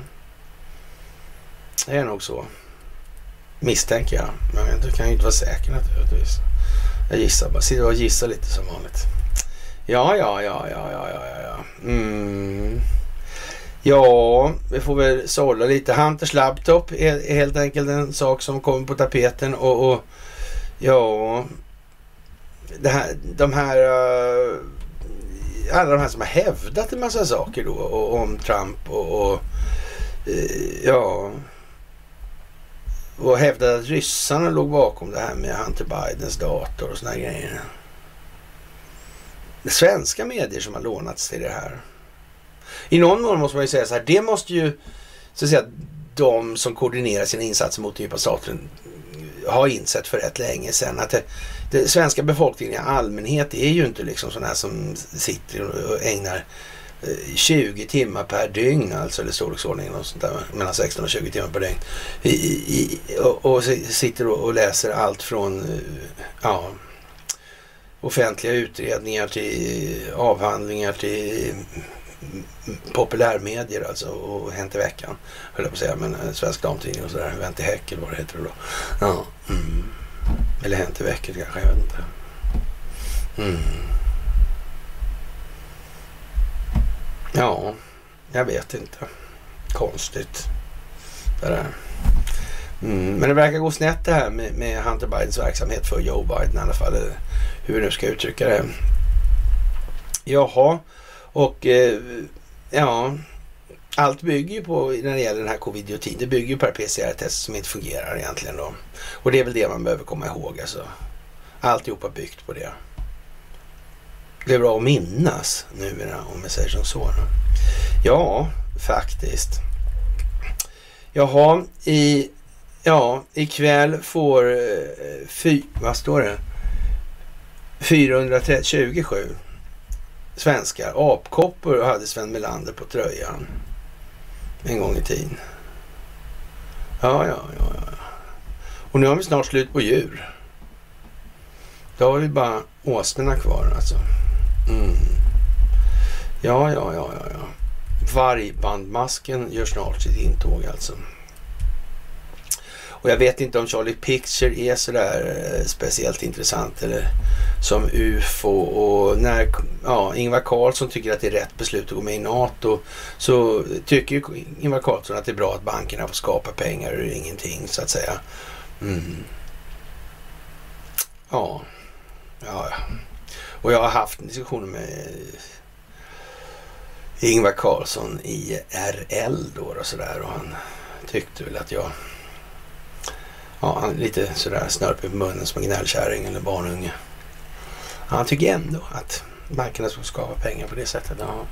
Det är nog så. Misstänker jag. Men du kan ju inte vara säker naturligtvis. Jag gissar bara. Sitter och gissar lite som vanligt. Ja, ja, ja, ja, ja, ja, ja. Mm. Ja, vi får väl sålla lite. Hunters laptop är helt enkelt en sak som kommer på tapeten och, och ja, det här, de här uh, alla de här som har hävdat en massa saker då och, om Trump och, och uh, ja och hävdat att ryssarna låg bakom det här med Hunter Bidens dator och såna grejer. Det är svenska medier som har lånats till det här. I någon mån måste man ju säga så här, det måste ju så att säga de som koordinerar sina insatser mot den djupa staten ha insett för rätt länge sedan att det, det, svenska befolkningen i allmänhet är ju inte liksom sådana här som sitter och ägnar eh, 20 timmar per dygn, alltså eller storleksordningen och sånt där, mellan 16 och 20 timmar per dygn. I, i, och, och, sitter och läser allt från eh, ja, offentliga utredningar till avhandlingar till populärmedier alltså och Hänt i veckan, höll jag på att säga, men eh, Svensk Damtidning och sådär, Vänt i Häck eller vad det heter då. Ja, mm. Eller Hänt i veckan kanske, jag vet inte. Mm. Ja, jag vet inte. Konstigt det där. Mm, men det verkar gå snett det här med, med Hunter Bidens verksamhet för Joe Biden i alla fall. Hur vi nu ska uttrycka det. Jaha, och eh, ja, allt bygger ju på, när det gäller den här covid-19, det bygger ju på PCR-test som inte fungerar egentligen då. Och det är väl det man behöver komma ihåg alltså. Alltihopa byggt på det. Det är bra att minnas nu om jag säger som så. Ja, faktiskt. Jaha, i, ja, ikväll får, eh, fy, vad står det? 427 svenskar. Apkoppor hade Sven Melander på tröjan en gång i tiden. Ja, ja, ja, ja. Och nu har vi snart slut på djur. Då har vi bara åsnorna kvar alltså. Mm. Ja, ja, ja, ja, ja. Vargbandmasken gör snart sitt intåg alltså. Och jag vet inte om Charlie Picture är sådär eh, speciellt intressant eller som UFO och när ja, Ingvar Carlsson tycker att det är rätt beslut att gå med i NATO så tycker Ingvar Carlsson att det är bra att bankerna får skapa pengar ur ingenting så att säga. Mm. Ja. ja, och jag har haft en diskussion med Ingvar Carlsson i RL då och sådär och han tyckte väl att jag Ja, han är lite sådär snörpig på munnen som en gnällkärring eller barnunge. Han tycker ändå att bankerna ska skapa pengar på det sättet. Ja.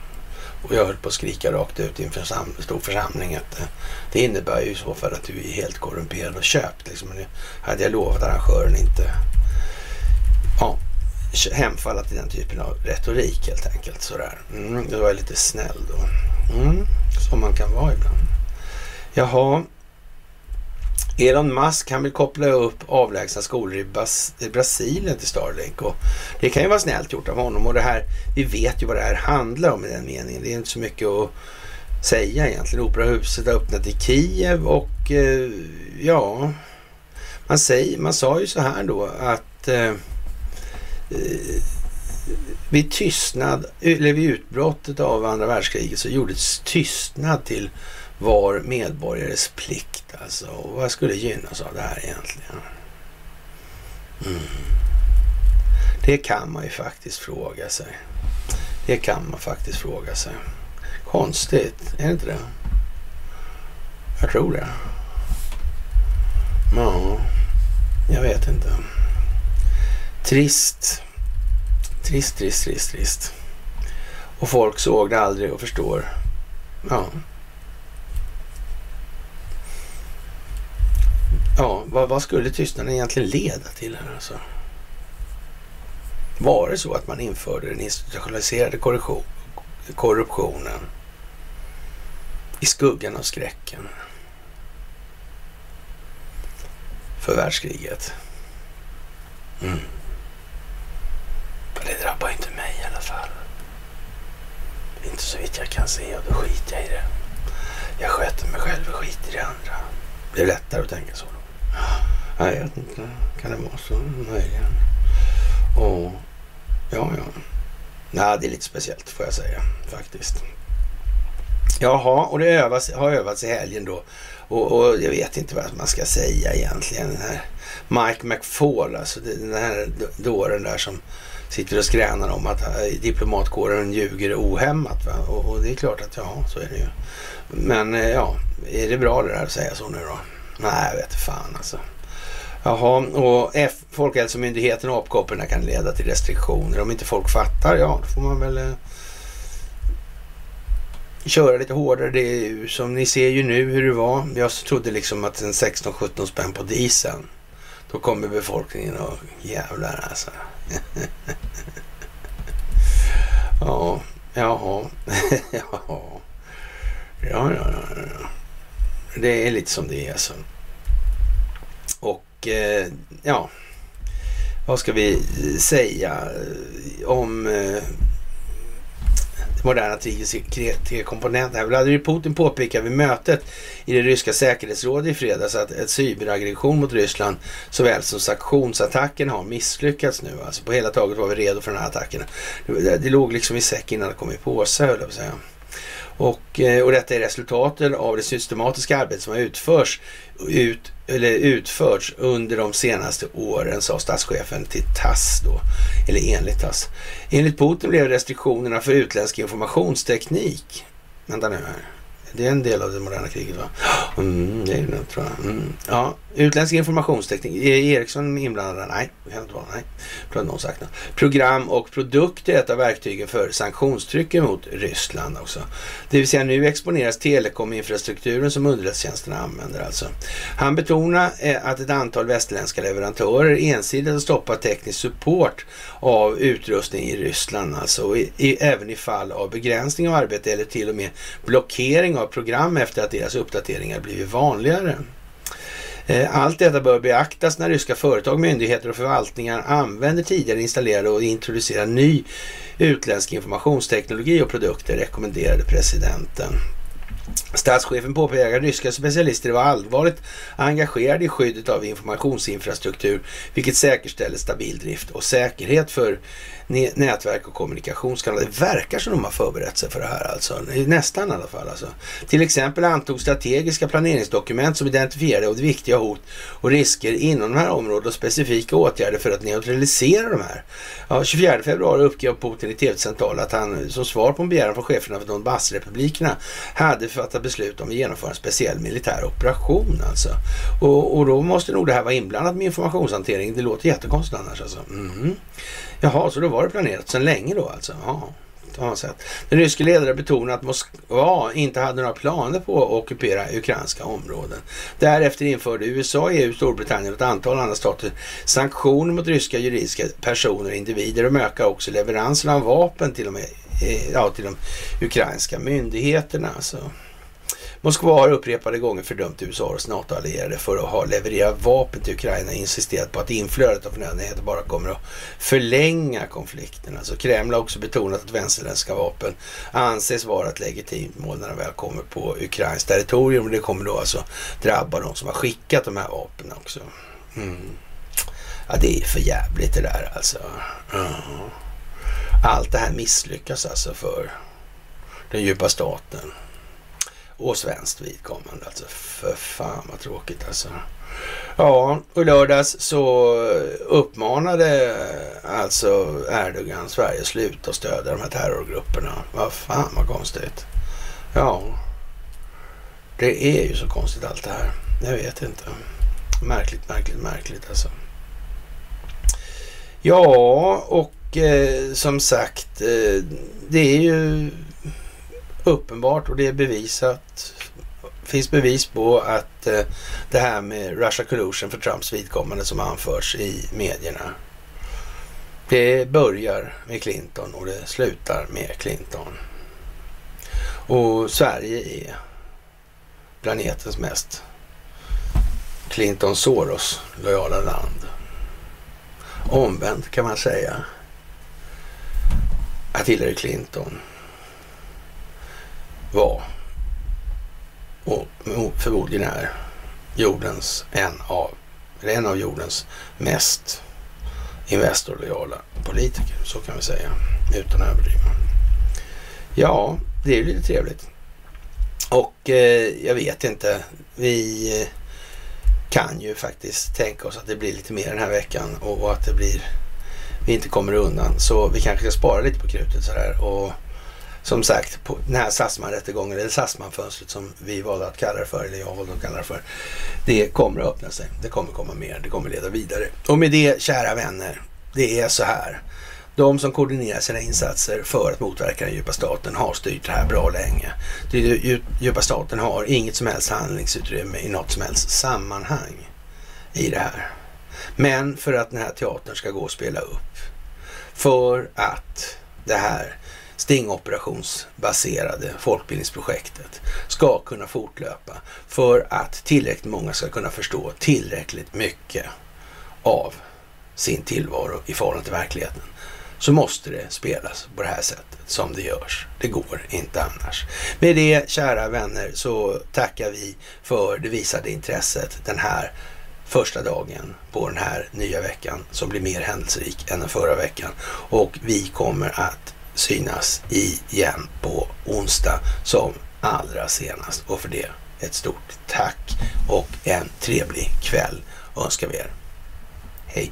Och jag höll på att skrika rakt ut inför en stor församling att eh, det innebär ju i så fall att du är helt korrumperad och köpt. Liksom. Men hade jag lovat arrangören inte hemfalla till den typen av retorik helt enkelt. Sådär. Mm, då var jag lite snäll då. Mm, som man kan vara ibland. Jaha. Elon Musk han vill koppla upp avlägsna skolor i, Bas i Brasilien till Starlink. Och det kan ju vara snällt gjort av honom. Och det här, vi vet ju vad det här handlar om i den meningen. Det är inte så mycket att säga egentligen. Operahuset har öppnat i Kiev och eh, ja, man, säger, man sa ju så här då att eh, eh vid tystnad, eller vid utbrottet av andra världskriget så gjordes tystnad till var medborgares plikt alltså. Och vad skulle gynnas av det här egentligen? Mm. Det kan man ju faktiskt fråga sig. Det kan man faktiskt fråga sig. Konstigt, är det inte det? Jag tror det. Ja, jag vet inte. Trist. Trist, trist, trist, trist. Och folk såg det aldrig och förstår. Ja. Ja, vad, vad skulle tystnaden egentligen leda till här alltså? Var det så att man införde den institutionaliserade korruption, korruptionen i skuggan av skräcken för världskriget? Mm. Det drabbar inte mig i alla fall. Inte så vitt jag kan se och då skiter jag i det. Jag sköter mig själv och skiter i det andra. Det är lättare att tänka så jag vet inte. Kan det vara så? Möjligen. Och ja, ja. Nej, det är lite speciellt får jag säga faktiskt. Jaha, och det övas, har övats i helgen då. Och, och, jag vet inte vad man ska säga egentligen. Den här Mike McFall, alltså den här dåren där som sitter och skränar om att eh, diplomatkåren ljuger ohämmat. Va? Och, och, det är klart att ja, så är det ju. Men eh, ja, är det bra det där att säga så nu då? Nej, jag vet fan alltså. Jaha, och F Folkhälsomyndigheten och apkopporna kan leda till restriktioner. Om inte folk fattar, ja då får man väl eh, köra lite hårdare. Det är, som ni ser ju nu hur det var. Jag trodde liksom att en 16-17 spänn på dieseln. Då kommer befolkningen och jävlar alltså. ja, jaha, ja, ja, ja, ja. Det är lite som det är alltså. Och eh, ja, vad ska vi säga eh, om eh, moderna krigets tre komponenter. Vladimir Putin påpekar vid mötet i det ryska säkerhetsrådet i fredags att ett cyberaggression mot Ryssland såväl som sanktionsattacken har misslyckats nu. Alltså på hela taget var vi redo för den här attacken. Det, det låg liksom i säck innan det kom i påse höll jag på att säga. Och, eh, och detta är resultaten av det systematiska arbete som har utförs, ut, eller utförts under de senaste åren, sa statschefen till TASS då, eller enligt TASS. Enligt Putin blev restriktionerna för utländsk informationsteknik, vänta nu här, det är en del av det moderna kriget va? Mm, det är det tror jag. Mm. Ja, utländsk informationsteknik. Är Ericsson inblandad? Nej, det kan inte vara. Nej, det någon sagt. Program och produkter är ett av verktygen för sanktionstrycket mot Ryssland också. Det vill säga nu exponeras telekominfrastrukturen som underrättelsetjänsterna använder alltså. Han betonar eh, att ett antal västerländska leverantörer ensidigt har stoppat teknisk support av utrustning i Ryssland alltså. I, i, även i fall av begränsning av arbete eller till och med blockering av program efter att deras uppdateringar blivit vanligare. Eh, allt detta bör beaktas när ryska företag, myndigheter och förvaltningar använder tidigare installerade och introducerar ny utländsk informationsteknologi och produkter, rekommenderade presidenten. Statschefen påpekar att ryska specialister var allvarligt engagerade i skyddet av informationsinfrastruktur, vilket säkerställer stabil drift och säkerhet för nätverk och kommunikationskanaler. Det verkar som de har förberett sig för det här alltså. Nästan i alla fall alltså. Till exempel antog strategiska planeringsdokument som identifierade viktiga hot och risker inom de här områdena och specifika åtgärder för att neutralisera de här. Ja, 24 februari uppgav Putin i tv-central att han som svar på en begäran från cheferna för Donbassrepublikerna hade fattat beslut om att genomföra en speciell militär operation alltså. Och, och då måste nog det här vara inblandat med informationshantering. Det låter jättekonstigt annars alltså. Mm. Jaha, så då var det planerat sedan länge då alltså? Ja, Det har man sett. Den ryske ledaren betonade att Moskva inte hade några planer på att ockupera ukrainska områden. Därefter införde USA, EU, Storbritannien och ett antal andra stater sanktioner mot ryska juridiska personer och individer. De ökar också leveranserna av vapen till, de, eh, ja, till de ukrainska myndigheterna. Alltså. Moskva har upprepade gånger fördömt USA och NATO-allierade för att ha levererat vapen till Ukraina och insisterat på att inflödet av förnödenheter bara kommer att förlänga konflikten. Alltså Kreml har också betonat att västerländska vapen anses vara ett legitimt mål när de väl kommer på ukrainskt territorium. Och det kommer då alltså drabba de som har skickat de här vapnen också. Mm. Ja, det är för jävligt det där alltså. Allt det här misslyckas alltså för den djupa staten. Och svenskt vidkommande alltså. För fan vad tråkigt alltså. Ja, och lördags så uppmanade alltså Erdogan Sverige sluta stödja de här terrorgrupperna. Vad fan vad konstigt. Ja, det är ju så konstigt allt det här. Jag vet inte. Märkligt, märkligt, märkligt alltså. Ja, och eh, som sagt, eh, det är ju uppenbart och det är bevisat. Finns bevis på att eh, det här med Russia collusion för Trumps vidkommande som anförs i medierna. Det börjar med Clinton och det slutar med Clinton. Och Sverige är planetens mest Clinton Soros lojala land. Omvänt kan man säga att Hillary Clinton var och förmodligen är jordens en av, en av jordens mest Investorlojala politiker. Så kan vi säga utan att överdriva. Ja, det är ju lite trevligt. Och eh, jag vet inte. Vi eh, kan ju faktiskt tänka oss att det blir lite mer den här veckan och, och att det blir vi inte kommer undan. Så vi kanske ska spara lite på krutet sådär och som sagt, på den här Sassman-rättegången, eller Sassman-fönstret som vi valde att kalla det för, eller jag valde att kalla det för. Det kommer att öppna sig. Det kommer komma mer. Det kommer leda vidare. Och med det, kära vänner, det är så här. De som koordinerar sina insatser för att motverka den djupa staten har styrt det här bra länge. Den djupa staten har inget som helst handlingsutrymme i något som helst sammanhang i det här. Men för att den här teatern ska gå och spela upp. För att det här stingoperationsbaserade folkbildningsprojektet ska kunna fortlöpa för att tillräckligt många ska kunna förstå tillräckligt mycket av sin tillvaro i förhållande till verkligheten så måste det spelas på det här sättet som det görs. Det går inte annars. Med det, kära vänner, så tackar vi för det visade intresset den här första dagen på den här nya veckan som blir mer händelserik än den förra veckan. Och vi kommer att synas igen på onsdag som allra senast. Och för det ett stort tack och en trevlig kväll önskar vi er. Hej!